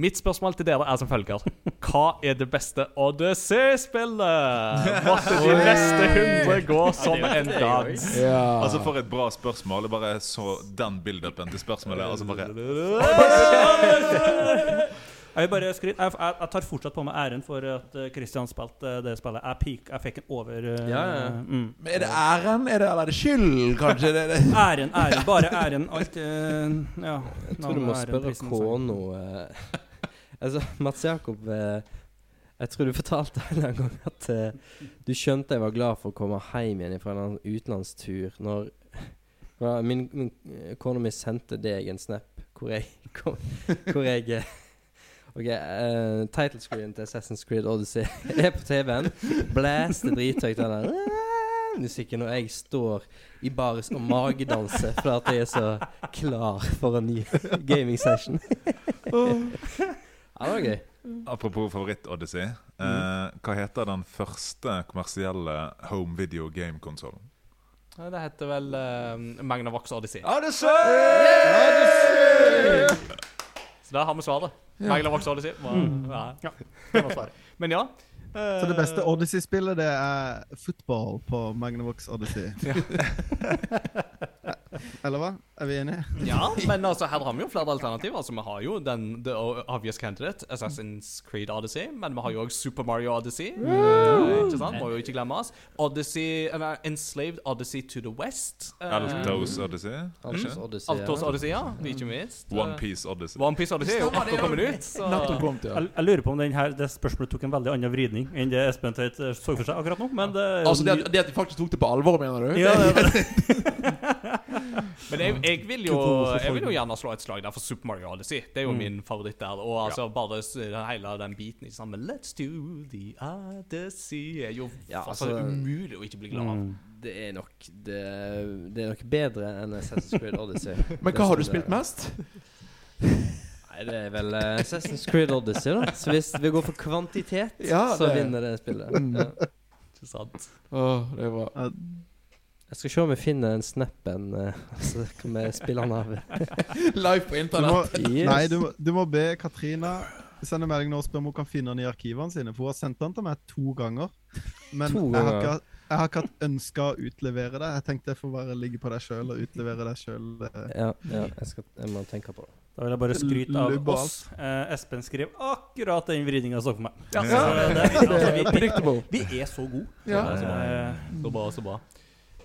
Mitt spørsmål til dere er som følger. Hva er det beste Odyssey-spillet? Måtte de neste hundre gå som en dans. Ja. Altså For et bra spørsmål. Jeg bare så den build-upen til spørsmålet. Altså bare Jeg, bare skryt, jeg, jeg, jeg tar fortsatt på meg æren for at eh, Christian spilte eh, det spillet. Jeg, peak, jeg fikk en over eh, Ja, ja. Mm. Men Er det æren, er det, eller er det skyld, kanskje? Det, det. Æren, æren. Bare æren. Alt eh, Ja. Jeg tror du må æren, spørre Kåno kona eh, Altså, Mats Jakob eh, Jeg tror du fortalte en gang at uh, du skjønte jeg var glad for å komme hjem igjen fra en utenlandstur når min, min eh, kona mi sendte deg en snap hvor jeg kom, Hvor jeg eh, Ok, uh, title screen til Assassin's Creed Odyssey er på TV-en. Blæste drithøyt den der eh, musikken, og jeg står i baris og magedanser fordi at jeg er så klar for en ny gaming session. ja, det var gøy. Apropos favoritt-Odyssey. Eh, hva heter den første kommersielle home video game-konsollen? Det heter vel uh, Magnavox Odyssey. Så der har vi svaret. Magnavox Odyssey. Var, ja. Ja, det var svaret. Men ja. Så det beste Odyssey-spillet, det er football på Magnavox Odyssey. Eller hva? Er vi enige? Ja, men altså, her har vi jo flere alternativer. Altså, Vi har jo den The Obvious Candidate, Assassin's Creed Odyssey. Men vi har jo òg Super Mario Odyssey. Eh, ikke sant? Må jo ikke glemme oss. Odyssey, uh, Enslaved Odyssey to the West. Uh, Altos Odyssey? Altos? Odyssey. Altos Odyssey, ja. Ikke minst. One Eh, Piece Odyssey. One Piece Odyssey er jo akkurat kommet ut. Så. Jeg, jeg lurer på om den her, det spørsmålet tok en veldig annen vridning enn det Espen Tveit eh, så for seg akkurat nå. Men det Altså det at, det at de faktisk tok det på alvor, mener du? ja, det, det, Men jeg, jeg, vil jo, jeg vil jo gjerne slå et slag der for Super Mario Odyssey. Det er jo Mm. min favoritt der. Og altså bare den, hele den biten i sammen Let's do the Odyssey er jo Ja, altså, altså- umulig å ikke bli glad av. mm. Det er nok det, det er nok bedre enn Assassin's Creed Odyssey. Men hva har du spilt mest? Nei, det er vel eh, Assassin's Creed Odyssey, da. Så hvis vi går for kvantitet, Ja, så vinner det spillet. Mm. Ja. Ikke sant? Åh, det var Ja, Jeg skal se om jeg finner den snappen, eh, så kan vi spille den av. Live på Du må, internett. Yes. nei, du, må- du må be Katrina sende melding nå og spørre om hun kan finne den i arkivene sine. For hun har sendt den til meg to ganger. Men To jeg har ikke, jeg har ikke hatt ønska å utlevere det. Jeg tenkte jeg får bare ligge på deg sjøl og utlevere deg sjøl. Ja, ja jeg, skal, jeg må tenke på det. Da vil jeg bare skryte av oss. Eh, Espen skrev akkurat den vridninga jeg så for meg. Ja. Så det, altså, vi, vi, vi er så gode. Ja. Eh, Så bra, så bra.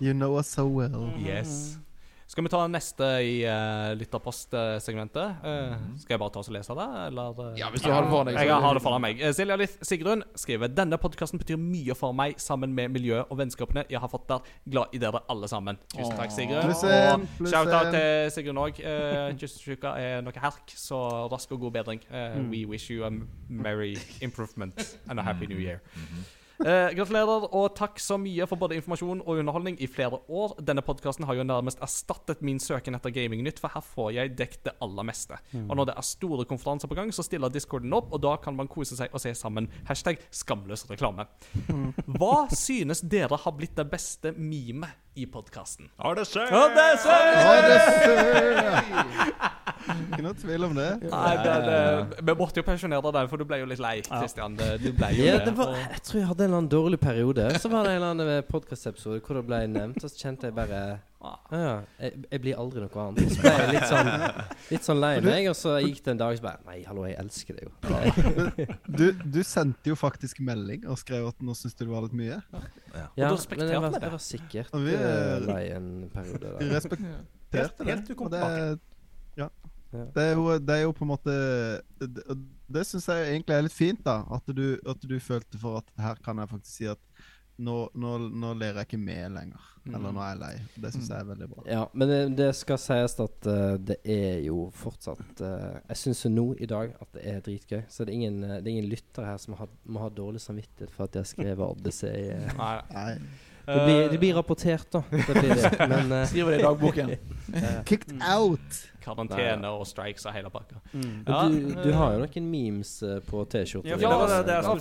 You know us so well. Yes. Skal vi ta neste i uh, lytterpostsegmentet? Uh, skal jeg bare ta oss og lese det, eller? eh? Ja, hvis du har det foran deg. så- Jeg har det foran meg. Eh, Silja Lith Sigrun skriver Denne podkasten betyr mye for meg, sammen med miljøet og vennskapene jeg har fått der. Glad i dere alle sammen. Tusen takk, Sigrun. Pluss en, Og shout-out til Sigrun òg. Uh, Kystsjuka er noe herk, så rask og god bedring. Eh, We wish you a merry improvement and a happy new year. Eh, gratulerer, og takk så mye for både informasjon og underholdning i flere år. Denne podkasten har jo nærmest erstattet min søken etter gamingnytt, for her får jeg dekket det aller meste. Og når det er store konferanser på gang, så stiller discorden opp, og da kan man kose seg og se sammen. Hashtag skamløs reklame. Hva synes dere har blitt det beste memet i podkasten? Har det skjedd? Har det ser Ikke noe tvil om det. Nei, det, det, vi måtte jo pensjonere deg, for du ble jo litt lei, Kristian. Du ble jo Ja, det. var, jeg tror jeg hadde en eller annen dårlig periode. Så var det en eller annen podkastepisode hvor det ble nevnt, og så kjente jeg bare. Ja, ja, jeg, jeg blir aldri noe annet. Så ble jeg litt sånn, litt sånn lei meg, og så gikk det en dag så bare Nei, hallo, jeg elsker det jo. Du, du sendte jo faktisk melding og skrev at nå syns du det var litt mye. Ja, ja men jeg var, det. jeg var sikkert vi eh, lei en periode. Da. respekterte Helt- helt det. du kom og det, ja. Det, er jo, det er jo på en måte Det, det syns jeg egentlig er litt fint, da. At du, at du følte for at her kan jeg faktisk si at nå, nå, nå ler jeg ikke med lenger. Eller nå er jeg lei. Det syns jeg er veldig bra. Ja, men det, det skal sies at uh, det er jo fortsatt uh, Jeg syns jo nå i dag at det er dritgøy. Så det er ingen, eh, det er ingen lyttere her som har, må ha dårlig samvittighet for at de har skrevet Odyssey. Uh. Nei. Nei. Det blir, det blir rapportert, da. Det blir det. Men Skriver det i dagboken. Kicked out! Karantene og strikes og hele pakka. mm. Ja, du, du eh, har jo noen memes eh, på T-skjorta. Ja, di. det det- Ja,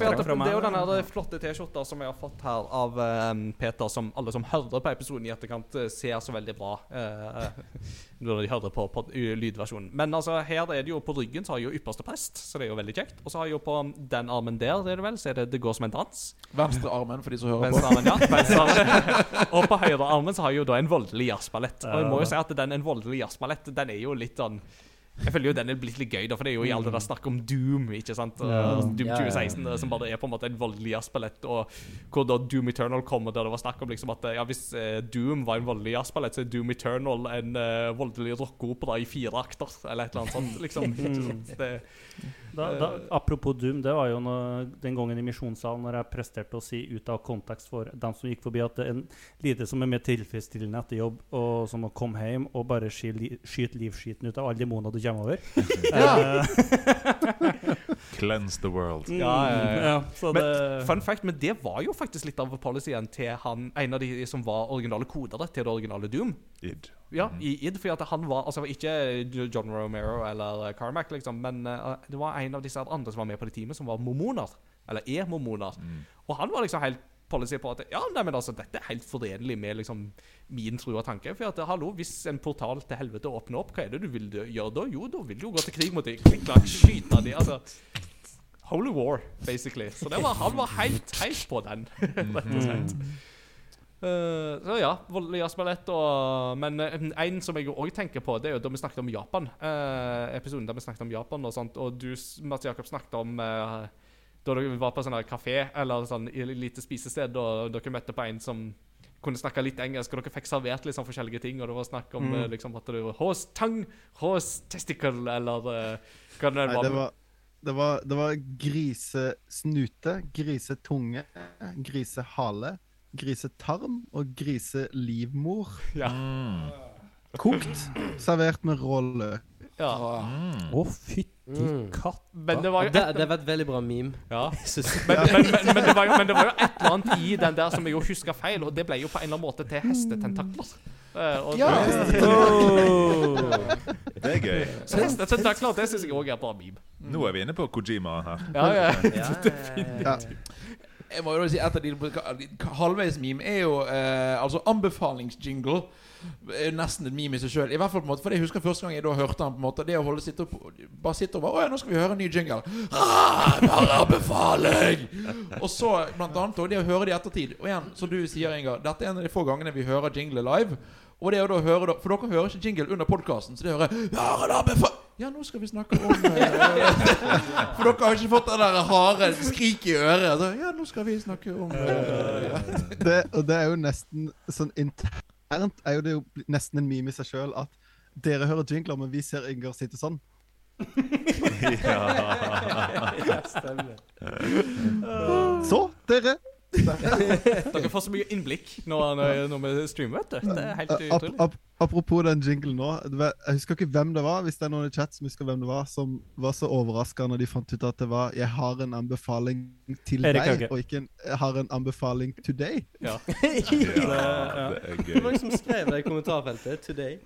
er jo den her flotte T-skjorta som jeg har fått her av um, Peter, som alle som hører på episoden i etterkant, ser så veldig bra uh, når de hører på, på lydversjonen. Men altså, her er det jo på ryggen så har jeg jo ypperste prest, så det er jo veldig kjekt. Og så har jeg jo på den armen der, det er det vel, så er det Det går som en dans. Venstre armen for de som hører på. Venstre armen, ja. Venstre armen. og på høyre armen så har jeg jo da en voldelig jazzballett. Og jeg må jo si at den en voldelig jazzballett, den er jo litt sånn jeg føler jo den er blitt litt gøy, da, for det er jo i all det der snakk om Doom. ikke sant? Og Ja. Doom Ja, ja, ja. 2016, det, som bare er på en måte en voldelig jazzballett. Og hvor da Doom Eternal kommer, der det var snakk om liksom at ja, hvis eh, Doom var en voldelig jazzballett, så er Doom Eternal en uh, voldelig rockeopera i fire akter, eller et eller annet sånt. liksom. sant? Det, Da, da, apropos Doom, det var jo når, den gangen i misjonssalen når jeg presterte å si ut av kontekst for dem som gikk forbi, at det er en lite som er mer tilfredsstillende etter jobb, og som å komme hjem og bare skyte livskiten ut av alle demoner du kommer over. Cleanse the world. mm, Ja, ja, ja. ja, så Men det, Fun fact, men det var jo faktisk litt av policyen til han, en av de som var originale kodere til det originale Doom. Id. Ja, i id, fordi at han var Altså ikke John Romero eller eh, Carmack, liksom, men uh, det var en av disse andre som var med på det teamet, som var mormoner. Eller er mormoner. Og han var liksom helt policy på at Ja, nei, men altså, dette er helt forenlig med liksom min tro og tanke. For at, hallo, hvis en portal til helvete åpner opp, hva er det du vil gjøre da? Jo, da vil du jo gå til krig mot dem. Klikk, klakk, skyte dem. Altså Holy war, basically. Så det var, han var helt, helt på den, rett og slett. Uh, så ja, voldelig jazzballett og Men uh, en som jeg òg tenker på, det er jo da vi snakket om Japan. Uh, episoden der vi snakket om Japan og sånt, og du, Mats Jakob, snakket om eh, da dere var på sånn her kafé eller sånn i et lite spisested, og dere møtte på en som kunne snakke litt engelsk, og dere fikk servert sånn forskjellige ting, og det var snakk om Mm. eh, liksom at det var hos tang, hos testicle, eller uh, hva det Nei, var. det var, det var, det var grisesnute, grisetunge, grisehale, grisetarm og griselivmor. Ja. Kokt, servert med rå løk. Ja. Å, fytti Mm. Men det var jo det, det var et veldig bra meme. Ja. Men, men, men, men, det var jo, men det var jo et eller annet i den der som jeg jo huska feil, og det ble jo på en eller annen måte til hestetentakler. Eh, og Ja. Det er gøy. Så hestetentakler, det syns jeg òg er bra meme. Nå er vi inne på Kojima her. Ja, ja. Ja, ja, ja. Jeg må jo si et av de Halvveis-meme er jo eh, Altså anbefalingsjingle. Er nesten et meme i seg sjøl. I hvert fall på en måte For jeg husker første gang jeg da hørte han på en måte Det å holde sitte opp Bare sitte bare Å ja, nå skal vi høre en ny jingle. Ah, bare anbefaling! Og så blant annet også, det å høre det i ettertid. Og igjen, som du sier, Inga, dette er en av de få gangene vi hører jingle live. Og det å da høre For dere hører ikke jingle under podkasten, så det hører Høre Ja, nå skal vi snakke om eh, For dere har ikke fått det der harde skriket i øret. Så, ja, nå skal vi snakke om eh, Det, og det er jo nesten sånn internt er jo det jo nesten en meme i seg sjøl at dere hører jingler, men vi ser Inger sitte sånn. Så, dere. Dere får så mye innblikk når, når, vi streamer, vet du. Det er helt utrolig. ap apropos den jinglen nå. Jeg husker ikke hvem det var, hvis det er noen i chat som husker hvem det var, som var så overraska når de fant ut at det var 'Jeg har en anbefaling til deg', Hauge. og ikke en 'Jeg har en anbefaling today'. Ja. Ja, det er Det var gøy. noen som skrev det i kommentarfeltet. 'Today'.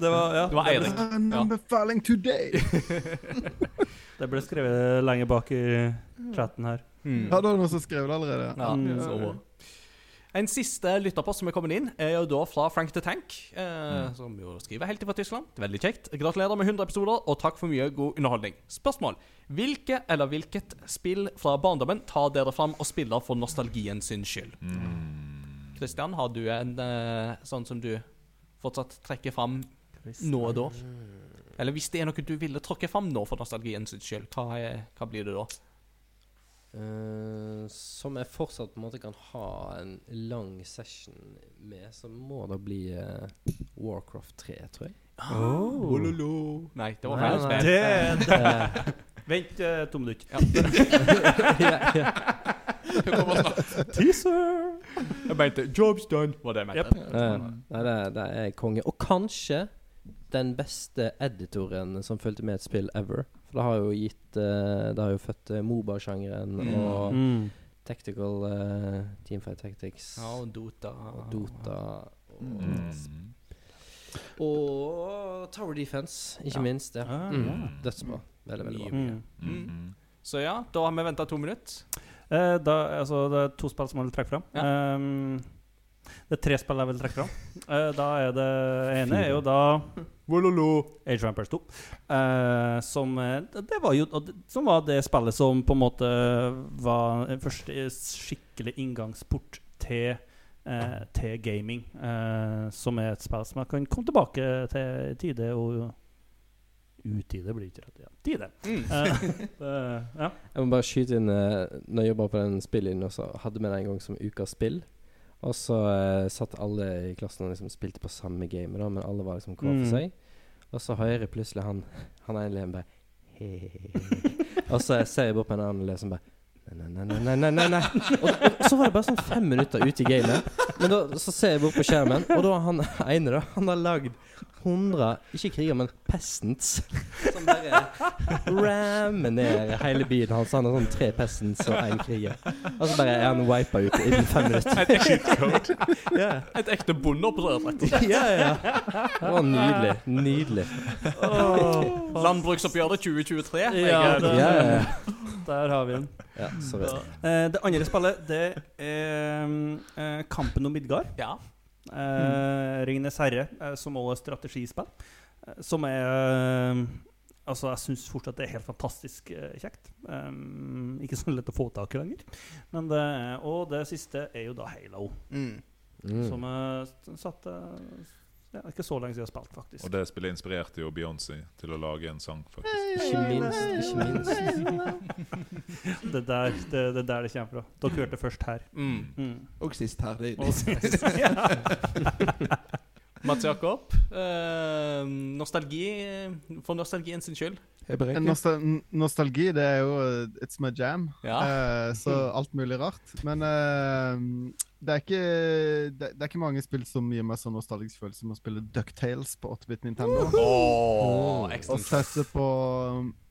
Det var, ja, Det var Eirik. Jeg har en anbefaling today! det ble skrevet lenge bak i chatten her. Mm. Ja, det var noen som skrev det allerede. Ja, Mm. så bra. En siste lytterpost som er kommet inn, er jo da fra Frank the Tank. Eh, Som jo skriver helt fra Tyskland. Veldig kjekt. Gratulerer med 100 episoder, og takk for mye god underholdning. Spørsmål. Hvilke eller hvilket spill fra barndommen tar dere fram og spiller for nostalgien sin skyld? Kristian, har du en eh, sånn som du fortsatt trekker fram nå og da? Eller hvis det er noe du ville tråkke fram nå for nostalgien sin skyld, hva, er, hva blir det da? Eh, som jeg fortsatt på en måte kan ha en lang session med, så må det bli uh, Warcraft 3, tror jeg. Ololo. Nei, det var feil spill. Eh, vent uh, to minutter. ja, ja. Det. Teaser! Jeg mente 'job's done', var det jeg mente. Yep. Uh, nei, det, det er konge. Og kanskje den beste editoren som fulgte med et spill ever. For det har jo gitt uh, Det har jo født eh, Moba-sjangeren og Mm. Tactical uh, Teamfight Tactics Ja, og Dota. og Dota og, Mm. og Tower Defense, ikke Ja. minst. Ja. Ah, Mm. ja. Dødsbra. Veldig, veldig bra. Mm. Mm. Så ja, da har vi venta to minutter. Eh, da, altså, det er to spill som jeg vil trekke fram. Ehm, det er tre spill jeg vil trekke fram. Eh, da er det ene er jo da Age of Empires 2. Uh, som, eh, det var jo Som var det spillet som på en måte var en første skikkelig inngangsport til uh, til gaming. Uh, som er et spill som jeg kan komme tilbake til i tide og Utide blir ikke rett. Ja. Tide. Eh, eh, ja. Jeg må bare skyte inn uh, Når jeg jobba på den spilllinjen, så hadde vi det en gang som ukas spill. Og så eh, satt alle i klassen og liksom spilte på samme game, da, men alle var liksom hver Mm. for seg. Og så hører jeg plutselig han Han ene eleven bare. Og så ser jeg bort på en annen elev som bare Nei, nei, nei, nei, nei, nei, nei. Og, og så var det bare sånn fem minutter ute i gamet. Men da, så ser jeg bort på skjermen, og da har han ene da Han har lagd 100 Ikke kriger, men peasants. Som bare rammer ned hele byen hans. Han har sånn tre peasants og én kriger. Og så bare er han wipa ut innen fem minutter. Et ekte, Ja, et ekte bondeopprør, rett og slett. ja, ja. Det var nydelig. Nydelig. Landbruksoppgjøret 2023. Ja, det- Ja. Der har vi den. ja sorry. Uh, det andre spillet, det er eh, Kampen om Midgard. ja. Eh, Ringenes herre, som også er strategispill. Eh, som er eh, Altså, jeg syns fortsatt det er helt fantastisk eh, kjekt. Um, ikke så lett å få tak i lenger. Men det, og det siste er jo da Halo, Mm. Mm. som jeg ja, Ikke så lenge siden jeg har spilt, faktisk. Og det spillet inspirerte jo Beyoncé til å lage en sang, faktisk. Ikke minst. Ikke minst. Det er der det, det, er der det kommer fra. Dere hørte det først her. Mm. Mm. Og sist her. Det, Og sist-. Mats Jakob, eh, nostalgi for nostalgien sin skyld. Nostal nostalgi, det er jo uh, It's my jam. Ja. Eh, så alt mulig rart. Men eh, det, er ikke, det, det er ikke mange spill som gir meg sånn nostalgisk følelse som å spille Ducktales på 8-bit Nintendo. Åh, Og sette på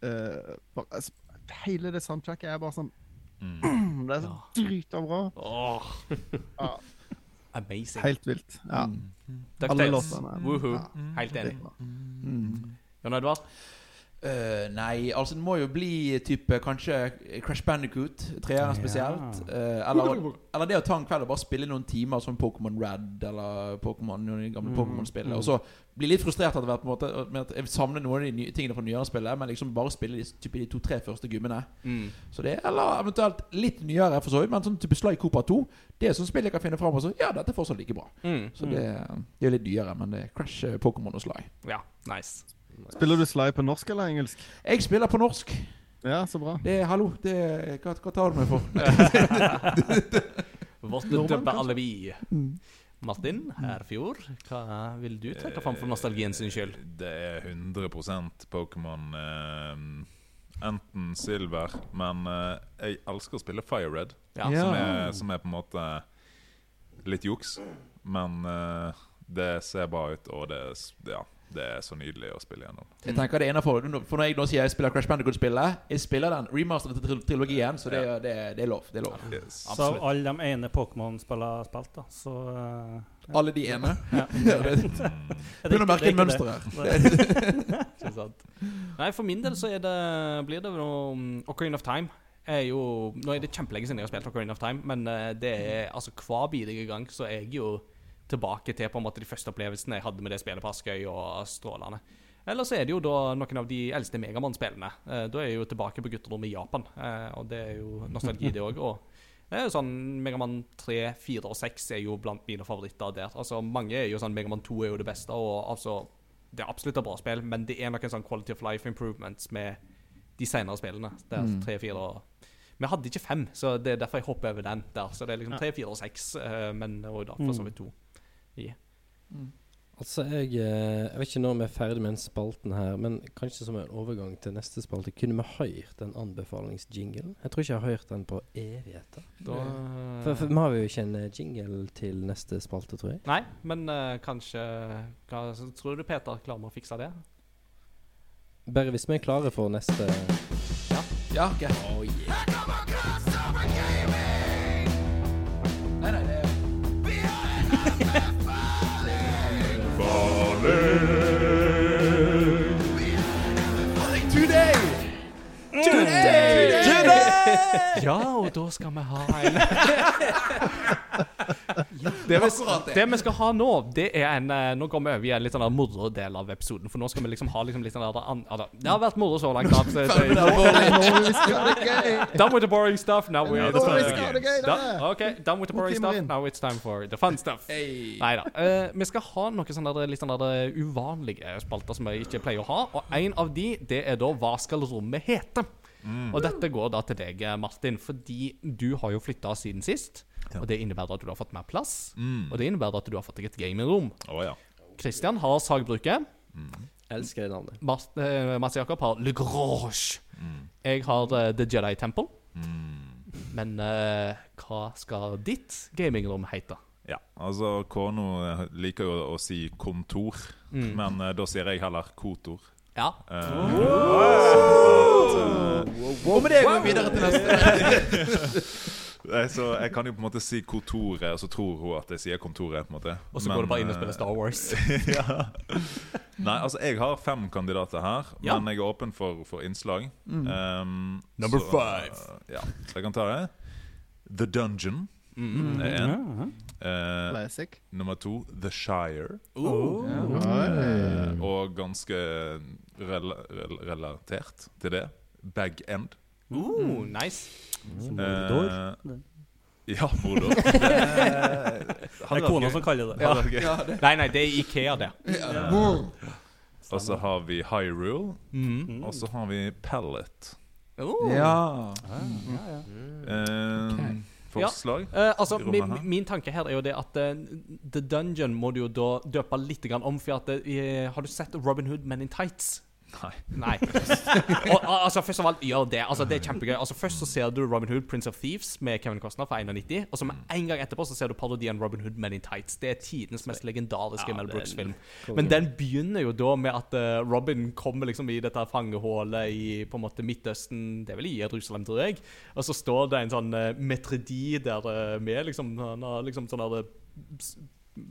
eh, bare, altså, Hele det soundtracket er bare sånn Mm. Det er så drita bra. Åh. Ja. Amazing. Helt vilt. Ja. Alle låtene. Woohoo. Ja. Helt enig. Mm. Jon Edvard? Eh, nei, altså det må jo bli type kanskje Crash Bandicoot, treeren spesielt. Uh, eller, eller det å ta en kveld og bare spille noen timer som Pokémon Red eller Pokemon, noen gamle Pokémon-spill. Og så bli litt frustrert etter hvert på en måte med at jeg savner noen av de nye tingene fra nyere spillet, men liksom bare spille de, type de to-tre første gummene. Mm. Så det, Eller eventuelt litt nyere, for så vidt, men sånn type Sly Cooper 2. Det er sånn spill jeg kan finne fram og så Ja, dette er fortsatt like bra. Mm. Så det, det er litt nyere, men det er Crash, eh, Pokémon og Sly. Ja, nice. Spiller du Sly på norsk eller engelsk? Jeg spiller på norsk. Ja, så bra. Det Hallo, det hva, hva tar du meg for? Vårt dubbe alibi. Martin Herfjord, hva vil du trekke fram for nostalgien sin skyld? Det er 100% Pokémon eh, Enten Silver, men eh, jeg elsker å spille Fire Red. Ja. Som, er, som er på en måte litt juks, men eh, det ser bra ut, og det, ja, det er så nydelig å spille gjennom. Jeg tenker det innenfor For når jeg nå sier jeg spiller Crash Bandicoot-spillet, jeg spiller den remasteren til trilogien, så det, er- det, det er lov. Det er lov. Yes. Så av alle de ene Pokémon-spillene spilt, da, så ja. Alle de ene. ja. Ja, er Begynner å merke et er mønster her. Ikke sant? Nei, for min del så er det, blir det noe um, Ocarina of Time. Er jo, nå er det kjempelenge siden jeg har spilt Ocarina of Time, men eh, det er altså hver bidige gang så er jeg jo tilbake til på en måte de første opplevelsene jeg hadde med det spillet på Askøy og Strålane. Eller så er det jo da noen av de eldste Megamann-spillene. Eh, da er jeg jo tilbake på gutterommet i Japan, eh, og det er jo nostalgi, det òg. Det jo sånn Megamann 3, 4 og 6 er jo blant mine favoritter der. Altså Mange er jo sånn Megamann 2 er jo det beste, og altså Det er absolutt et bra spill, men det er noen sånn quality of life improvements med de senere spillene. Der Mm. 3, 4 og Vi hadde ikke fem, så det er derfor jeg hopper over den der. Så det er liksom 3, 4 og 6, eh, men og da for så vidt to. Altså, jeg, eh, jeg vet ikke når vi er ferdig med den spalten her, men kanskje som en overgang til neste spalte, kunne vi hørt en anbefalingsjingle? Jeg tror ikke jeg har hørt den på evigheter. Da, For, for vi har jo ikke en eh, jingle til neste spalte, tror jeg. Nei, men uh, kanskje hva, så Tror du Peter klarer med å fikse det? Bare hvis vi er klare for neste Ja, ok. Oh, yeah. Nei, nei, det Today! Ja, og da skal vi ha en det, vi, det. vi skal ha nå, det er en eh, Nå går vi over i en litt sånn moro-del av episoden. For nå skal vi liksom ha liksom litt sånn der altså, Det har vært moro så langt. da, så- så-! Done with the boring stuff. Now we're det gøy, Done, okay, done with the boring stuff. Now it's time for the fun stuff. Nei da. Uh, vi skal ha noen sånne der, litt sånne der uvanlige spalter som vi ikke pleier å ha. Og en av de, det er da Hva skal rommet hete? Og dette går da til deg, Martin, fordi du har jo flytta siden sist. Ja. Og det innebærer at du har fått mer plass. Mm. Og det innebærer at du har fått deg et gamingrom. Oh, ja. Christian har sagbruket. Elsker det navnet. Mats, eh, Mats Jakob har Le Grange. Mm. Jeg har eh, The Jedi Temple. Mm. Men eh, hva skal ditt gamingrom hete? Ja, altså kona eh, liker jo å si kontor, Mm. men eh, da sier jeg heller kotor. Ja. Eh, sånn at, wow. Og med det går vi videre til neste. Nei, Så jeg kan jo på en måte si kontoret, og så tror hun at jeg sier kontoret. på en måte Og så Men, går du bare inn og eh, spiller Star Wars. ja. Nei, altså jeg har fem kandidater her, Ja. men jeg er åpen for, for innslag. Um, Number så, five. uh, ja, så jeg kan ta det. The Dungeon Mm. er én. ja. Eh, nummer to The Shire. Oh. Eh, og ganske rel rel relatert til det Bag End. Uh, nice. Mordor. Uh, ja, Mordor. Det er Det er kona som kaller det. Ja, det. Nei, nei, det er Ikea, det. Og så har vi Hyrule. Mm. Og så har vi Pallet. Oh. Ja. Eh, Forslag? Uh, altså, min, min tanke her er jo det at uh, The Dungeon må du jo da døpe litt om. For at eh, Har du sett Robin Hood Men in Tights? Nei. Nei. og, altså, først av alt, gjør det. Altså, det er kjempegøy. Altså, først så ser du Robin Hood, Prince of Thieves med Kevin Costner fra 91. Og så med en gang etterpå så ser du parodien Robin Hood Men in Tights. Det er tidens mest legendariske Ja, Mel Brooks-film. Men den begynner jo da med at uh, Robin kommer liksom i dette fangehullet i på en måte Midtøsten Det er vel i Jerusalem, tror jeg. Og så står det en sånn uh, metredi der uh, med liksom Han har liksom sånn der, eh,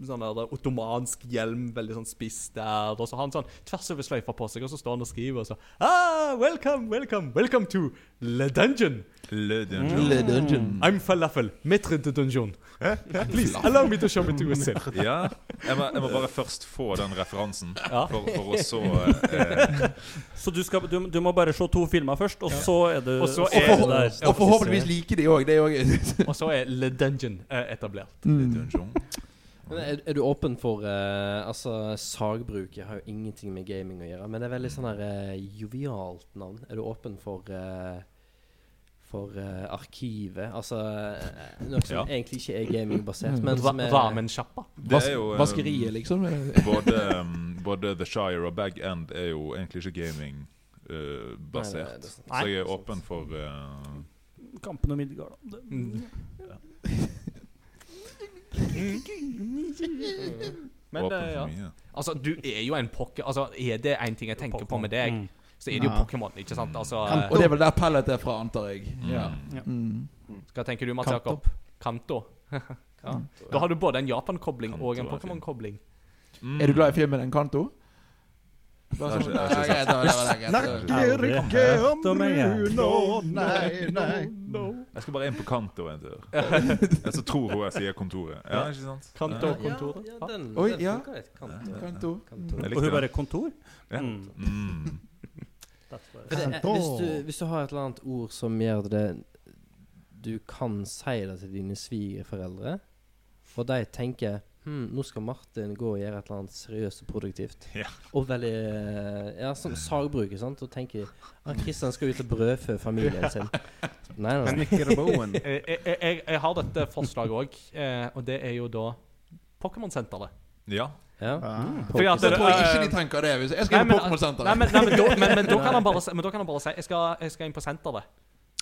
sånn der ottomansk hjelm, veldig sånn spiss der. Og så har han sånn tvers over sløyfa på seg, og så står han og skriver og så Ah, welcome, welcome, welcome to Le Dungeon. Le Dungeon. Le Dungeon. I'm Falafel, maître de dungeon. Please, allow me to show me to a sin. Ja, jeg må, jeg må bare først få den referansen, Ja. for, for å så eh, Så du, skal, du, du må bare se to filmer først, og så er du Og så er- du der. Og forhåpentligvis liker de òg. Og så er Le Dungeon eh, etablert. Le Dungeon. Men er, er du åpen for uh, Altså, sagbruk har jo ingenting med gaming å gjøre, men det er veldig sånn her eh, jovialt navn. Er du åpen for uh, For arkivet? Altså noe som Ja. egentlig ikke er gamingbasert, Mm. men som er Ramensjappa. Eh, Vaskeriet, liksom. både, um, både The Shire og Bag End er jo egentlig ikke gaming-basert. er sant. så jeg er åpen for Kampen om Midgard. da. Mm. Men åpen eh, ja. Altså, du er jo en pokke... Altså, er det én ting jeg tenker på med deg, Mm. så er det jo Pokémon, ikke sant? Altså, Og det er vel der Pellet er fra, antar jeg. Mm. Ja. Mm. hva tenker du, Mats Kanto. Jakob? Kanto. Da har du både en Japan-kobling og en. Pokémon-kobling. Mm. Er du glad i filmen Encanto? Ikke- jeg det. Snakker ikke om er. Nei, nei. Jeg skal bare inn på Kanto en tur. Jeg så tror hun jeg sier kontoret. Ja, ikke sant? Kanto-kontoret. Ja, ja, den, Oi, ja. Kanto. Kanto. Og hun det. bare kontor? Ja. Mm. Mm. Er- hvis, du, hvis du har et eller annet ord som gjør det Du kan si det til dine svigerforeldre, og de tenker hm, nå skal Martin gå og gjøre et eller annet seriøst og produktivt. Ja. Og veldig eh, Ja, sånn sagbruket, sant. Og tenker at Kristian skal ut og brødfø familien sin. Nei, nei. nei. Jeg, jeg, jeg, jeg har dette forslaget òg, eh, og det er jo da Pokémon-senteret. Ja. Ja. Ah. Fordi at Så tror jeg ikke de tenker det. Hvis jeg skal inn men- på Pokémon-senteret. Men, men da kan han bare si jeg skal, jeg skal inn på senteret.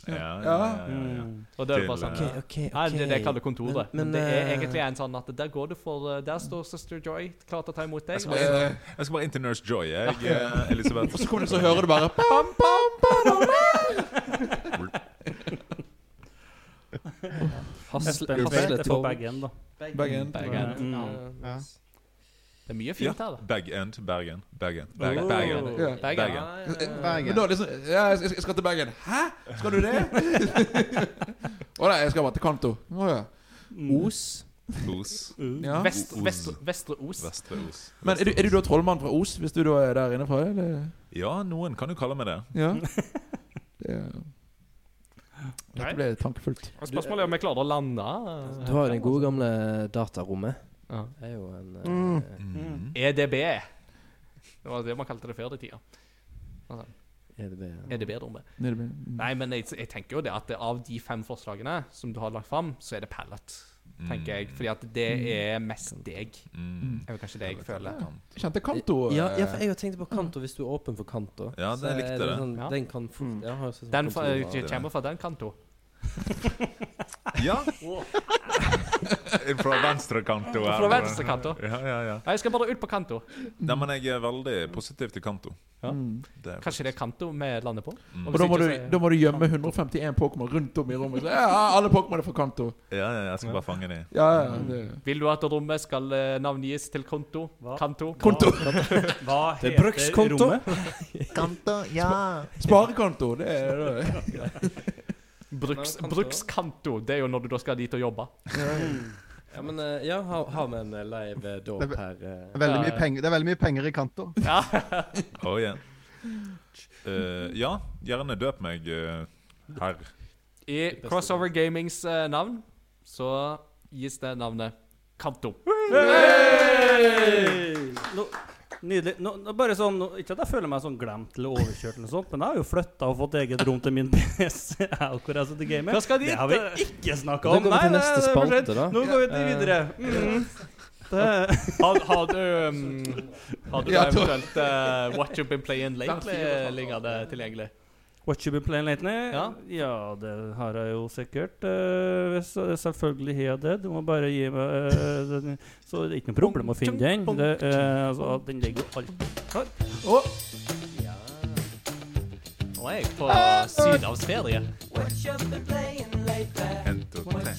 Ja, ja, ja, Ja. ja, ja. Mm. Og det er bare sånn okay, okay, okay. Nei, det er det jeg kaller kontoret. Men, Men- det er egentlig en sånn at der går du for eh, Der står Sister Joy klar til å ta imot deg. Jeg skal bare jeg skal bare inn til Nurse Joy, jeg, eh, Elisabeth. Og så kommer du så hører du bare pam, pam, pam, Hasle, end Tveit er på hasletov. bagen, da. Bergen. Bergen. Mm. Ja. Det er mye Ja. fint her, da. Bag End, Bergen. Bergen. Bergen. Oh. Bergen. Ja. Bergen. Bergen. Ja, ja, Bergen. da liksom Ja, jeg skal til Bergen. Hæ? Skal du det? Å nei, jeg skal bare til Kanto. Å ja. Os. Os. ja. Vest, vest, vestre, vestre Os. Vestre Os. Men er du, er du da trollmann fra Os, hvis du da er der inne fra? Eller? Ja, noen kan jo kalle meg det. Ja. Det er- Dette ble tankefullt. Spørsmålet er om jeg klarer å lande. eh, Du har jo det gode gamle datarommet. Ja. Det er jo en eh, Mm. Mm. EDB. Det var det man kalte det før i tida. EDB. ja. EDB-rommet. Det ble- Nei, men jeg, jeg tenker jo det at av de fem forslagene som du har lagt fram, så er det Pallet, tenker jeg. Fordi at det er mest deg. Mm. Er jo kanskje det jeg føler. Jeg kjente Kanto Ja, eh, ja, for jeg har tenkt på Kanto, hvis du er åpen for Kanto. Ja, så det er likte det. Sånn, Ja. Den kan fort Mm. har jo sånn Den fra, kontor og- kommer fra den kanto. Ja! Fra venstre kanto. her. Fra venstre kanto. Ja, ja, ja. Jeg skal bare ut på kanto. Nei, men jeg er veldig positiv til kanto. Ja. Det er Kanskje det er kanto vi lander på? Mm. Og da må, du, da må du gjemme 151 Pokémon rundt om i rommet. Så, ja, alle Pokémon er fra Kanto. Ja, ja, jeg skal bare fange dem. Ja, ja, det. Vil du at rommet skal eh, navngis til konto? Hva? Kanto? Konto. Hva Det er heter brukskonto. Kanto, ja. Sparekonto, det er det. Bruks, brukskanto. Det er jo når du da skal dit og jobbe. Ja, men eh, ja, ha, ha med en eh, live eh, dåp er- her. Det veldig Ja, mye penger, det er veldig mye penger i Kanto. Ja. Oh, yeah. uh, ja, gjerne døp meg uh, her. I Crossover Gamings uh, navn så gis det navnet Kanto. Nå, nydelig. Nå, nå bare sånn, nå, ikke at jeg føler meg sånn glemt eller overkjørt, eller sånt, men jeg har jo flytta og fått eget rom til min PC. Hvor jeg sitter gamer. Hva skal dit? Det har vi ikke snakka om. Nei, er spalte, da. Nå går vi til Eh, videre. Mm. Det, Har, har du um, Har du Ja, eventuelt uh, What You've Been Playing Lately ligger det tilgjengelig? What you been playing lately? Ja. Ja, det har jeg jo sikkert. Uh, selvfølgelig har jeg det. Du må bare gi meg uh, den. Så det er ikke noe problem å finne den. Det, uh, altså, den ligger jo alltid Nå er jeg på sydhavsferie. En, to, tre.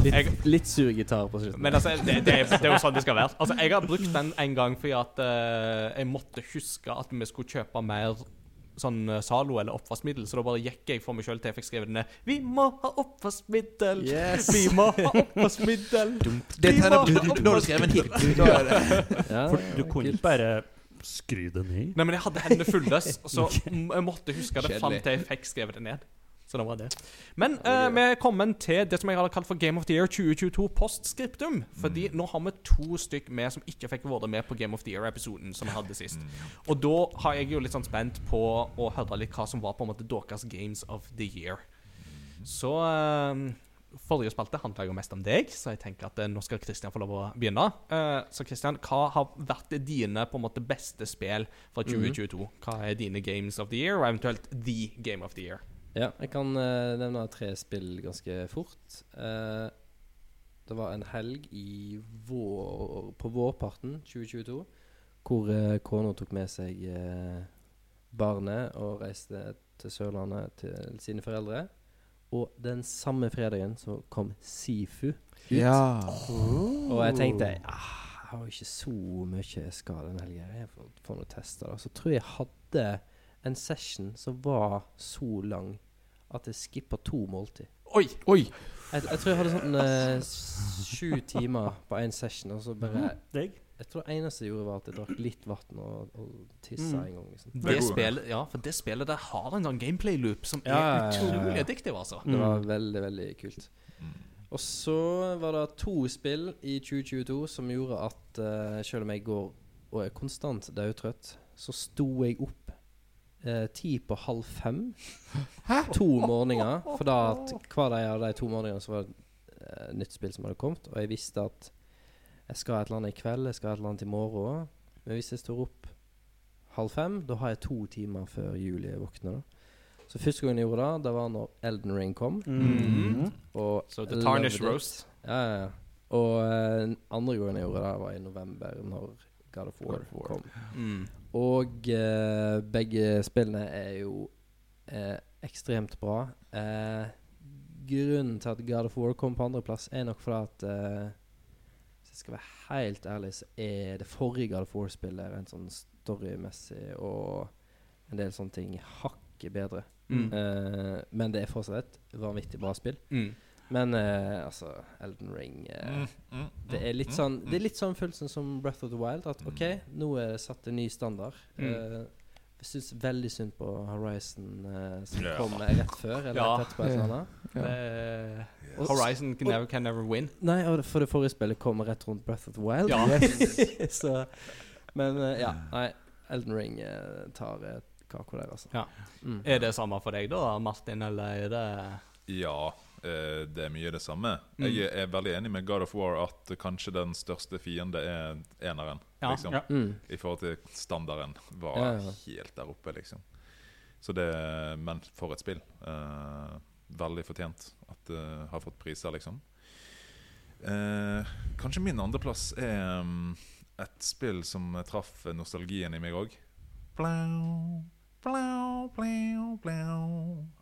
Litt, Jeg, litt sur gitar på slutten. men altså, det, det, er, det er jo sånn det skal være. Altså, Jeg har brukt den en gang fordi at uh, jeg måtte huske at vi skulle kjøpe mer sånn eh, Zalo eller oppvaskmiddel, så da bare gikk jeg for meg sjøl til jeg fikk skrevet den ned. Vi må ha oppvaskmiddel! Yes! Vi må ha oppvaskmiddel! Det tegner må når du skrevet en hit. Er. Ja, For du kunne ikke bare skry det ned. Nei, men jeg hadde hendene fulle, så jeg måtte huske det fram til jeg fikk skrevet det ned. Så det var det. Men uh, vi er kommet til det som jeg hadde kalt for Game of the Year 2022 postscriptum. Fordi nå har vi to stykk med som ikke fikk vært med på Game of the Year-episoden som vi hadde sist. Og da har jeg jo litt sånn spent på å høre litt hva som var på en måte deres Games of the Year. Så uh, Forrige spalte handla jo mest om deg, så jeg tenker at eh, nå skal Christian få lov å begynne. Så Christian, hva har vært dine på en måte beste spill fra 2022? Hva er dine Games of the Year, og eventuelt The Game of the Year? Ja, jeg kan uh, nevne tre spill ganske fort. Uh, det var en helg i vår, på vårparten 2022 hvor uh, kona tok med seg uh, barnet og reiste til Sørlandet til sine foreldre. Og den samme fredagen så kom Sifu ut. Ja. Og jeg tenkte ah, Jeg har jo ikke så mye jeg skal den helga. Jeg får, får noen tester. da Så tror jeg hadde en session som var så lang at jeg skippa to måltid. Oi! Oi. Jeg, jeg tror jeg hadde sånn eh, sju timer på én session. Og så bare Deg? Jeg tror det eneste jeg gjorde, var at jeg drakk litt vann og, og tissa Mm. en gang. Liksom. Det Det spillet, ja, for det spillet der har en sånn gameplay-loop som er Ja, ja, utrolig addictive, altså. Det var Mm. veldig, veldig kult. Mm. Og så var det to spill i 2022 som gjorde at uh, selv om jeg går og er konstant daudtrøtt, så sto jeg opp eh, ti på halv fem to morgener. For da at hver dag av de to morgenene så var det eh, nytt spill som hadde kommet, og jeg visste at jeg skal et eller annet i kveld, jeg skal et eller annet i morgen. Men hvis jeg står opp halv fem, da har jeg to timer før Julie våkner. da Så første gangen jeg gjorde det, det var når Elden Ring kom. Og Så The loved Tarnish. Roast. Ja, ja, ja. Og eh, andre gangen jeg gjorde det, var i november, når God of War, God of War. kom. Mm. Og eh, begge spillene er jo eh, ekstremt bra. Eh, grunnen til at God of War kom på andreplass, er nok fordi at eh, Hvis jeg skal være helt ærlig, så er det forrige God of War-spillet rent sånn storymessig og en del sånne ting hakket bedre. Mm. Eh, men det er fortsatt et vanvittig bra spill. Mm. Men eh, altså, Elden Ring eh, Mm, mm, Det er litt mm, sånn mm. Det er litt sånn følelsen som Breath of the Wild. At OK, nå er det satt en ny standard. Mm. Uh, jeg syns veldig synd på Horizon, eh, som Ja. kom rett før. Eller Ja. rett på Et eller annet. Ja. Uh, Horizon can never, can never win. Nei, og for det forrige spillet kommer rett rundt Breath of the Wild. Ja. Så Men uh, ja. Nei, Elden Ring eh, tar eh, kaka der, altså. Ja. Mm. Er det samme for deg da, Martin, eller er det Ja, eh, det er mye det samme. Mm. Jeg er, er veldig enig med God of War at kanskje den største fiende er eneren. Ja, liksom. ja. Mm. I forhold til standarden var Ja, ja. helt der oppe, liksom. Så det Men for et spill. Eh, veldig fortjent at det har fått priser, liksom. Eh, kanskje min andreplass er um, et spill som traff nostalgien i meg òg.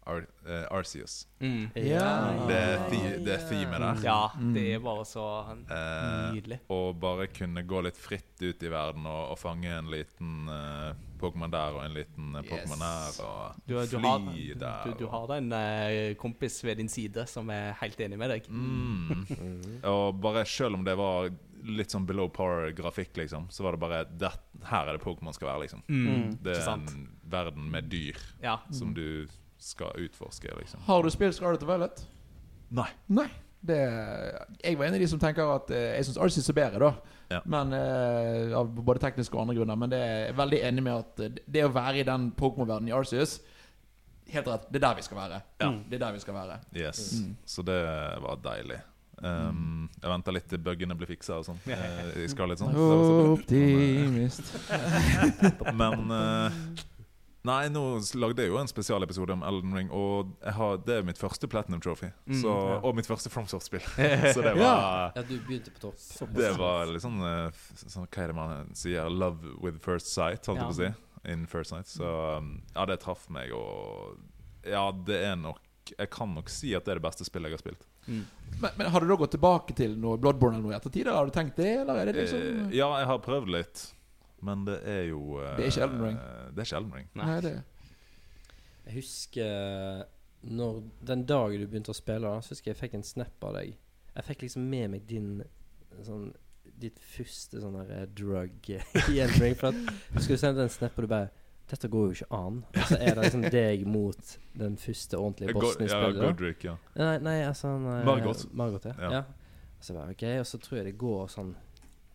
Ar uh, Arceus. mm. Ja. Det, the det themet der. Ja, Mm. det er bare så Eh, nydelig. og bare kunne gå litt fritt ut i verden og, og fange en liten uh, Pokémon der og en liten uh, Pokémon Yes. her. Og Du, du, fly har, der. du, du da har en uh, kompis ved din side som er helt enig med deg. Mm. Mm. Og bare selv om det var litt sånn below par-grafikk, liksom, så var det bare det, Her er det Pokémon skal være, liksom. Mm. Det er en verden med dyr Ja. som du skal utforske, liksom. Har du spilt Scarlet Violet? Nei. Nei. Det, jeg var en av de som tenker at eh, jeg syns Arceus er bedre, da. Ja. Men eh, Av både tekniske og andre grunner. Men det er jeg veldig enig med at eh, det å være i den Pokémon-verdenen i Arceus Helt rett. Det er der vi skal være. Ja. Det er der vi skal være. Yes. Mm. Så det var deilig. Um, jeg venter litt til buggene blir fiksa og sånn. Uh, Jeg skal litt sånn. Optimist. Men uh, Nei, nå lagde jeg jo en spesialepisode om Elden Ring, og jeg har, det er mitt første Platinum Trophy. Mm, så, ja. Og mitt første FromSoft-spill. så det var Ja, du begynte på topp. Det var litt sånn, sånn Hva er det man sier? Love with first sight, holdt jeg Ja. på å si. In first sight. Så um, ja, det traff meg, og Ja, det er nok Jeg kan nok si at det er det beste spillet jeg har spilt. Mm. Men, men har du da gått tilbake til noe Bloodborne eller noe i ettertid? Har du tenkt det, eller er det liksom Eh, ja, jeg har prøvd litt. Men det er jo eh, Det er ikke Elden Ring. Det er ikke Elden Ring. Nei, det Jeg husker når den dagen du begynte å spille, så husker jeg jeg fikk en snap av deg. Jeg fikk liksom med meg din sånn Ditt første sånn eh, drug i Elden Ring. For at du skulle sende en snap, og du bare Dette går jo ikke an. Og så er det liksom deg mot den første ordentlige bossen i ja. Godric, ja. Nei, nei altså nei, eh, Margot. Margot, ja. Ja. ja. Og så bare, ok, og så tror jeg det går sånn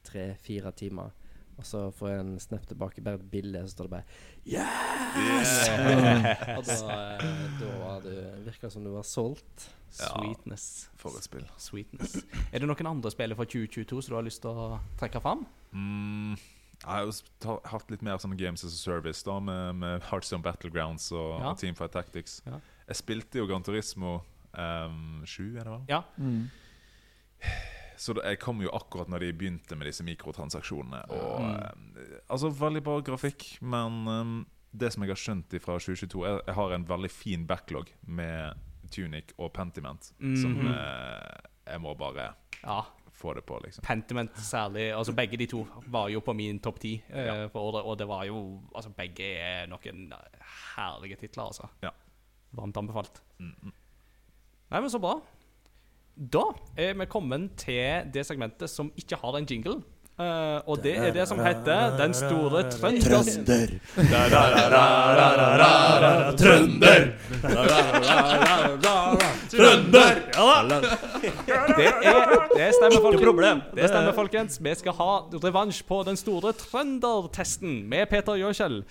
tre-fire timer. Og så får jeg en snap tilbake, bare et bilde, så står det bare Yes! og da, eh, da var du Virka som du var solgt. Ja. Sweetness. For et spill. Sweetness. Er det noen andre spillere fra 2022 som du har lyst til å trekke fram? Mm, jeg har jo hatt litt mer sånne Games as a Service da med, med Heartstone Battlegrounds og, Ja. og Teamfight Tactics. Ja. Jeg spilte jo Gran Turismo um, 7, er det vel? Ja. Mm. Så da, jeg kom jo akkurat når de begynte med disse mikrotransaksjonene. Og, Mm. eh, altså Veldig bra grafikk, men um, det som jeg har skjønt fra 2022 Jeg, Jeg har en veldig fin backlog med Tunic og Pentiment, som Mhm. eh, jeg må bare Ja. Få det på, liksom. Pentiment særlig. Altså Begge de to var jo på min topp ti eh, for året, og det var jo Altså Begge er noen herlige titler, altså. Ja. Varmt anbefalt. Mm, mm. Nei, men så bra. Da er vi kommet til det segmentet som ikke har en jingle. Eh, og det er det som heter Den store trønder. Trønder! Trønder! Ja da! Det, er, det stemmer, folkens. Det stemmer, folkens. Vi skal ha revansj på den store trøndertesten med Peter Gjøskjell.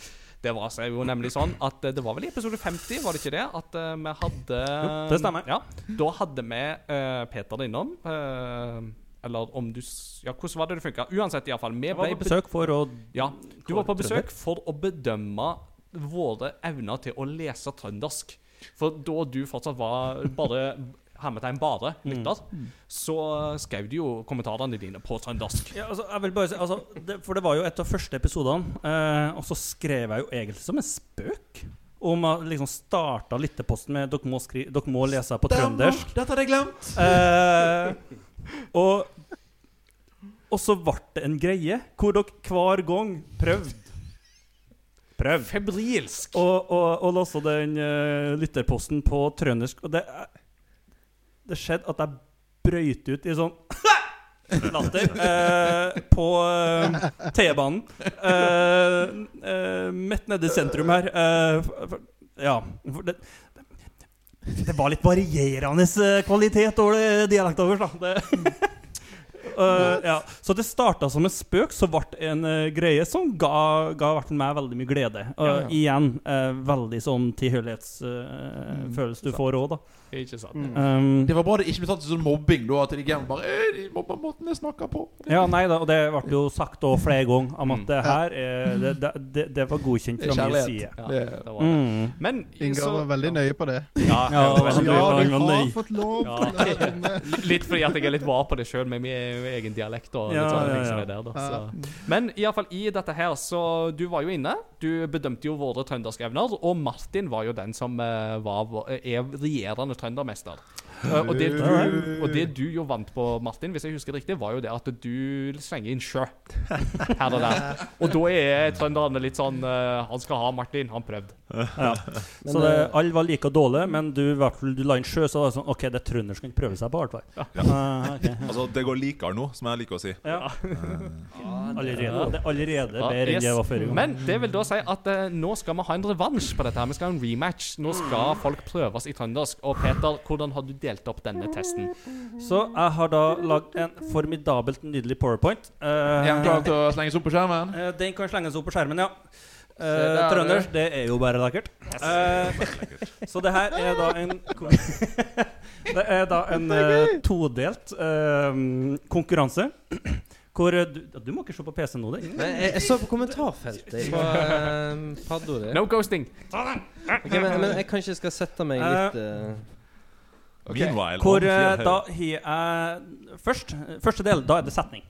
Det var jo nemlig sånn at det var vel i episode 50, var det ikke det? At uh, vi hadde Jo, det stemmer. Ja, Da hadde vi uh, Peter innom. eh, eller om du Ja, hvordan var det det funka? Uansett, iallfall. Vi var på besøk for å Ja, du var på besøk for å bedømme våre evner til å lese trøndersk. For da du fortsatt var bare hermetegn bare lytter, så skrev du jo kommentarene dine på trøndersk. Ja, altså, jeg vil bare si, altså, det, For det var jo et av første episodene, eh, og så skrev jeg jo egentlig som en spøk. Om jeg liksom starta lytteposten med 'Dere må, skri dere må lese på trøndersk'. Dette hadde jeg glemt. Eh, og, og så ble det en greie hvor dere hver gang prøvde Prøv. Febrilsk. Og, og, og låste den uh, lytterposten på trøndersk. Og det, det skjedde at jeg brøyt ut i sånn latter eh, på eh, T-banen. Eh, eh, midt nede i sentrum her. Eh, for, ja. For det, det var litt varierende eh, kvalitet over dialekta vår, da. Det, Uh, ja. Så det starta som en spøk, så ble det en uh, greie som ga, ga meg veldig mye glede. Uh, Ja, ja. igjen veldig sånn tilhørighetsfølelse du får òg, da. Ikke sant. Mm. Um, Det var bare det ikke ble tatt som mobbing, da. At de bare «Eh, De mobber måten jeg snakker på. ja, nei da, og det ble jo sagt òg flere ganger om at Mm. det her er, det, det, det, var godkjent fra min side. Ja, Det- var det. Mm. Men Ingar var veldig nøye på det. Ja, Ja, ja, du var har nøye. fått lov Ja. Litt fordi at jeg er litt var på det sjøl med min egen dialekt. og Ja, litt sånne ja, ting som er der da så. Men i, alle fall, i dette her, så du var jo inne. Du bedømte jo våre trønderske evner. Og Martin var jo den som eh, var, vår- er regjerende trøndermester. Og, det du, og det du jo vant på, Martin, hvis jeg husker det riktig, var jo det at du slenger inn sjø her og der. Og da er trønderne litt sånn eh, Han skal ha Martin, han prøvde. Ja. Så det, eh, alle var like dårlige, men du, i hvert fall, du la inn sjø, så var det sånn OK, det er trønder som kan prøve seg på, i hvert fall. Eh, ok, ja. Altså, det går likere nå, som jeg liker å si. Ja. Eh, Allerede. Det er allerede bedre enn det var før. Men det vil da si at uh, nå skal vi ha en revansj på dette. her Vi skal ha en rematch. Nå skal folk prøves i trøndersk. Og Peter, hvordan har du delt opp denne testen? Så jeg har da lagd en formidabelt nydelig powerpoint. Uh, Er han klar til å slenges opp på skjermen? Uh, den kan slenges opp på skjermen, ja. Uh, der, Trøndersk, det er jo bare lekkert. Uh, så det her er da en Det er da en uh, todelt eh, konkurranse. Hvor eh, du, du må ikke se på PC nå, det. Jeg, jeg så på kommentarfeltet på uh, Paddo det. No ghosting. Ok, men, men jeg kanskje skal sette meg litt eh, Meanwhile Hvor eh, da har jeg først, Første del, da er det setning.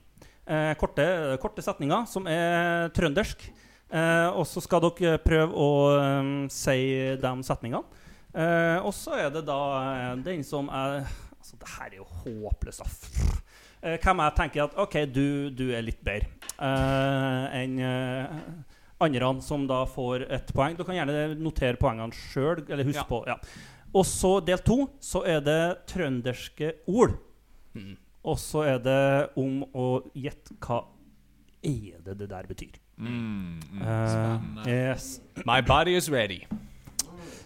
Eh, korte, korte setninger som er trøndersk. Eh, og så skal dere prøve å um, si de setningene. Eh, og så er det da eh, den som er altså, det her er jo håpløst. Eh, hvem jeg tenker at OK, du, du er litt bedre eh, enn eh, andre som da får et poeng. Du kan gjerne notere poengene sjøl, eller huske Ja. på. Ja. Og så del to, så er det trønderske ord. Mm. Og så er det om å gjette hva er det det der betyr. Mm, mm. Uh, yes. My body is ready.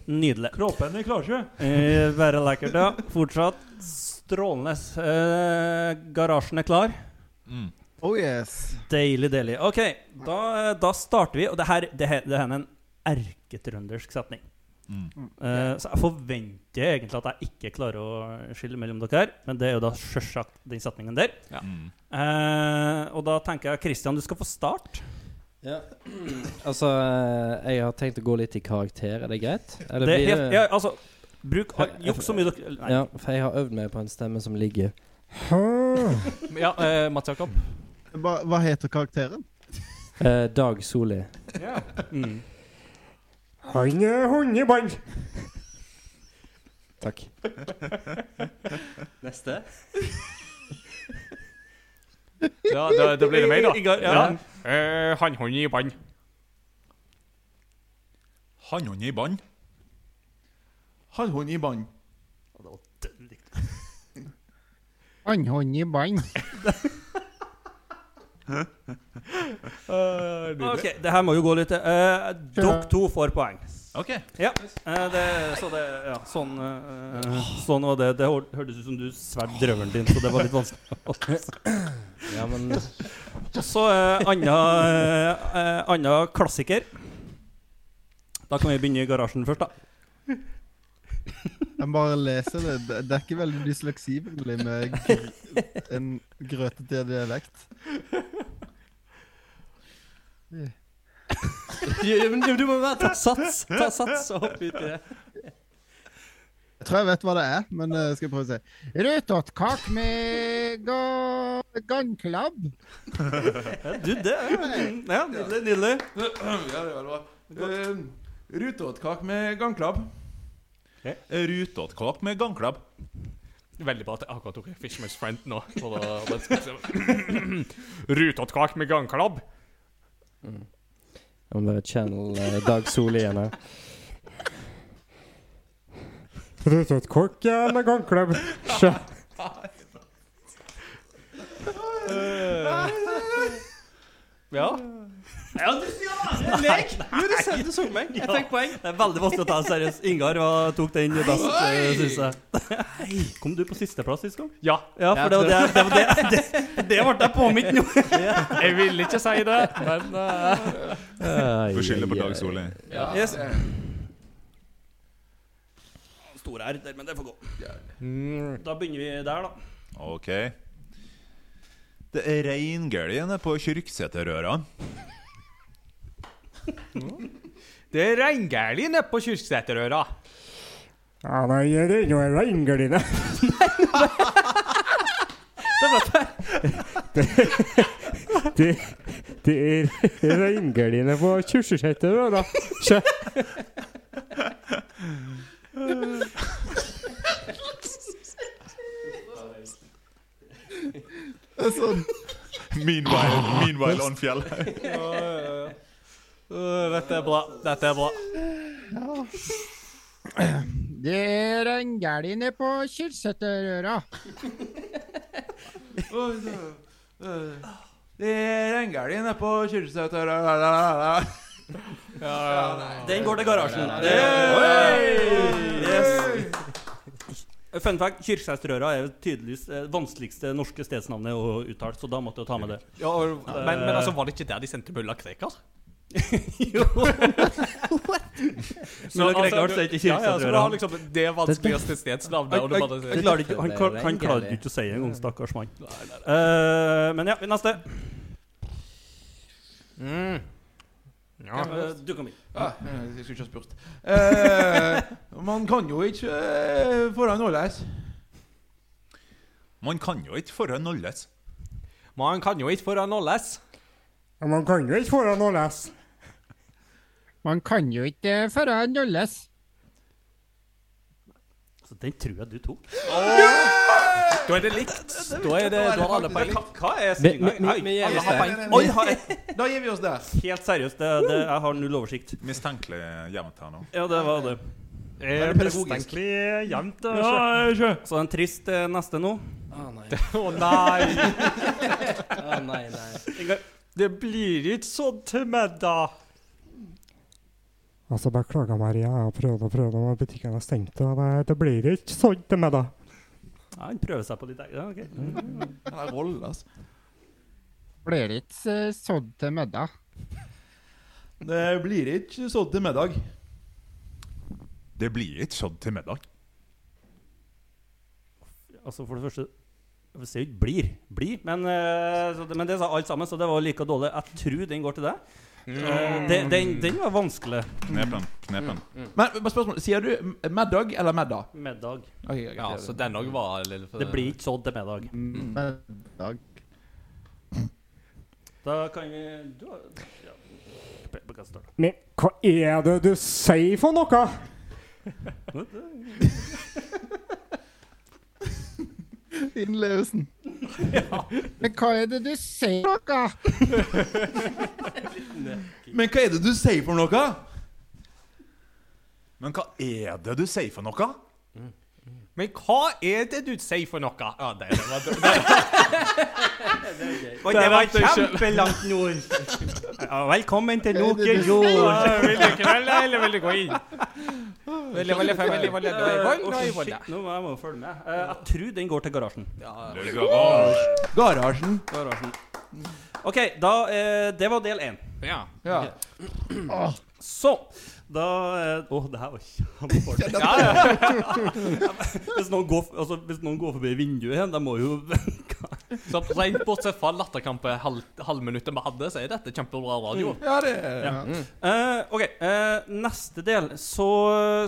Nydelig. Kroppen er klar, sjø. Eh, Være lekkert, ja. Fortsatt strålende. Uh, garasjen er klar. Mm. Oh yes. Deilig, deilig. OK, da, da starter vi. Og det her, det her, det her er en erketrøndersk setning. Mm. Uh, så jeg forventer egentlig at jeg ikke klarer å skille mellom dere her, men det er jo da sjølsagt den setningen der. Mm. Uh, og da tenker jeg Christian, du skal få start. Ja. altså, eh, jeg har tenkt å gå litt i karakter. Er det greit? Eller Det er helt, ja, altså Bruk Jukk så mye dere Nei. Ja, for jeg har øvd meg på en stemme som ligger Ja, uh, Mats Jakob. Hva, hva heter karakteren? eh, Dag Solli. Mm. Han er hundebånd! Takk. Neste. Ja, da, da blir det meg, da. Ja. Eh, Hannhånd i bånd. Hannhånd i bånd. Hannhånd i bånd. Annhånd i bånd. OK, det her må jo gå litt uh, Dere to får poeng. OK. Ja. uh, det, så det Ja, sånn eh, Sånn var det. Det hørtes ut som du sverd drømmen din, så det var litt vanskelig. Ja, men så uh, anna, eh, klassiker. Da kan vi begynne i garasjen først, da. Jeg bare leser det. Det er ikke veldig dysleksivennlig med gr en grøtete dialekt. Du, du må bare ta sats. Ta sats og hoppe ut i det. Jeg tror jeg vet hva det er, men uh, skal jeg prøve å si. Rødtottkak med gangklabb. Du, det er Ja, nydelig. nydelig. ja, det var bra. Uh, Rutåtkake med gangklabb. Rutåtkake med gangklabb. Veldig bra at jeg akkurat tok Fishman's Friend nå. Rutottkake med gangklabb. Jeg må bare channel eh, Dag Solli igjen her. Rødtottkake med gangklubb. Sjø. Ja. Ja, du, ja! Jo, du, så, du så meg. Jeg fikk poeng. Det er veldig vanskelig å ta seriøst. Ingar var, tok den best, uh, syns jeg. Kom du på sisteplass sist gang? ja. Ja, for det var det, det, var det, det, det ble jeg påminnet nå. Jeg ville ikke si det, men eh, Du skylder på Dag Solli. Yes. Store R der, men det får gå. Da begynner vi der, da. OK. Det er reingæljene på Kyrksæterøra. Det er reingæli nede på Kyrksæterøra. Ja, nei, det er jo reingardine. det, det er reingardine på Kyrksæterøra. Det er sånn Meanwhile, meanwhile on fjell. Øh, dette er bra. Dette er bra. Det er en gæli nede på Kyrksæterøra. Det er en gæli nede på Kyrksæter Den går til garasjen. Yes. Fun fact, Kyrksæterøra er jo tydeligvis det vanskeligste norske stedsnavnet å uttale, så da måtte jeg ta med det. Ja, og, men, men altså, var det ikke der de sendte mulla Krekar? Jo. Mulla Krekar er ikke Ja, ja, så du liksom det vanskeligste stedsnavnet, Han, han, han, han klarte ikke å si det engang, stakkars mann. Uh, men ja, neste. mm. Ja. ja. du kan begynne. Ja, jeg skulle ikke ha spurt. Uh, man kan jo ikke uh, foran alles. Man kan jo ikke foran nolles. Man kan jo ikke foran nolles. Man kan jo ikke foran lese. Man kan jo ikke foran nolles. Så den tror jeg du tok. Da er det likt. Da er det, da har alle peiling. hva er stillinga? vi, vi gjør Alle det. har poeng. Oi, har jeg Da gir vi oss der. Helt seriøst, det, det, jeg har null oversikt. Mistenkelig jevnt her nå. Ja, det var det. Mistenkelig jevnt. Ja, ikke? Så en trist eh, neste nå. Å nei. Å nei. Å nei, nei. Det blir ikke sånn til Altså, beklaga Maria. Jeg prøvde og prøvde, og butikken er stengt. Og det, det blir ikke sånn til middag. Ja, han prøver seg på litt ja, ok. Den er rollen, altså. Blir ikke sånn til middag. Det blir ikke sånn til middag. Det blir ikke sånn til middag. Altså, for det første det sier jo ikke 'blir'. Blir. Men, eh, så det, men det sa alt sammen, så det var like dårlig. Jeg tror den går til deg. Eh, det- den, den var vanskelig. Knepen. Knepen. Men bare spørsmål, sier du middag eller middag? Middag. Okay, okay, Ja, så den òg var litt for Det blir ikke sånn til middag. Middag. Da kan vi du, har- ja. Men hva er det du sier for noe? Innlevelsen. Men hva er det du sier for noe? Men hva er det du sier for noe? Men hva er det du sier for noe? Men hva er det du sier for noe? Ja, det, det var det, Og det var kjempelangt nord. Ja, velkommen til Ja, jord. Vil du kvelde, eller vil du gå inn? Veldig, veldig, veldig, veldig, veldig, nå må jeg må følge med. Eh, jeg tror den går til garasjen. Garasjen. garasjen. OK, da eh, Det var del én. Ja. Ja. Så da eh, oh, det her var kjempefarlig. Ja, ja. Hvis, noen går, altså, hvis noen går forbi vinduet igjen, de må jo Så rent bortsett fra latterkampet halv, halvminuttet vi hadde, så er dette kjempebra radio. ja, det Ja. Eh, OK. Uh, neste del så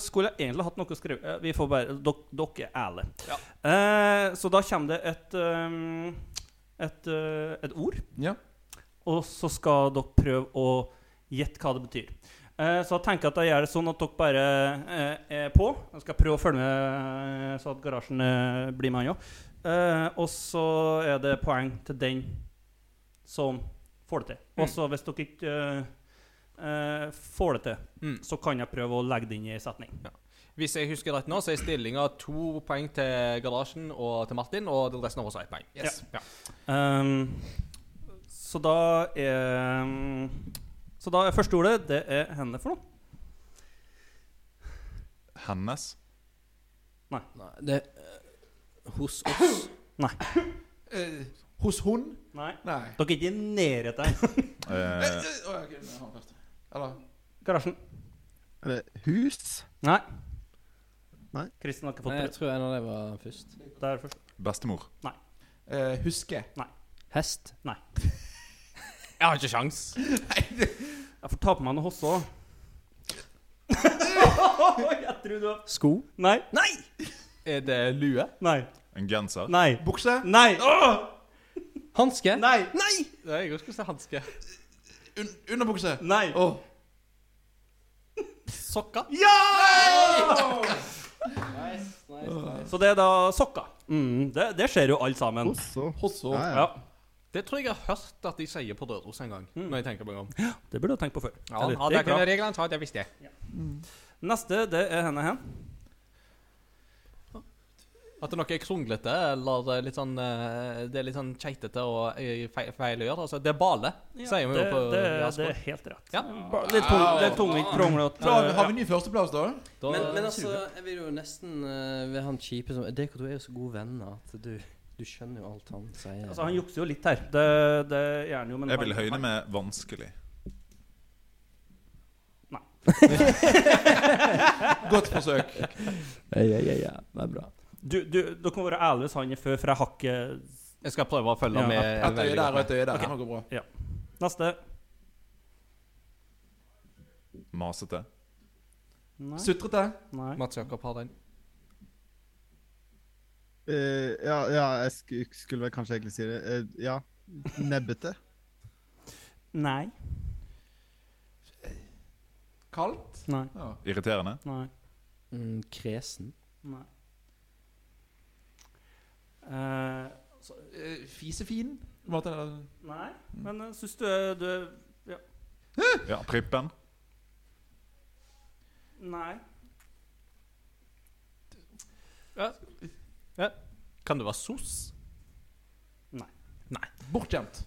skulle jeg egentlig hatt noe å skrive uh, Vi får bare dok- Dere er ærlige. Ja. Eh, så da kommer det et um, et, eh, et ord, Ja. og så skal dere prøve å gjette hva det betyr. Eh, så jeg tenker at jeg gjør det sånn at dere bare eh, er på. Jeg skal prøve å følge med eh, så at garasjen eh, blir med, han òg. Og så er det poeng til den som får det til. Og så hvis dere ikke får det til, Mm. så kan jeg prøve å legge det inn i en setning. Hvis jeg husker rett nå, så er stillinga to poeng til garasjen og til Martin, og den resten av oss har ett poeng. Yes. Ja. Ehm, så da er Så da er første ordet Det er henne for noe. Hennes. Nei, det uh, hos oss. Eh, hos hun? Nei. Nei. Dere er ikke i nærheten. Eh. Eller Garasjen. Er det hus? Nei. Nei. Kristin har ikke fått Nei, jeg tror en av dem var først. Der først. bestemor. eh, Huske. Nei. Hest. Nei. Jeg har ikke sjans. Jeg får ta på meg noe hosse òg. jeg tror du har Sko. Nei. Nei! Er det lue? Nei. En genser. Nei. Bukse. Nei. Åh! Hanske. Nei. Nei! Jeg også skulle si hanske. Un underbukse. Nei. Åh. Sokker? Så det er da sokker. Mm, det, det skjer jo alle sammen. Hosso. Hosso. Ja, ja. Ja, Det tror jeg jeg har hørt at de sier på Røros en gang. Når jeg tenker meg om. Det burde du ha tenkt på før. Ja, Eller, hadde det jeg er bra. det reglene, så at jeg visste det. Neste, det er henne hen. At det noe er kronglete eller det er litt sånn eh, Det er litt sånn keitete og eh, feil, feil å gjøre. Altså, det er bale, sier vi jo det, på det, det er helt rett. Ja. Ba- Litt, tung, litt tungvint, kronglete. Da har vi ny førsteplass, da. Da, Men, men altså, jeg vil jo nesten uh, ved han kjipe som Dere to er jo så gode venner at du, du skjønner jo alt han sier. Altså, han jukser jo litt her. Det, det gjør han jo, men Jeg vil høyne med 'vanskelig'. Nei. Godt forsøk. Ja, ja, ja, ja. Det er bra. Du, du, dere må være ærlige hvis han er før, for jeg har ikke jeg skal prøve å følge Ja, med. Et øye der og et øye der. Okay. Det går bra. Neste. Masete. Nei. Sutrete. Nei. Mats Jakob har den. Eh, ja, ja, jeg sk skulle vel kanskje egentlig si det. Uh, ja. Nebbete. Nei. Kaldt. Nei. Ja. Irriterende. Nei. Mm, kresen. Nei. Uh, så, Fisefin? måte, nei, men jeg syns du du ja. Ja, Prippen. Nei. Kan det være sos? Nei. Nei. Bortgjemt.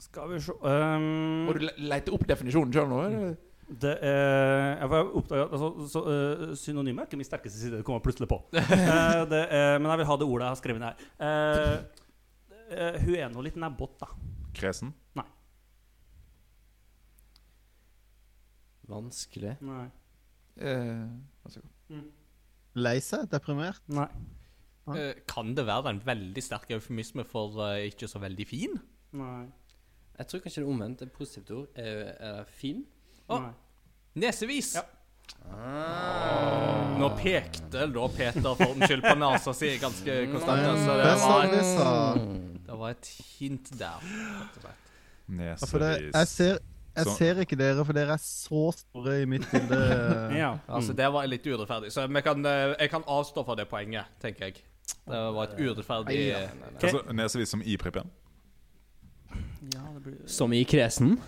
Skal vi se um, Må du le- lete opp definisjonen sjøl nå? eller? Det er Jeg var oppdaget, altså, så, uh, Synonymer er ikke min sterkeste side. Det kommer plutselig på. Eh, det er, men jeg vil ha det ordet jeg har skrevet ned her. Eh, eh, hun er nå litt nebbete, da. Kresen. Vanskelig. Nei. Eh, altså, Lei seg? Deprimert? Nei. Eh, kan det være en veldig sterk eufemisme for uh, ikke så veldig fin? Nei. Jeg tror kanskje det er omvendt. Et positivt ord er, er fin. Å. Nesevis. Ja. Nå pekte da Peter for den skyld på nesa si ganske konstant. Altså, det var, vi det var et hint der. rett og slett. Ja, det, jeg Nesevis. ser, jeg Så- ser ikke dere, for dere er så store i mitt bilde. Ja. Altså, det var litt urettferdig. Så vi kan, eh, jeg kan avstå fra det poenget, tenker jeg. Det var et urettferdig eh, Altså, nesevis som i Pripjan? ja, blir Som i kresen.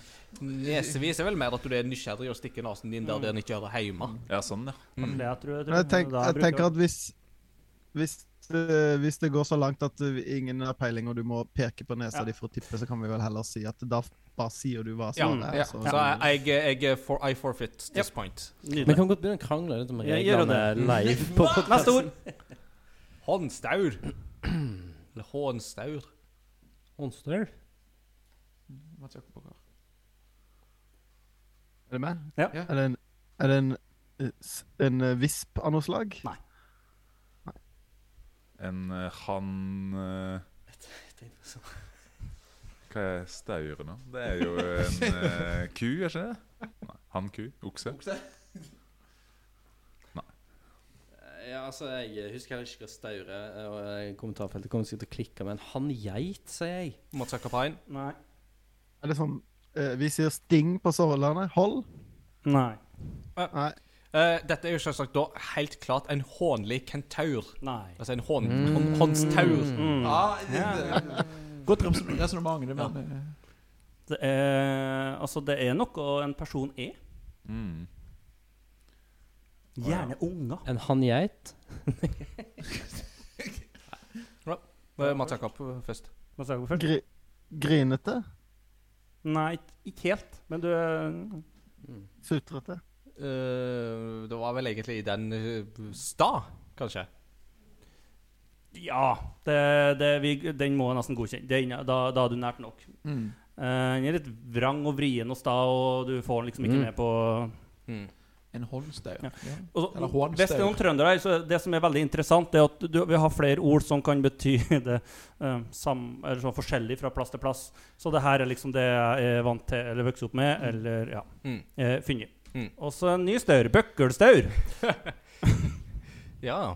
Nesevis er vel mer at du er nysgjerrig og stikker nesen din der den ikke hører hjemme. Ja, sånn, ja. det jeg tror, jeg tror, Men jeg, tenk, jeg tenker at hvis hvis, hvis det går så langt at ingen har peiling, og du må peke på nesa Ja. di for å tippe, så kan vi vel heller si at da bare sier du hva Ja, svaret er. ja. så- Så jeg, jeg, for, I forfeit this Yep. point. Vi kan godt begynne å krangle litt om reglene live. på Neste ord. Håndstaur. Eller hånstaur. Bakker. Er det meg? Ja. Er det en, er det en, eh, en eh, visp av noe slag? Nei. En uh, han uh, Hva er staur nå? Det er jo en uh, ku, er ikke det? Nei, Okse? Okse? Ja, altså, jeg husker heller ikke hva staur er. Og eh, kommentarfeltet kommer til å klikke, men hanngeit, sier jeg. Mats Jakob Hein. Nei. Er det sånn eh, Vi sier sting på Sørlandet. Hold? Nei. Nei. Uh, dette er jo selvsagt da helt klart en hånlig kentaur. Nei. Altså en hån, hånd, håndstaur. Mm. Ja, det, det, godt resonnement, det, men eh, Det er Altså, det er noe en person er. Mm. Gjerne unger. En hanngeit. Eh, Mats Jakob først. Mats Jakob først? Gri, grinete? Nei, ikke- helt. Men du mm. Sutrete? Uh, det var vel egentlig i den sta, stad, kanskje. Ja. Det, det, vi, den må jeg nesten godkjenne. Den, da, da er du nært nok. mm. Uh, Den er litt vrang og vrien og sta, og du får den liksom ikke Mm. med på Mm. En håndstaur. Ja. Eller hånstaur. Hvis det er noen trøndere her, så det som er veldig interessant, er at du, vi har flere ord som kan bety det eh, sam, eller sånn forskjellig fra plass til plass. Så det her er liksom det jeg er vant til eller vokste opp med, eller ja, Mm. eh, funnet. Mm. Og så en ny staur. Bøkkelstaur. Ja.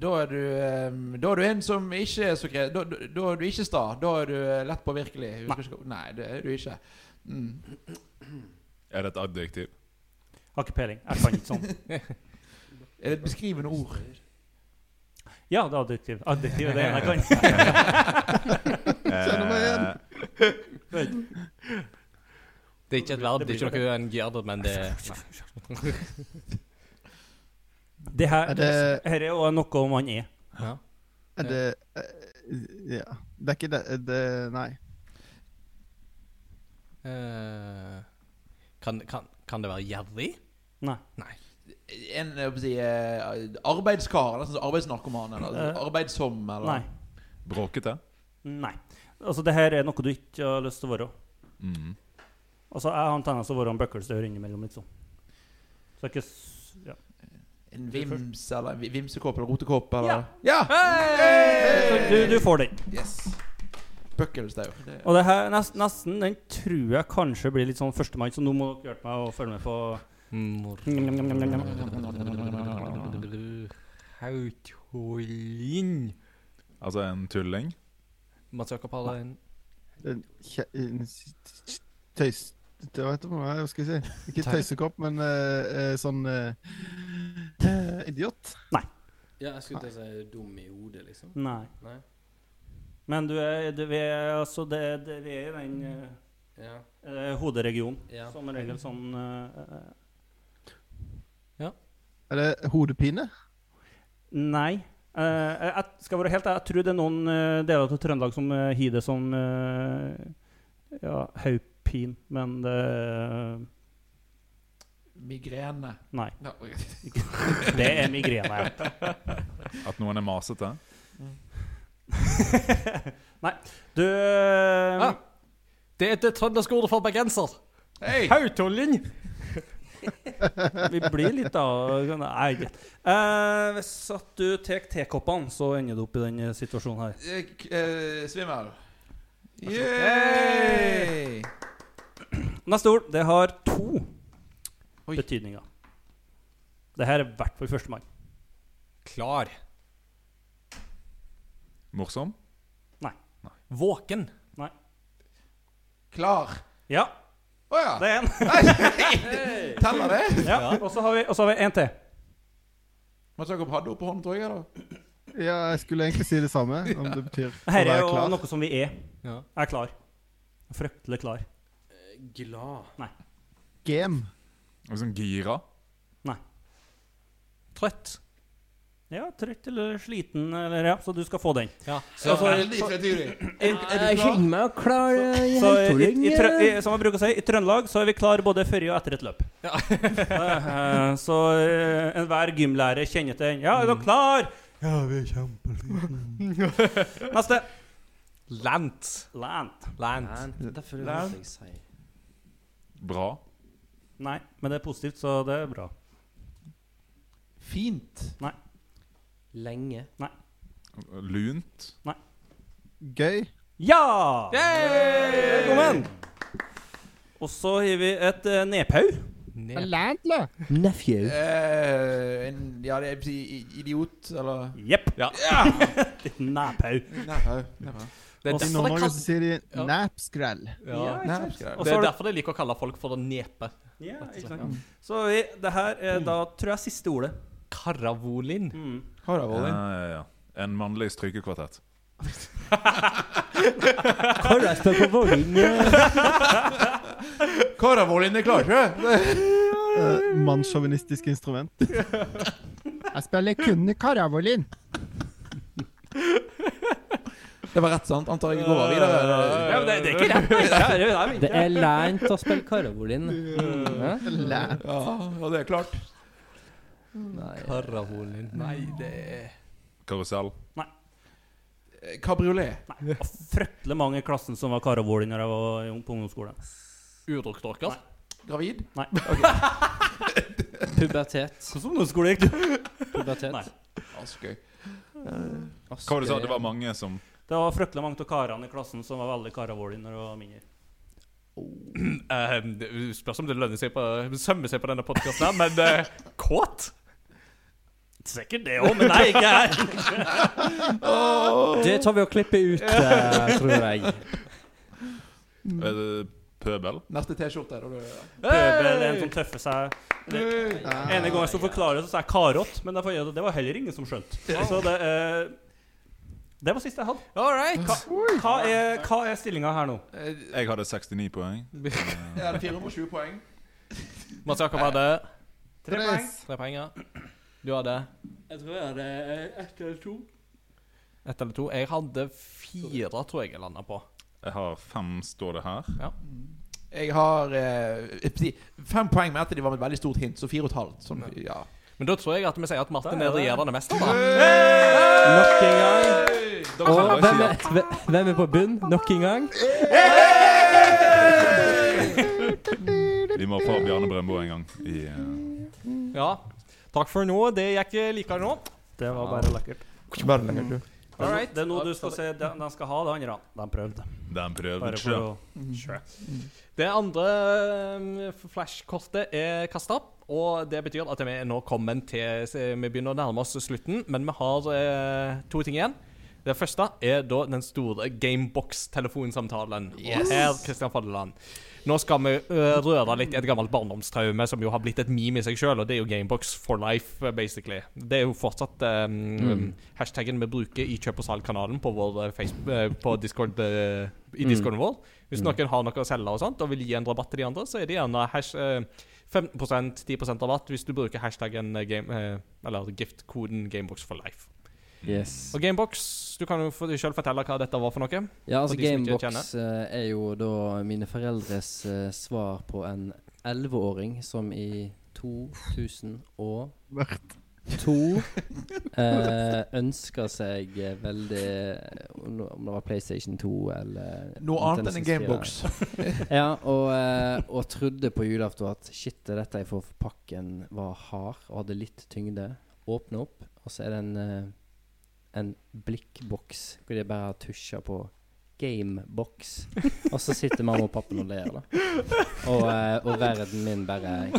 Da er du eh, Da er du en som ikke er så grei. Da, da, da er du ikke sta. Da er du eh, lett påvirkelig. Nei. Nei, det er du ikke. Mm. Er det et adjektiv? Har ikke peiling. Jeg kan ikke sånn. Er det et beskrivende ord? Ja, det er adjektiv. Adjektiv er det ene jeg kan. Kjenner meg igjen. Det er ikke et verb, det er ikke noe en gjør det, men det. Det her, Er det- her er jo noe om man er. Ja. Er det eh, Ja. Det er ikke det, er det Nei. Eh, kan, kan, kan det være gjerrig? Nei. En si, eh, arbeidskar, eller sånn arbeidsnarkoman, eller Eh, arbeidsom, eller Nei. bråkete? Nei. Altså, det her er noe du ikke har lyst til å være. Mm. Altså, jeg har en tendens til å være en bøkkelstaur innimellom, liksom. Så ikke ja. En vims, eller en vimsekåpe eller rotekåpe, eller Ja. Så Du, du får den. Yes! Det- Og det her, nest, nesten, den tror jeg kanskje blir litt sånn førstemann, så nå må dere hjelpe meg å følge med på Hautholin. Altså en tulling? Mats en En kje- en s- s- Tøys... Det vet du hva jeg skal si. Ikke Tøy- tøysekopp, men eh, eh, sånn uh, idiot. Idiot. Ja, jeg skulle til å si dum i hodet, liksom. Nei. Nei. Men du er, du er altså det, det, Vi er i den uh, Ja. uh, hoderegionen. ja. Som regel sånn uh, Ja. Er det hodepine? Nei. Eh, jeg, skal være helt ærlig, jeg tror det er noen deler av Trøndelag som uh, har det som uh, ja, haupin, men det Migrene. Nei. No. Det er migrene. ja. At noen er masete? Nei. Du eh, Ah. Det er det trønderske ordet for bergenser. Hey. Hautolling. Vi blir litt av Nei, greit. Eh, hvis at du tar tekoppene, så ender du opp i den eh, situasjonen her. Eh, k- eh, Svimmel. Yay! Neste ord, det har to Oi. betydninger. Det her er i hvert fall førstemann. Klar. Morsom? Nei. Våken. Nei. Klar. Ja, Å ja. det er en. Teller det? Ja, Og så har vi, og så har vi en til. Mats Jakob hadde opp på hånden, tror jeg. da Ja, jeg skulle egentlig si det samme. Om det betyr å Dette er være jo klar. noe som vi er. Ja. Er klar. Fryktelig klar. Glad. Nei. Game. Og sånn gira? Trøtt. Ja, trøtt eller sliten, eller ja, så du skal få den. Ja. Så, så, Veldig så, er Jeg kjenner meg klar så i, Hautolling. i, i, som jeg bruker å si, i Trøndelag så er vi klar både før og etter et løp. Ja. så eh, enhver gymlærer kjenner til den. Ja, er dere klar? Ja, vi er kjempeslitne. Neste. Lant. Land. Lant. Derfor er det Land. Bra? Nei, men det er positivt, så det er bra. Fint. Lenge. Nei. Lunt? Nei. Gøy. Ja! Velkommen! Og så har vi et uh, nedpau. Nephew. Eh, en, ja, det er idiot, eller Jepp. Ja. Nei. Det er Og I derfor det kan- sier de Ja. napskrell. ja. Og Det så er derfor de liker å kalle folk for å nepe. Ja, ikke sant? Så vi, det her er da, tror jeg, siste ordet. Karavolin. Mm. Har du Ja, ja, ja. En mannlig strykekvartett. Jeg spille på bowling? Karavolin er klar, ikke Uh, Mannssjåvinistisk instrument. Jeg spiller kun karavolin. Det var rett, sant? Antar jeg går videre. Ja, men det, det er ikke rett. det er Det er lænt å spille karavolin. Ja, ja, det er klart. Nei. Karavolin. Nei, det er Karusell. Nei. Kabriolet. Det var fryktelig mange i klassen som var karavåling når jeg var ung på ungdomsskolen. Urdrukkdorker. Gravid? Nei. Pubertet. Hvordan ungdomsskole gikk du? Pubertet. Nei. Askøy. Hva var det du sa? Det var mange som Det var fryktelig mange av karene i klassen som var veldig karavåling når jeg var mindre. Oh. Uh, spørs om det lønner seg på sømme seg på denne podkasten, men uh, kåt? Sikkert det òg, men nei, ikke her. Det tar vi og klipper ut, eh, tror jeg. Er det Pøbel? Neste T-skjorte. Pøbel er en som tøffer seg. Det, ene gangen jeg skulle forklare det, så sa jeg karott, men det var, heller ingen som skjønte. Så det uh, Det var siste jeg hadde. All right. Hva er, hva er stillinga her nå? Eh, Jeg hadde 69 poeng. Jeg hadde 420 poeng. Mats Jakob hadde Tre poeng. tre poeng. ja. Du hadde Jeg tror jeg hadde ett eller to. ett eller to. Jeg hadde fire, tror jeg jeg landa på. Jeg har fem, står det her. Jeg har eh, jeg vil si, fem poeng med at de var med et veldig stort hint, så fire og et halvt. Som, ja. Men da tror jeg at vi sier at Martin er regjerende mester. da Nok en gang. Og hvem er, hvem er på bunn? Nok en gang. Vi må få Bjarne Brøndbo en gang. I, eh, Ja. Takk for nå. Det gikk likere nå. Det var bare lekkert. Bare lekkert, du. Er, det er noe du skal se de, de skal ha, det andre. De prøvde. den prøvde, Bare sjø. Sure. Det andre eh, flashkortet er kasta, og det betyr at vi er nå kommet til Vi begynner å nærme oss slutten, men vi har eh, to ting igjen. Det første er da den store Gamebox-telefonsamtalen. Yes. Her, Kristian Faddeland, nå skal vi røre litt i et gammelt barndomstraume som jo har blitt et meme i seg sjøl, og det er jo Gamebox for life, eh, basically. Det er jo fortsatt um, hashtaggen vi bruker i kjøp og salg-kanalen på vår eh, Facebook, eh, på Discord, uh, i discorden vår. Hvis noen har noe å selge og sånt, og vil gi en rabatt til de andre, så er det gjerne hash, uh, 15 10% rabatt hvis du bruker hashtaggen eh, game, uh, eller gift-koden Gamebox for life. Yes. Og Gamebox, du kan jo for sjøl fortelle hva dette var for noe. Ja, altså Gamebox eh, er jo da mine foreldres uh, svar på en 11-åring som i 2002 eh, ønska seg eh, veldig Om det var PlayStation 2 eller Noe annet enn en gamebox. Ja, og, eh, og trodde på julaften at shit, det dette jeg får for pakken var hard og hadde litt tyngde. Åpne opp, og så er det en, eh, en blikkboks hvor de bare har tusja på Gamebox. Og så sitter mamma og pappa og ler, da. Og, eh, og verden min bare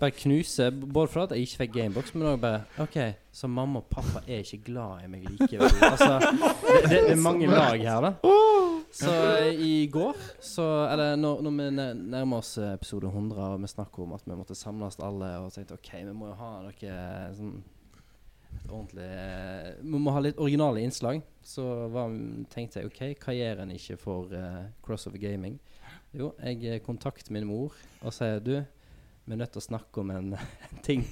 Bare knuser. Både fordi jeg ikke fikk Gamebox, men òg bare OK, så mamma og pappa er ikke glad i meg likevel. Altså, det, det, det er mange lag her, da. Så eh, i går, så Eller når, når vi nærmer oss eh, episode 100, og vi snakker om at vi måtte samles alle, og tenkte OK, vi må jo ha noe sånn ordentlig eh, Vi må ha litt originale innslag. Så var, tenkte jeg OK, hva gjør en ikke for uh, Crossover Gaming? Jo, jeg eh, kontakter min mor og sier du, vi er nødt til å snakke om en ting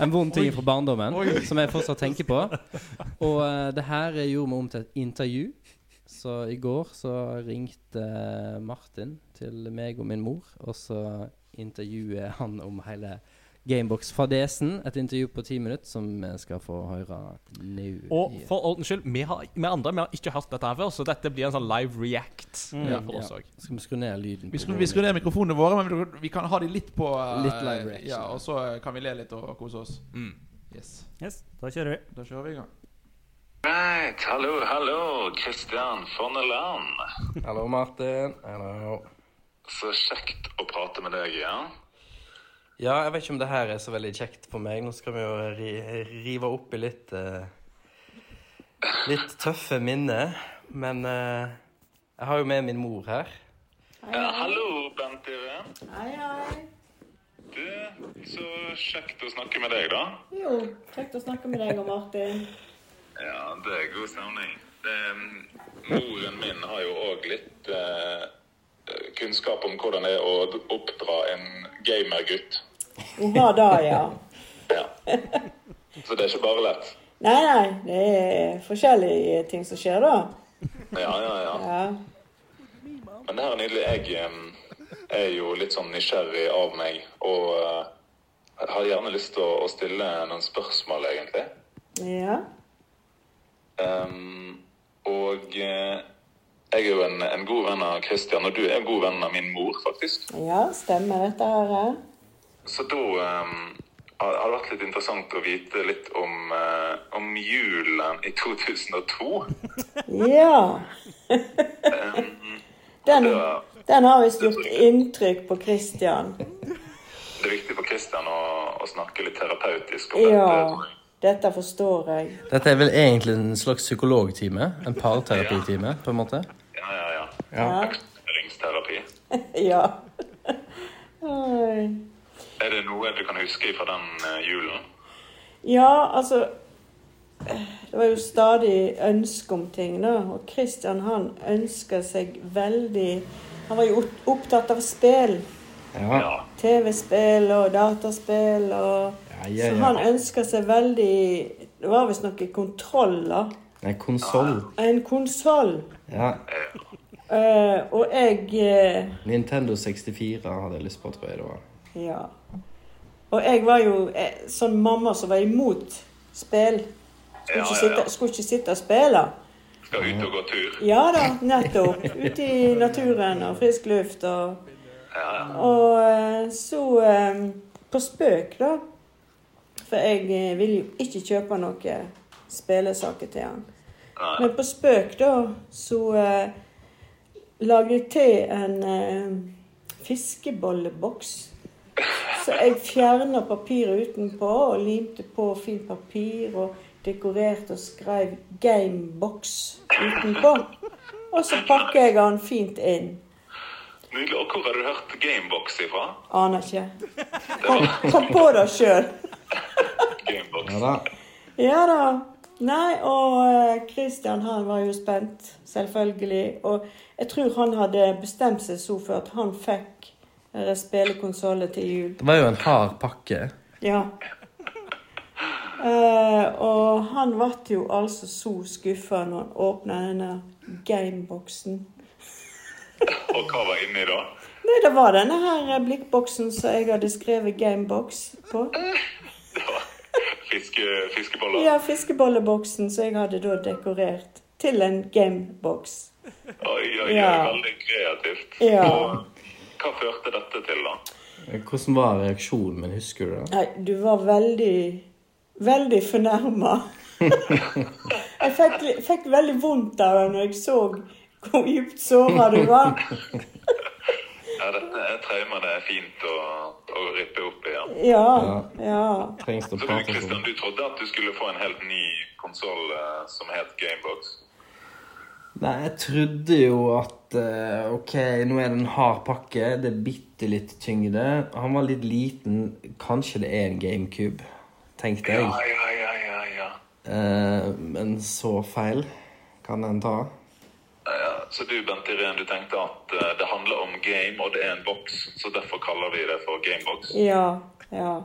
En vond ting fra barndommen som jeg fortsatt tenker på. Og uh, det her gjorde vi om til et intervju. Så i går så ringte Martin til meg og min mor, og så intervjuer han om hele Gamebox-fadesen. Et intervju på ti minutter som vi skal få høre nå. Og for ordens skyld, vi, har, vi andre vi har ikke hørt dette her før, så dette blir en sånn live react Mm. Ja, for oss Ja. Også. Skal vi skru ned lyden? Vi skru, vi skrur ned mikrofonene våre, men vi, kan ha de litt på eh, Litt live reaction. Ja, og så eh, kan vi le litt og kose oss. Mm. Yes. Yes, da kjører vi. Da kjører vi i gang. Right, hallo, hallo, Kristian Forneland. Hallo, Martin. Hallo. Så kjekt å prate med deg igjen. Ja, jeg vet ikke om det her er så veldig kjekt for meg. Nå skal vi jo ri rive opp i litt uh, Litt tøffe minner. Men uh, jeg har jo med min mor her. Ja, hallo, Bent Irén. Hei, hei. Du, så kjekt å snakke med deg, da. Jo, kjekt å snakke med deg og Martin. Ja, det er god stemning. Moren min har jo òg litt eh, kunnskap om hvordan det er å oppdra en gamergutt. Hun har det, ja. Ja. Så det er ikke bare lett. Nei, nei, det er forskjellige ting som skjer da. Ja, ja, ja. Ja. Men det her er nydelig. Jeg er jo litt sånn nysgjerrig av meg, og eh, jeg har gjerne lyst til å, å stille noen spørsmål, egentlig. Ja. Um, og eh, jeg er jo en, en god venn av Christian, og du er en god venn av min mor, faktisk. Ja, stemmer dette her. Så da um, har har det vært litt interessant å vite litt om, uh, om julen i 2002. Ja. um, Den, det, var- den har visst gjort inntrykk på Christian. det er viktig for Christian å, å snakke litt terapeutisk om. Ja, dette. dette forstår jeg. Dette er vel egentlig en slags psykologtime? En parterapitime, på en måte? Ja, ja, ja. Ja. Eksponeringsterapi. Ja. Oi. Er det noe du kan huske fra den eh, julen? Ja, altså Det var jo stadig ønske om ting, da. Og Christian han ønska seg veldig Han var jo opptatt av spill. Ja. TV-spill og dataspill og Så han ønska seg veldig Det var visst noe kontroll, da. En konsoll. En konsoll. Ja. Uh, og jeg uh... Nintendo 64 hadde jeg lyst på, tror jeg det var. Ja. Og jeg var jo eh, sånn mamma som var imot spill. Skulle Ja, ikke, sitte, skulle ikke sitte og spille. Skal ut og gå tur? Ja da, nettopp. Ute i naturen og frisk luft og. Og eh, så eh, På spøk, da. For jeg vil jo ikke kjøpe noen spillesaker til han. Men på spøk, da, så eh, lagde jeg til en eh, fiskebolleboks. Så jeg fjerna papiret utenpå og limte på fint papir og dekorerte og skrev 'Gamebox' utenpå. Og så pakker jeg den fint inn. Nydelig. Og hvor har du hørt Gamebox ifra? Aner ikke. Kom, kom på det sjøl. Gamebox. Ja da. Ja da. Nei, og eh, Christian han var jo spent, selvfølgelig. Og jeg tror han hadde bestemt seg så for at han fikk eh, spillekonsollen til jul. Det var jo en hard pakke. Ja. Uh, og han ble jo altså så skuffa når han åpna denne gameboksen. Og hva var inni da? Nei, det var denne her eh, blikkboksen som jeg hadde skrevet 'gamebox' på. Fiske, fiskeboller? Ja, fiskebolleboksen som jeg hadde da dekorert til en gamebox. Oi, oi, oi. Ja. Veldig kreativt. Ja. Og hva førte dette til, da? Hvordan var reaksjonen min, husker du det? Nei, du var veldig, veldig fornærma. jeg fikk, fikk veldig vondt av det når jeg så hvor dypt såra du var. Ja, dette er traumer det er fint å, å rippe opp i. Ja. Ja, ja. ja. Så du, Christian, du trodde at du skulle få en helt ny konsoll som het Gamebox? Nei, jeg trodde jo at eh, OK, nå er det en hard pakke. Det er bitte litt tyngde. Han var litt liten. Kanskje det er en GameCube, tenkte jeg. Ja, ja, ja, ja, ja. Uh, men så feil kan en ta. Ja. Så du, Bent Irén, du tenkte at uh, det handler om game, og det er en boks, så derfor kaller vi det for Gamebox? Ja, ja.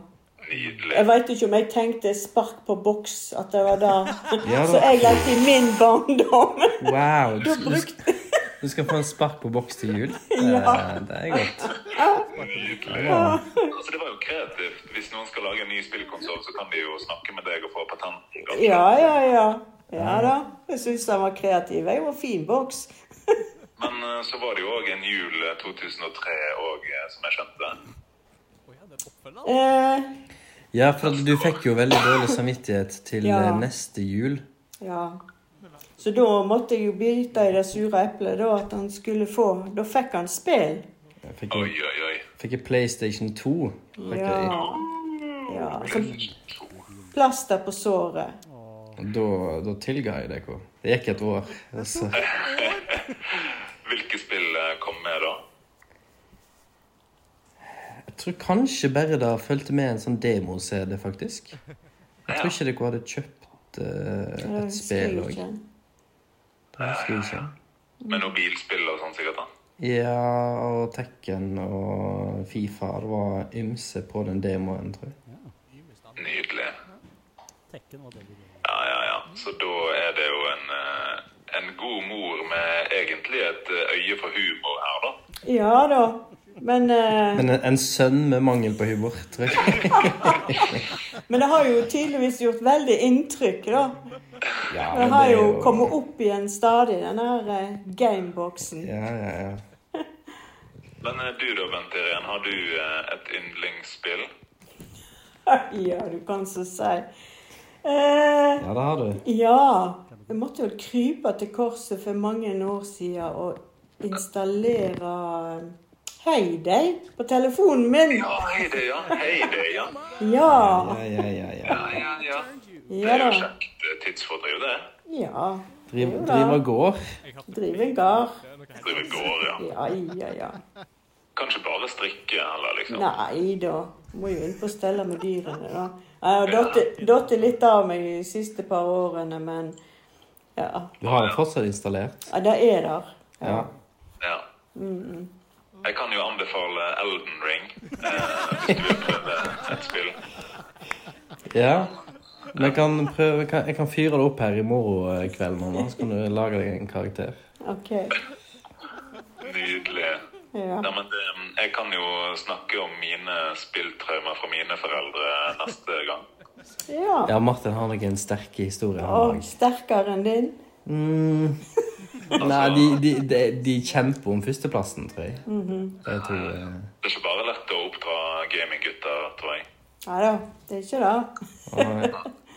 Nydelig. Jeg veit ikke om jeg tenkte spark på boks, at det var der. Ja da. Så jeg lekte i min barndom. Wow! Da du, brukte du skal få en spark på boks til jul. Det, Ja. det er godt. Ja. Altså, det var jo kreativt. Hvis noen skal lage en ny spillkonsoll, så kan de jo snakke med deg og få patent. Ja, ja, ja. Ja da. Jeg syns den var kreativ. Jeg var fin boks. Men eh, så var det jo òg en jul eh, 2003 òg, som jeg skjønte. Eh, Ja, for du fikk jo veldig dårlig samvittighet til Ja. eh, neste jul. ja. Så da måtte jeg jo bite i det sure eplet, da, at han skulle få Da fikk han spill. Jeg fikk, Oi, oi, oi. fikk jeg PlayStation 2. Fikk Ja. jeg. ja. Så plaster på såret. Da, da tilga jeg dere. Det gikk et år. Altså. Hvilke spill eh, kom med da? Jeg tror kanskje bare det fulgte med en sånn demo-CD, faktisk. Jeg tror ikke dere hadde kjøpt uh, et spill òg. Det husker jeg ikke. Med noe bilspill og sånn, sikkert? da? Ja, og Tekken og Fifa. Det var ymse på den demoen, tror jeg. Nydelig. Tekken var det vi Ja, ja, ja. Så da er det jo en, eh, en god mor med egentlig et eh, øye for humor her, da. Ja da. Men, uh, Men en, en sønn med mangel på humor, tror jeg. men det har jo tydeligvis gjort veldig inntrykk, da. Ja, Det har det er jo kommet opp igjen stadig, den her eh, gameboxen. Ja, ja, ja. Men eh, du da, Bent Irén, har du et yndlingsspill? Ja, du kan så si. Eh, Ja, det har du. ja. Jeg måtte jo krype til korset for mange år siden og installere Heyday på telefonen min. Ja, hei deg, ja. Hei deg, ja. Ja. Ja, ja, ja, ja. Ja, ja, ja. Det er jo kjekt eh, tidsfordriv, det. Ja. Driv, gård. driver gård. Driver gård, ja. Ja, ja, ja. Kanskje bare strikke, eller liksom. Nei da. Må jo inn på stelle med dyrene, da. Jeg har datt- litt av meg de siste par årene, men ja. Du har den fortsatt installert? ja det er der. Ja. Ja. Mm. Jeg kan jo anbefale Elden Ring, eh, hvis du vil prøve et spill. ja. Men jeg kan, prøve, jeg kan, jeg kan fyre det opp her i morgen kveld, mamma. Så kan du lage deg en karakter. OK. Nydelig. Ja. Nei, men det, jeg kan jo snakke om mine spilltraumer fra mine foreldre neste gang. Ja. Ja, Martin har noen sterke sterk historie. Og sterkere enn din. Mm. Nei, de, de, de, de kjemper om førsteplassen, tror jeg. Mhm. Jeg tror eh, Det er ikke bare lett å oppdra gaminggutter, tror jeg. Nei da, det er ikke det.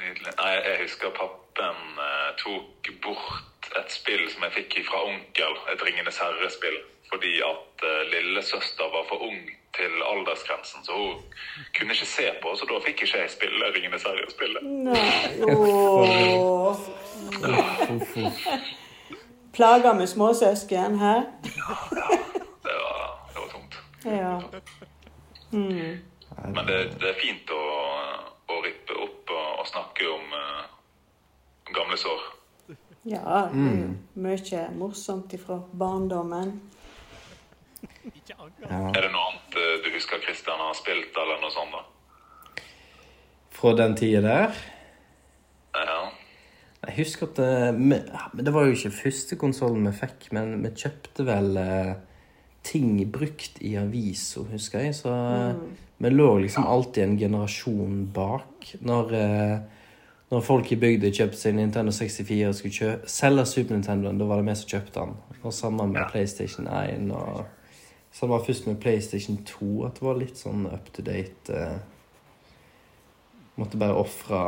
Nydelig. Nei, jeg husker pappen eh, tok bort et spill som jeg fikk fra onkel, et Ringenes herre-spill, fordi at eh, lillesøster var for ung til aldersgrensen, så hun kunne ikke se på, så da fikk ikke jeg spille Ringenes herre-spillet. Nei. Plager med småsøsken her. Det var, det var tungt. Ja. Mm. Men det, det er fint å, å rippe opp og, og snakke om uh, gamle sår. Ja, Mm. mye morsomt ifra barndommen. Ja. Er det noe annet eh, du husker Kristian har spilt, eller noe sånt? da? Fra den tida der Ja. Jeg husker at det, men men det var jo ikke første konsollen vi fikk, men vi kjøpte vel eh, ting brukt i avisa, husker jeg. Så eh, Mm. vi lå liksom alltid en generasjon bak. Når, eh, når folk i bygda kjøpte seg Nintendo 64 og skulle kjø selge Super Nintendoen, da var det vi som kjøpte den. Og sammen med PlayStation 1. Og, så det var først med PlayStation 2 at det var litt sånn up to date. Eh, måtte bare ofre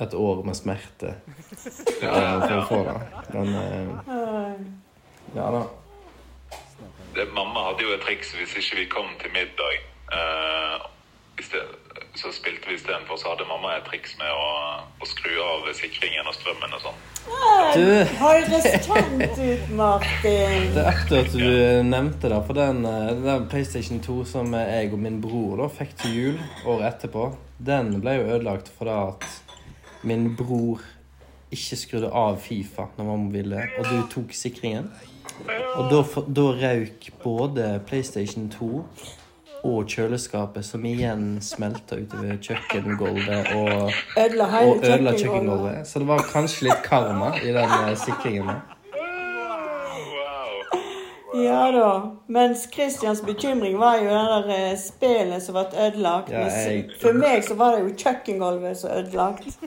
et år med smerte Ja, for å få det. Men eh, ja da. Det, mamma hadde jo et triks hvis ikke vi kom til middag. eh, sted- så spilte vi istedenfor, så hadde mamma et triks med å, å skru av sikringen og strømmen og sånn. Du Høres kjent ut, Martin. Det er artig at du nevnte det, for den, eh, den PlayStation 2 som jeg og min bror da fikk til jul året etterpå, den ble jo ødelagt fordi at min bror ikke skrudde av Fifa når man ville, og du tok sikringen. Og da, da røyk både PlayStation 2 og kjøleskapet, som igjen smelta utover kjøkkengulvet og, og ødela kjøkkengulvet. Så det var kanskje litt karma i den sikringen sikringen. Ja da. Mens Christians bekymring var jo det der spelet som ble ødelagt. Ja, jeg- For meg så var det jo kjøkkengulvet som ødelagt.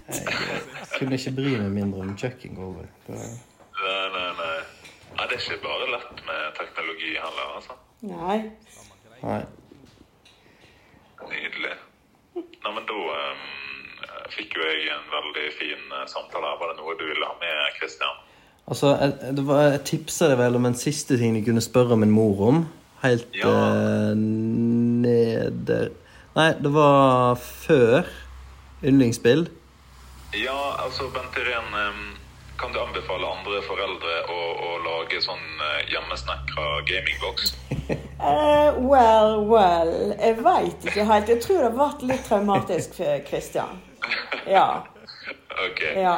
Kunne ikke bry meg mindre om kjøkkengulvet. Det- Nei, nei, nei. Nei, det er ikke bare lett med teknologi heller, altså. Nei. Nei. Nydelig. Nei, men da um, fikk jo jeg en veldig fin eh, samtale. Var det noe du ville ha med, Kristian? Altså, jeg, det var, jeg tipsa deg vel om en siste ting du kunne spørre min mor om. Helt eh, neder Nei, det var før yndlingsspill. Ja, altså, Bent Irén, kan du anbefale andre foreldre å, å lage sånn eh, hjemmesnekra gamingbox? uh, well, well. Jeg veit ikke helt. Jeg tror det ble litt traumatisk for Christian. Ja. OK. Ja.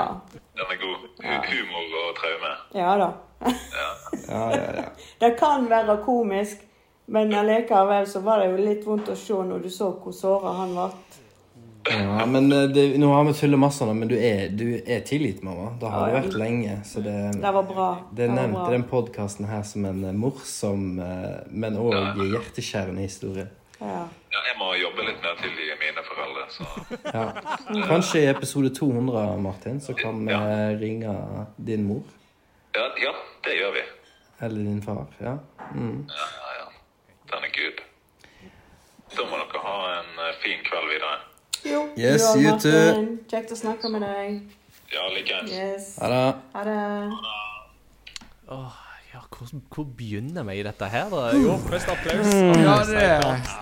Den er god. Ja. Humor og traume. Ja da. Ja. Ja, ja, ja. Det kan være komisk, men allikevel så var det jo litt vondt å se når du så hvor såra han ble. ja men eh, det, nå har vi tullet masse men du er, du er tilgitt, mamma. Det har Ja, du vært lenge. Så det, Det var bra. det er var nevnt i den podkasten her som en eh, morsom, eh, men òg hjerteskjærende historie. Ja. Ja, jeg må jobbe litt mer til i mine foreldre, så Ja. Kanskje i episode 200, Martin, så kan vi ringe din mor. ja, ja, det gjør vi. Eller din far. Ja. Mm. Ja, ja, ja. Den er good. Da må dere ha en eh, fin kveld videre. Jo, Yes, du you too. Kjekt å snakke med deg. Ja, likeens. Yes. Ha det. Ha det. Åh, ja, hvor, hvor begynner vi i dette her, da? Jo, først applaus. Ja, det-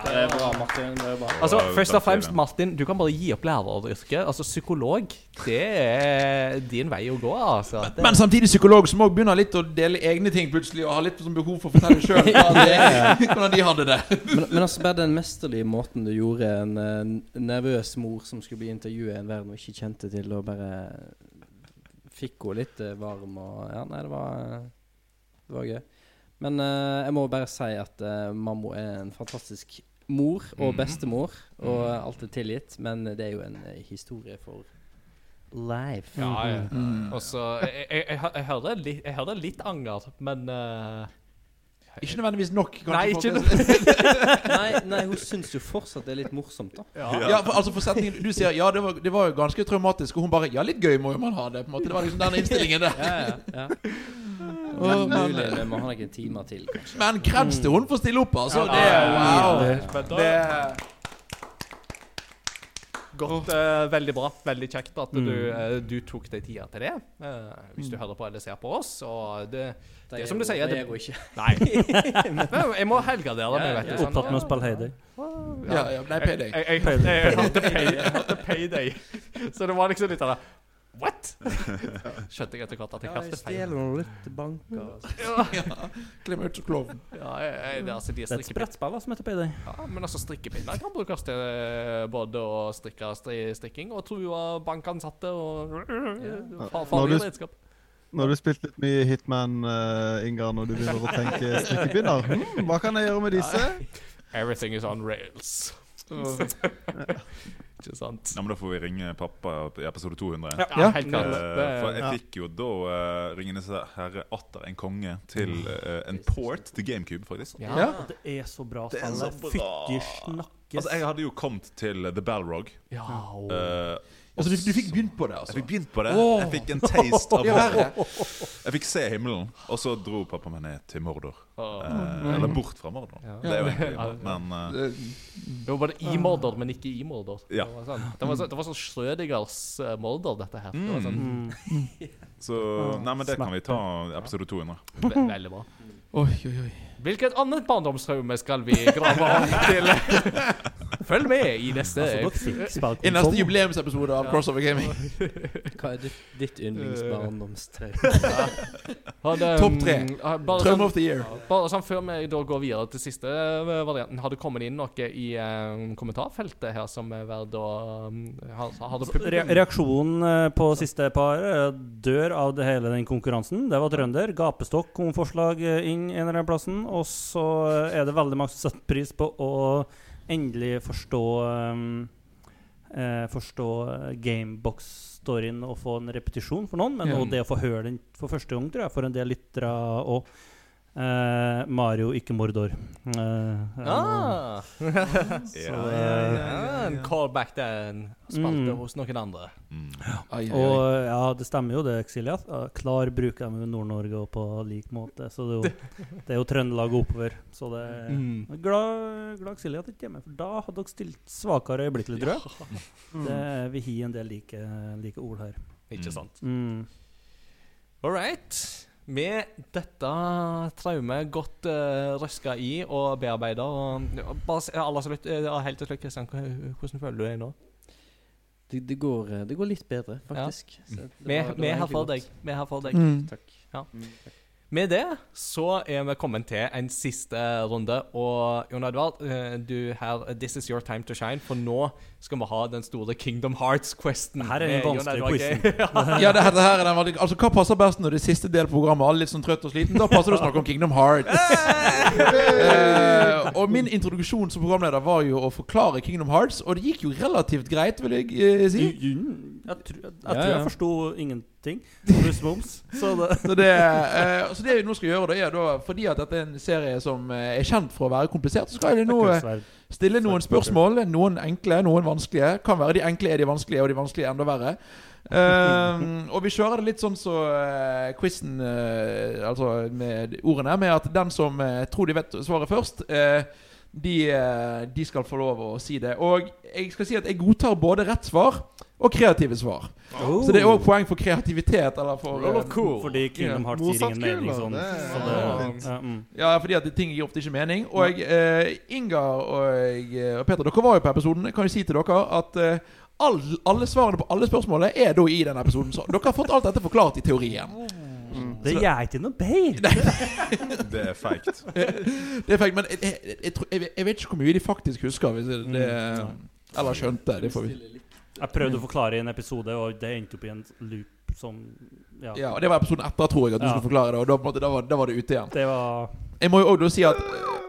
det er bra, Martin. Det er bra. Altså, Først og fremst, Martin, du kan bare gi opp læreryrket. Altså, Psykolog, det er din vei å gå, altså. Men, Men samtidig psykolog som òg begynner litt å dele egne ting plutselig, og har litt sånn behov for å fortelle sjøl hvordan de hadde det. men, men altså bare den mesterlige måten du gjorde en eh, nervøs mor som skulle bli intervjuet i en verden hun ikke kjente til, og bare fikk henne litt eh, varm og Ja, nei, det var, det var gøy. Men eh, jeg må bare si at uh, Mammo er en fantastisk mor og Mhm. bestemor, og alt er tilgitt, men det er jo en eh, historie for life. Ja, ja. Mm. Og så jeg, jeg, jeg, jeg, hører litt, jeg litt anger, men eh, Ikke nødvendigvis nok. Nei, ikke nei, nei, hun syns jo fortsatt det er litt morsomt, da. Ja, for, altså for setningen Du sier ja, det var, det var jo ganske traumatisk, og hun bare Ja, litt gøy må jo man ha det. på en måte Det var liksom den innstillingen der. Ja, ja, ja. Men men- mulig vi må ha noen timer til, kanskje. Men kreds til hun for å stille opp, altså. Ja, Det ja, ja, wow. det, Det godt. uh, veldig bra. Veldig kjekt at du, Mm. eh, du tok deg tida til det. Uh, hvis du hører på eller ser på oss. Og det, det Det er som du er sier det, er jo ikke. Nei. Men jeg må helgardere meg, vet du. sånn. Opptatt med å spille Heyday. Ja, ja, nei, Payday. Jeg, jeg, jeg, jeg, jeg, jeg hørte Payday. Så det var liksom litt av det What? Skjønte jeg etter hvert at jeg kastet feil. Ja, jeg stjeler litt banker. altså. Ja, Klemmer ut som klovn. ja, jeg, det, er altså, de Det er et sprettspill som heter Payday. Ja, men altså strikkepinner kan brukes til eh, både å strikke stri, strikking og true bankansatte og ja. Farlige redskap. Nå har du spilt litt mye Hitman, uh, Ingar, når du begynner å tenke strikkepinner hmm, Hva kan jeg gjøre med disse? Everything is on rails. Ikke sant? Ja, men Da får vi ringe pappa i episode 200. Ja, Ja. helt klart. Eh, for jeg fikk jo da uh, Ringenes herre atter en konge til uh, en port til GameCube, faktisk. Ja. Ja. Det er så bra Det er så bra. Fytti snakkes. Altså, Jeg hadde jo kommet til The Balrog. Ja, og- eh, Altså, du, du fikk begynt på det, jeg altså? fikk begynt på det. Jeg fikk en taste av Det. Jeg fikk se himmelen, og så dro pappa meg ned til Mordor. Eh, eller bort fra Mordor. Ja. Det er jo egentlig Men uh, Det- var bare i Mordor, men ikke i Mordor. Ja. Det var sånn, det var så, det var sånn Schrødingers eh, Mordor, dette her. Det var sånn, Mm. så Nei, men det kan vi ta episode 200. ve veldig bra. Oi, oi, oi. Hvilket annet barndomstraume skal vi grave om til? Følg med i neste Altså, I neste jubileumsepisode av Ja. Crossover Gaming. Hva er ditt, ditt yndlingsbarndomstraume? Hadde, Topp tre. mm, bare Traume sånn- of the year. Bare sånn Før vi da går videre til siste eh, varianten, har det kommet inn noe i um, kommentarfeltet her som er verdt å um, har, har Re reaksjonen eh, på siste par dør av det hele den konkurransen. Det var trønder. Gapestokk kom forslag inn en eller annen plassen. Og så er det veldig mange som setter pris på å endelig forstå um, eh, Forstå gamebox-storyen og få en repetisjon for noen. Men også det å få høre den for første gang, tror jeg, for en del lyttere òg. Eh, Mario, ikke Mordor. Uh, Ah! Så, eh, ja, en callback til en spalte Mm. hos noen andre. Mm. Ai, ai, Og ai. ja, det stemmer jo det, Exilia. Klar bruker de i Nord-Norge og på lik måte. Så det er jo, det er jo Trøndelag oppover. Så det er Mm. Glad, glad Exilia at ikke er med, for da hadde dere stilt svakere øyeblikkelig, tror jeg. Mm. Det, vi har en del like, like ord her. Ikke sant? Mm. All right. Med dette traumet godt uh, røska i og bearbeida ja, lytter, ja, helt til slutt, Kristian, hvordan føler du deg nå? Det, det, går, eh, det går litt bedre, faktisk. Så det Vi var- vi er her for deg. Vi er her for deg. Mm. Takk. Ja. Mm, takk. Med det så er vi kommet til en siste runde. Og Jon Edvard, eh, du her This is your time to shine, for nå skal vi ha den store Kingdom Hearts-questen. Her er den vanskelige quizen. Ja. Ja, det her, det her er den veldig Altså, Hva passer best når det er siste del av programmet alle litt sånn trøtt og sliten? Da passer det å snakke om Kingdom Hearts. uh, og min introduksjon som programleder var jo å forklare Kingdom Hearts, og det gikk jo relativt greit, vil jeg uh, si. Jeg, tror- jeg, Ja, tror ja. jeg forsto ingenting. Pluss moms. Så det Så det, eh, så det vi nå skal gjøre, da, er da fordi at dette er en serie som eh, er kjent for å være komplisert, så skal jeg nå eh, stille noen spørsmål. Noen enkle, noen vanskelige. Kan være de enkle er de vanskelige, og de vanskelige er enda verre. Um, og vi kjører det litt sånn så uh, quizen uh, Altså med ordene, med at den som uh, tror de vet svaret først, eh, de, de skal få lov å si det. Og jeg skal si at jeg godtar både rett svar og kreative svar. Så det er òg poeng for kreativitet. Eller for Roll of eh, cool. Fordi Kingdom. Hearts gir ingen mening sånn. det Så det, ja. ja, mm. Ja, fordi at ting gir ofte ikke mening. Og eh, Inga og, og Peter, dere var jo på episoden. Jeg kan jo si til dere at eh, all, alle svarene på alle spørsmålene er da i den episoden. Så dere har fått alt dette forklart i teorien. Det gjør ikke noe bedre. Det er feigt. Det er feigt, men jeg, jeg, jeg, jeg, jeg vet ikke hvor mye de faktisk husker. Hvis det, det, eller skjønte. Det får vi. Jeg prøvde å forklare i en episode, og det endte opp i en loop som Ja. Ja, og Det var episoden etter, tror jeg, at du Ja. skulle forklare det. Og da, måte, da, var, da var det ute igjen. Det var Jeg må jo også si at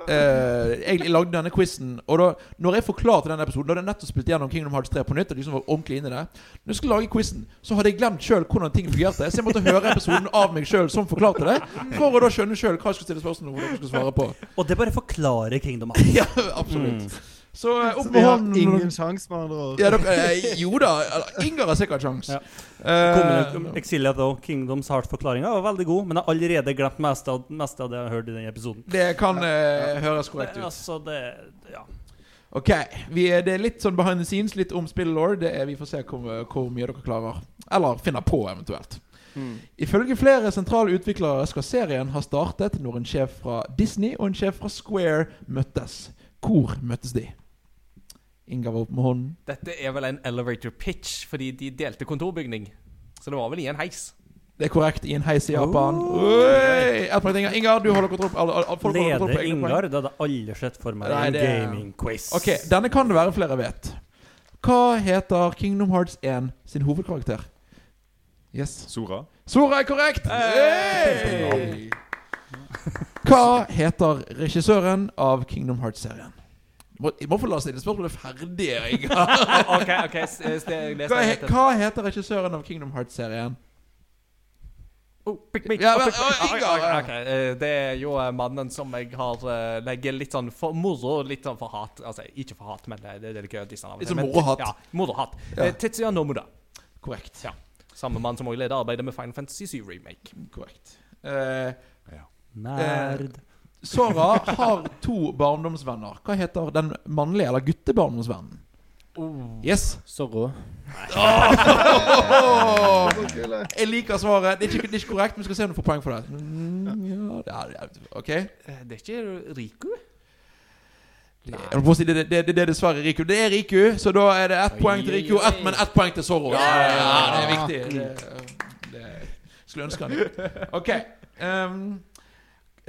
eh, jeg lagde denne quizen, og da Når jeg forklarte denne episoden Da hadde jeg nettopp spilt gjennom Kingdom Hearts 3 på nytt. Og de som var ordentlig inne i det Når jeg skulle lage quizen, så hadde jeg glemt sjøl hvordan ting fungerte. Så jeg måtte høre episoden av meg sjøl som forklarte det, for å da skjønne sjøl hva jeg skulle stille spørsmål om. Jeg skulle svare på. Og det bare forklarer Kingdom Hearts. Ja, absolutt. Så eh, opp Så vi med har hånden. ingen sjanse, med andre ord. Ja, dere, eh, jo da. Inger har sikkert sjans. Ja. Uh, Exilia though, Kingdoms Heart-forklaringa var veldig god, men jeg har allerede glemt mest av, mest av det jeg har hørt i den episoden. det kan eh, høres korrekt ut. altså, det Ja. Ok, vi er, Det er litt sånn behind the scenes, litt om. Det er, Vi får se hvor, hvor mye dere klarer. Eller finner på, eventuelt. Ifølge flere sentrale utviklere skal serien ha startet når en sjef fra Disney og en sjef fra Square møttes. Hvor møttes de? Inga var opp med hånden. Dette er vel en elevator pitch, fordi de delte kontorbygning. Så det var vel i en heis. Det er korrekt. I en heis i Japan. Oh. Ingar. Du holder kontroll. alle- alle- folk holder kontroll på Leder. Ingar? Det hadde aldri sett for meg Nei, en det er- gaming-quiz. Ok, Denne kan det være flere vet. Hva heter Kingdom Hearts 1 sin hovedkarakter? Yes. Sora. Sora er korrekt! Hey! Hva heter regissøren av Kingdom Hearts-serien? Jeg må få la stille spørsmålet ferdig, Ingar. okay, ok, s- s- det- les Hva, he, hva heter regissøren av Kingdom Hearts-serien? Oh, pick me. Ja, Oh, men- oh, Ingar, ok, ok. Eh, Det er jo eh, mannen som jeg har eh, legger litt sånn for moro, litt sånn for hat. Altså, ikke for hat, men det, det er litt gøy Litt sånn morohat. Ja, morohat. Ja. Eh, Tetsuya Nomuda. Korrekt. Ja. Samme mann som også leder arbeidet med Final Fantasy 7 Remake. Korrekt. Eh, Nerd. Sora har to barndomsvenner. Hva heter den mannlige eller guttebarndomsvennen? Yes. Zorro. Oh! Jeg liker svaret. Det er, ikke, det er ikke korrekt, men vi skal se om du får poeng for det. Mm, ja, det er, ok. Eh, Det er ikke Riku? Det, det, det, det er dessverre Riku. Det er Riku, så da er det ett poeng til Riku, ett, men ett poeng til Sorro. Ja, det er viktig. Det, det skulle ønske han Ok. Um,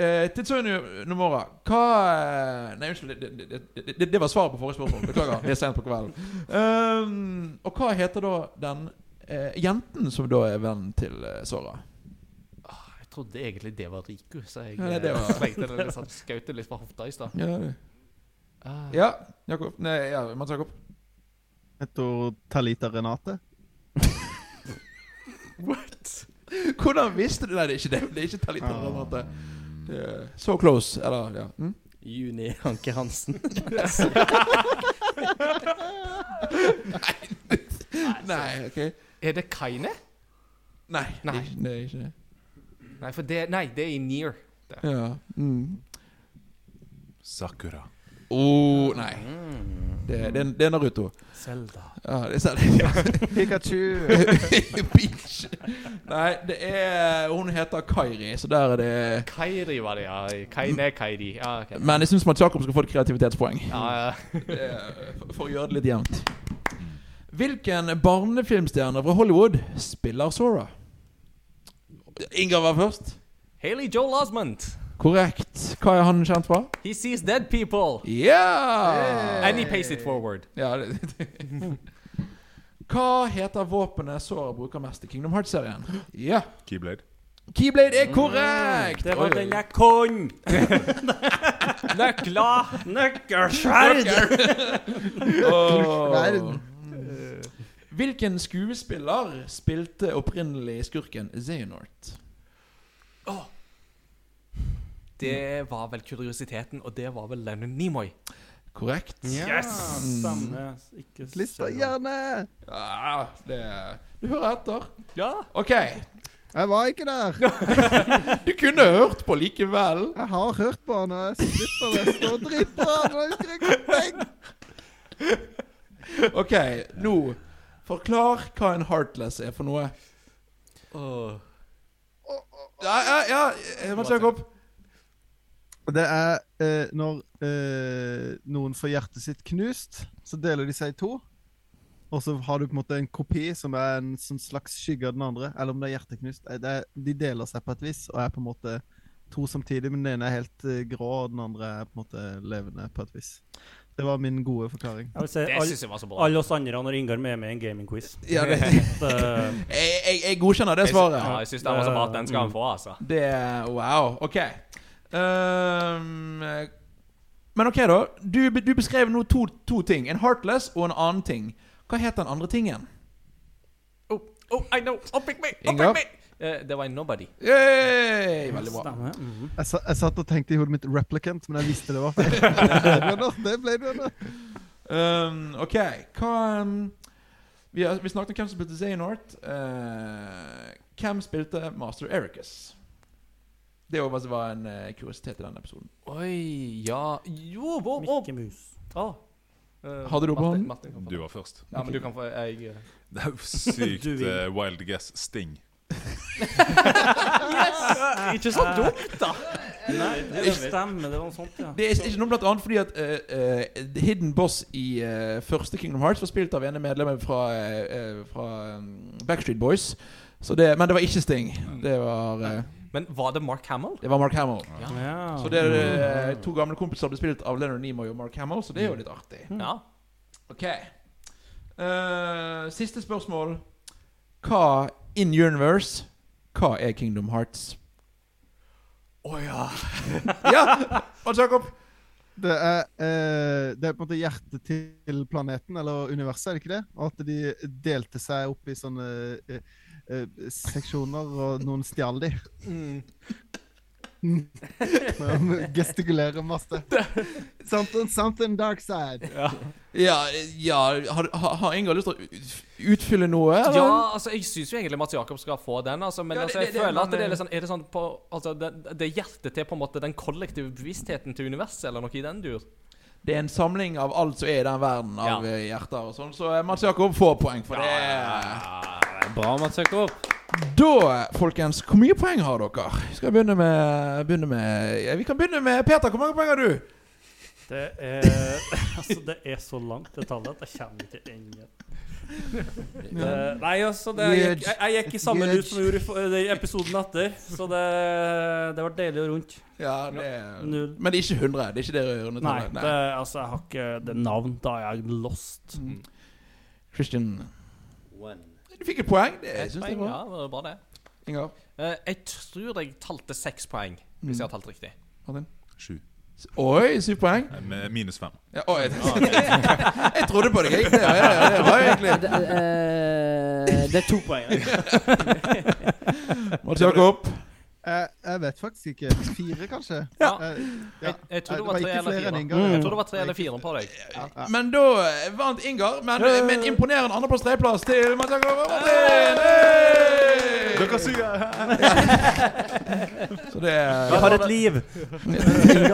uh, Tetsuya Nomora, hva eh, Nei, unnskyld. Det, det, det, det, det var svaret på forrige spørsmål. Beklager. Det er sent på kvelden. Um, og hva heter da den eh, jenten som da er vennen til uh, Sora? Jeg trodde egentlig det var Riku, så jeg Ja, det eh, var- slengte det litt sånn, skjøt det litt fra hofta i stad. Ja, Ah. ja Jakob. Nei, ja, Mats Jakob. Heter Talita Renate? What? Hvordan visste du Nei, det er ikke det. Det er ikke Talita Renate. Er So close. Eller, ja. Mm? Juni Anker Hansen. Nei, ok. Er det Kaine? Nei, Nei. Det, er ikke- det er ikke det. Nei, for det, nei, det er i Near. Det. Ja. Mm. Sakura. Oh, nei. Det, det, det er Naruto. Zelda. Ja, det er Zelda. Ja. Pikachu. Peach. Nei, det er Hun heter Kairi, så der er det Kairi var det, ja. Kaine Kairi. Ja, okay. Men jeg syns Mats Jakob skal få et kreativitetspoeng. Ja, ja. Det er for- å gjøre det litt jevnt. Hvilken barnefilmstjerne fra Hollywood spiller Sora? Ingar var først. Haley Joel Osment. Korrekt. Hva er han kjent fra? He sees dead people. Ja! And he pays it forward. Ja, det, Hva heter våpenet Sora bruker mest i Kingdom Hearts-serien? Ja. Keyblade. Keyblade er korrekt! Det var den jeg kon! Nøkler! Nøkkelskjerd! Åh. Hvilken skuespiller spilte opprinnelig skurken Xehanort? Det var vel kuriositeten, og det var vel Lennon Nimoy. Korrekt. Yes! Samme. Ikke Lista søren. Ja, det Du hører etter. Ja. OK. Jeg var ikke der. Du kunne hørt på likevel. Jeg har hørt på han, og jeg slipper det. Står dritbra. Nå husker jeg ikke. OK, nå Forklar hva en heartless er for noe. Oh. Ja, ja, ja. må Mats Jakob. Det er eh, når eh, noen får hjertet sitt knust, så deler de seg i to. Og så har du på en måte en kopi som er en sånn slags skygge av den andre. Eller om det er hjerteknust. Eh, Det er, de deler seg på et vis og er på en måte to samtidig. Men den ene er helt eh, grå, og den andre er på en måte levende på et vis. Det var min gode forklaring. Jeg vil si Det synes jeg var så bra. Alle oss andre når Ingar med i en gaming-quiz. Ja, det, Det- jeg, jeg, jeg godkjenner det svaret. Ja, jeg syns det var så bra at den skal han få, altså. Det Wow. OK. Ehm, men OK, da. Du, du beskrev nå to, to ting. En heartless og en annen ting. Hva het den andre tingen? Oh, oh, I know. Oh, pick me! Oh, Inga? pick me! Uh, det var en nobody. Yay! Veldig bra. Mm -hmm. Jeg, sa, jeg satt og tenkte i hodet mitt 'replicant', men jeg visste det var feil. Det ble Blade Runner, Um, OK, hva um, vi, har, vi snakket om hvem som spilte Xehanort. Uh, hvem spilte Master Ericus? Det var en uh, kuriositet i denne episoden. Oi, ja Jo, hva Mikke Mus. Ah. Uh, Hadde du på? Martin Du var først. Ja, men du kan få jeg uh... Det er jo sykt uh, wild guess. Sting. Ikke så dumt, da! Nei, det stemmer. Det var noe sånt, ja. Det er ikke noe blant annet fordi at uh, uh, Hidden Boss i uh, første Kingdom Hearts var spilt av ene medlemmer fra, fra um, Backstreet Boys. Så det, men det var ikke Sting. Det var, Men var det Mark Hamill? det var Mark Hamill. Ja. Så det er eh, to gamle kompiser ble spilt av Leonard Nimoy og Mark Hamill, så det er jo litt artig. Ja. Ok Uh, Siste spørsmål. Hva in universe Hva er Kingdom Hearts? Å ja. ja! Hans Jakob? Det er, eh, det er på en måte hjertet til planeten, eller universet, er det ikke det? Og at de delte seg opp i sånne eh, seksjoner, og noen stjal de. Mm. Gestikulerer masse. Something, something dark side. Ja, ja har, har, har Ingar lyst til å utfylle noe? eller? Ja, altså jeg syns jo egentlig Mats Jakob skal få den. Altså, men Ja, altså, jeg det- det- føler at det er eh, litt sånn Er det sånn på Altså, det, det er hjertet til på en måte den kollektive bevisstheten til universet, eller noe i den dur? Det er en samling av alt som er i den verden av Ja. eh, hjerter og sånn. Så eh, Mats Jakob får poeng for det. Bra, Mats Jakob. Da, folkens, hvor mye poeng har dere? Vi skal begynne med, begynne med ja, Vi kan begynne med Peter. Hvor mange poeng har du? Det er Altså, det er så langt, det tallet, at jeg kommer ikke inn Eh, Nei, altså det, jeg, gikk- jeg, jeg gikk i samme lus som jeg gjorde i episoden etter, så det, det var deilig og rundt. Ja, det er, Men det er ikke 100? Det er ikke det Nei, nei. det, altså, jeg har ikke det navn. Da er jeg lost. Mm. Christian One. Du fikk et poeng. Det Ett syns jeg var Ja, det var bra, det. Ingar? Uh, jeg tror jeg talte seks poeng, hvis jeg har talt riktig. Martin? Sju. Oi, syv poeng. Med minus fem. Ja, oi, jeg trodde på deg, jeg. Det, ja, ja, det var egentlig Det, eh, det er to poeng. Mats Jakob. Jeg, jeg vet faktisk ikke. Fire, kanskje? Ja. Jeg, Jeg, jeg tror det Det var var tre eller fire. Jeg tror det var tre eller fire på deg. Ja, ja. Men da eh, vant Ingar. Men med en imponerende andreplass, tredjeplass til Mats Martin. Hey! Dere suger! Så det er Jeg har et liv!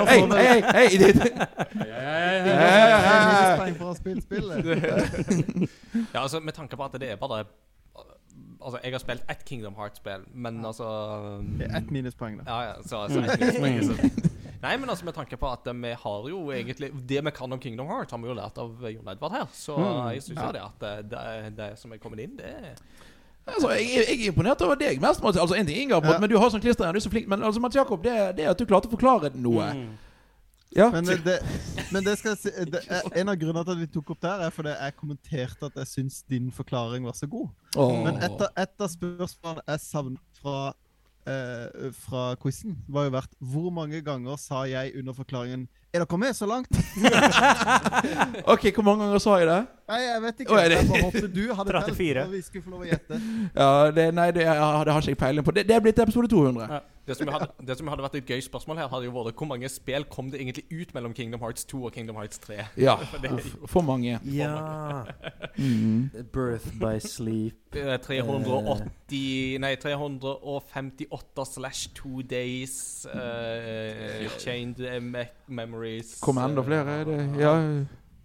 Hei, hei, hei! det- Minuspoeng for å spille spillet. Ja, altså Med tanke på at det er bare Altså, jeg har spilt ett Kingdom Hearts-spill, men altså Det er Ett minuspoeng, da. Ja, ja, så, altså, et minuspoeng, så. Nei, men altså med tanke på at vi har jo egentlig Det vi kan om Kingdom Hearts, har vi jo lært av Jon Edvard her. Så jeg syns jo det at det, det som er kommet inn, det er Altså, jeg, jeg er imponert over deg mest. Mats. Altså, en ting måte, Ja. men du har sånn klister du er så flink. Men altså, Mats Jakob, det, det er at du klarte å forklare noe. Mm. Ja. Men eh, det, men det skal jeg si, det er, en av grunnene til at vi tok opp der, er fordi jeg kommenterte at jeg syns din forklaring var så god. Oh. Men et av, et av spørsmålene jeg savnet fra, eh, fra quizen, var jo vært hvor mange ganger sa jeg under forklaringen Er dere med så langt? OK, hvor mange ganger sa jeg det? Nei, jeg vet ikke. Jeg bare håpet du hadde telt, 34. og vi skulle få lov å gjette. Ja, det, Nei, det, jeg, det har ikke jeg peiling på. Det, det er blitt episode 200. Ja. Det som, hadde, det som hadde vært et gøy spørsmål her, hadde jo vært hvor mange spill kom det egentlig ut mellom Kingdom Hearts 2 og Kingdom Hearts 3? Ja. For mange. Ja. Mm. Birth by sleep. eh, 380 Nei, 358 slash two days uh, Chained eh, memories Kommer enda eh, flere? Er det, ja.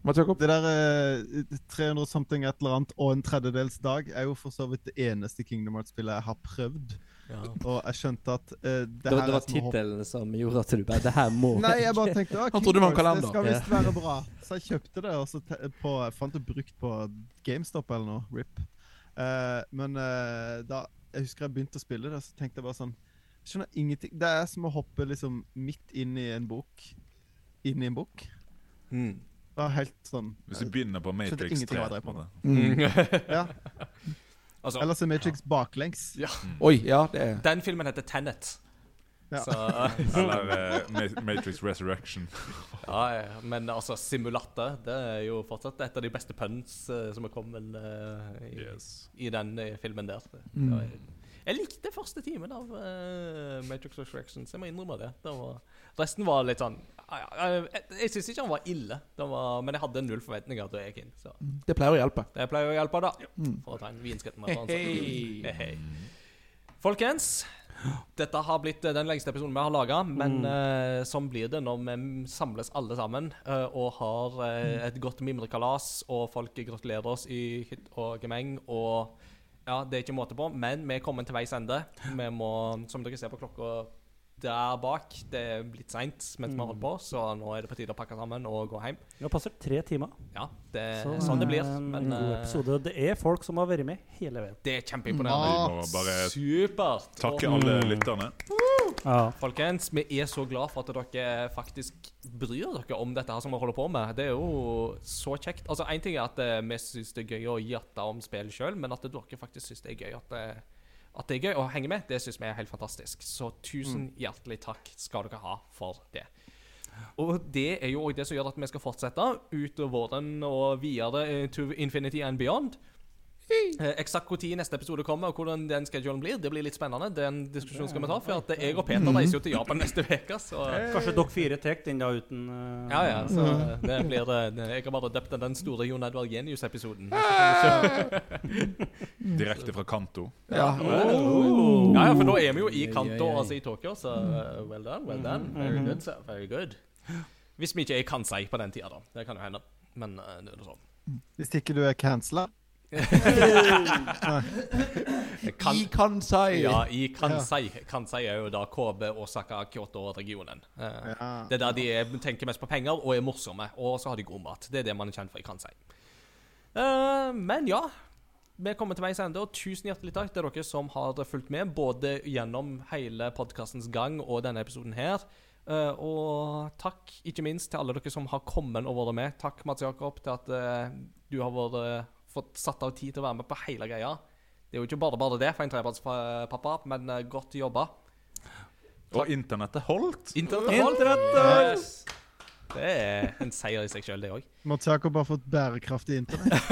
Mats Jakob? Det der uh, 300 something et eller annet og en tredjedels dag er jo for så vidt det eneste Kingdom Hearts-spillet jeg har prøvd. Ja. Og jeg skjønte at uh, det, Det, var- her det var tittelen som gjorde at du bare Det her må Nei, jeg bare tenkte ah, Han trodde det var en kalender. Det skal visst være bra. Så jeg kjøpte det, og så på, jeg fant det brukt på GameStop eller noe. RIP. Uh, men uh, da Jeg husker jeg begynte å spille det, så tenkte jeg bare sånn Jeg skjønner ingenting. Det er som å hoppe liksom midt inn i en bok. Inn i en bok. Mm. Det var helt sånn Hvis du begynner på Matrix ingenting 3 hva på på med. Ja. Altså, Eller så Matrix baklengs. Oi, ja, det er den filmen heter Tenet. Ja. Så, Eller uh, Matrix Resurrection. ja, ja, men altså, simulator Det er jo fortsatt et av de beste puns uh, som er kommet uh, i, Yes. i den filmen der. Mm. Det var- Jeg likte første timen av Matrix Resurrection, så jeg må innrømme det. det var, resten var litt sånn Jeg, jeg syns ikke han var ille, det var, men jeg hadde null forventninger til Ekin. Så Det pleier å hjelpe. det pleier å hjelpe, da. Mm. For å ta en vinskritt hei. Hei, hei. Folkens, Dette har blitt eh, den lengste episoden vi har laga, men Mm. uh, sånn blir det når vi samles alle sammen uh, og har uh, et godt mimrekalas, og folk gratulerer oss i hytt og gemeng. Og ja, det er ikke måte på, men vi er kommet til veis ende. Vi må, som dere ser på klokka der bak, det er blitt seint mens vi har holdt på, så nå er det på tide å pakke sammen og gå hjem. Vi har passert tre timer. Ja, det er Så, sånn det blir. eh, Men en god eh, episode. Det er folk som har vært med hele veien. det er kjempeimponerende. Supert. takke alle Mm. lytterne. Ja. Folkens, vi er så glad for at dere faktisk bryr dere om dette her som vi holder på med. Det er jo så kjekt. Altså, Én ting er at eh, vi syns det er gøy å gjette om spill sjøl, men at dere faktisk syns det er gøy at, eh, at det er gøy å henge med, det syns vi er helt fantastisk. Så tusen hjertelig takk skal dere ha for det. Og det er jo òg det som gjør at vi skal fortsette utover våren og videre eh, to infinity and beyond. Eh, Eksakt når neste episode kommer og hvordan den schedulen blir, det blir litt spennende. Den diskusjonen skal vi ta. For at jeg og Peter reiser jo til Japan neste uke, så Kanskje dere fire tar den da uten uh, ja, ja, så det blir det. Jeg har bare døpt den den store Jon Edvard Genius-episoden. Direkte fra Kanto. Ja. Oh. Ja, ja, for da er vi jo i Kanto, altså i Tokyo, så uh, well done, well done. Very good, sir. Very good. Hvis vi ikke er i Kansai på den tida, da. Det kan jo hende. Men uh, det er sånn. Hvis ikke du er cancela. Kan, I Kansai. ja, i Kansai. Kansai er jo da KB, Osaka, Kyoto-regionen. Uh, Ja. Det er der de er, tenker mest på penger og er morsomme. Og så har de god mat. Det er det man er kjent for i Kansai. Eh, men ja. Vi kommer til veis ende, og tusen hjertelig takk til dere som har fulgt med, både gjennom hele podkastens gang og denne episoden her. Uh, og takk ikke minst til alle dere som har kommet og vært med. Takk, Mats Jakob, til at uh, du har vært, eh, fått satt av tid til å være med på hele greia. Det er jo ikke bare bare det for en trebarnspappa, men eh, godt jobba. Og internettet holdt. Internettet holdt. Yes. Det er en seier i seg sjøl, det òg. Mats Jakob har fått bærekraftig internett.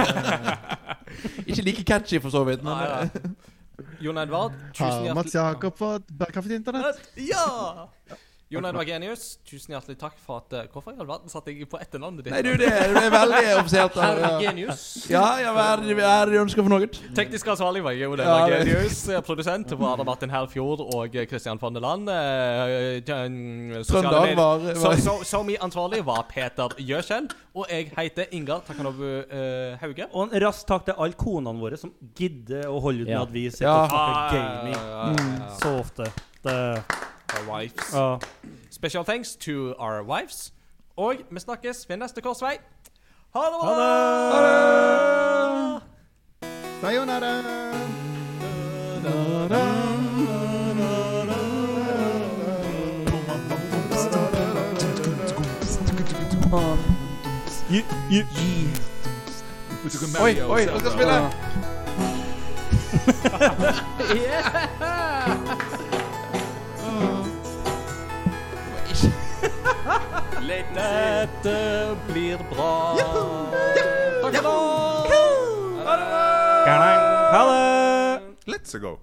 Ikke like catchy, for så vidt. Men eh, Jon Edvard, tusen Har Mats hjertelig Jakob fått bærekraftig internett? Ja! Jon Edvard Genius, tusen hjertelig takk for at eh, Hvorfor i all verden satte jeg på etternavnet ditt? Nei, du, det er, det er veldig offisielt. Herr Ja. Genius. Ja, ja, hva er det er ønsker for noe? Teknisk ansvarlig var Jon Ja, Edvard det- Genius. eh, Produsent var Arne Martin Herfjord og Kristian Christian von der Land. eh, Trøndag var, Så, var som i ansvarlig var Peter Gjøskjell. Og jeg heter Ingar Takanobu uh, Hauge. Og en rask takk til alle konene våre som gidder å holde ut med at vi sitter Ja. og snakker gaming ja, ja, ja. så ofte. Det, Our wives. ja. Special thanks to our wives. Og vi snakkes ved neste korsvei. Ha det bra! Ha det! Sayonara! Oi, oi, nå skal jeg spille! Dette blir bra. Takk for nå. Ha det! Let's go.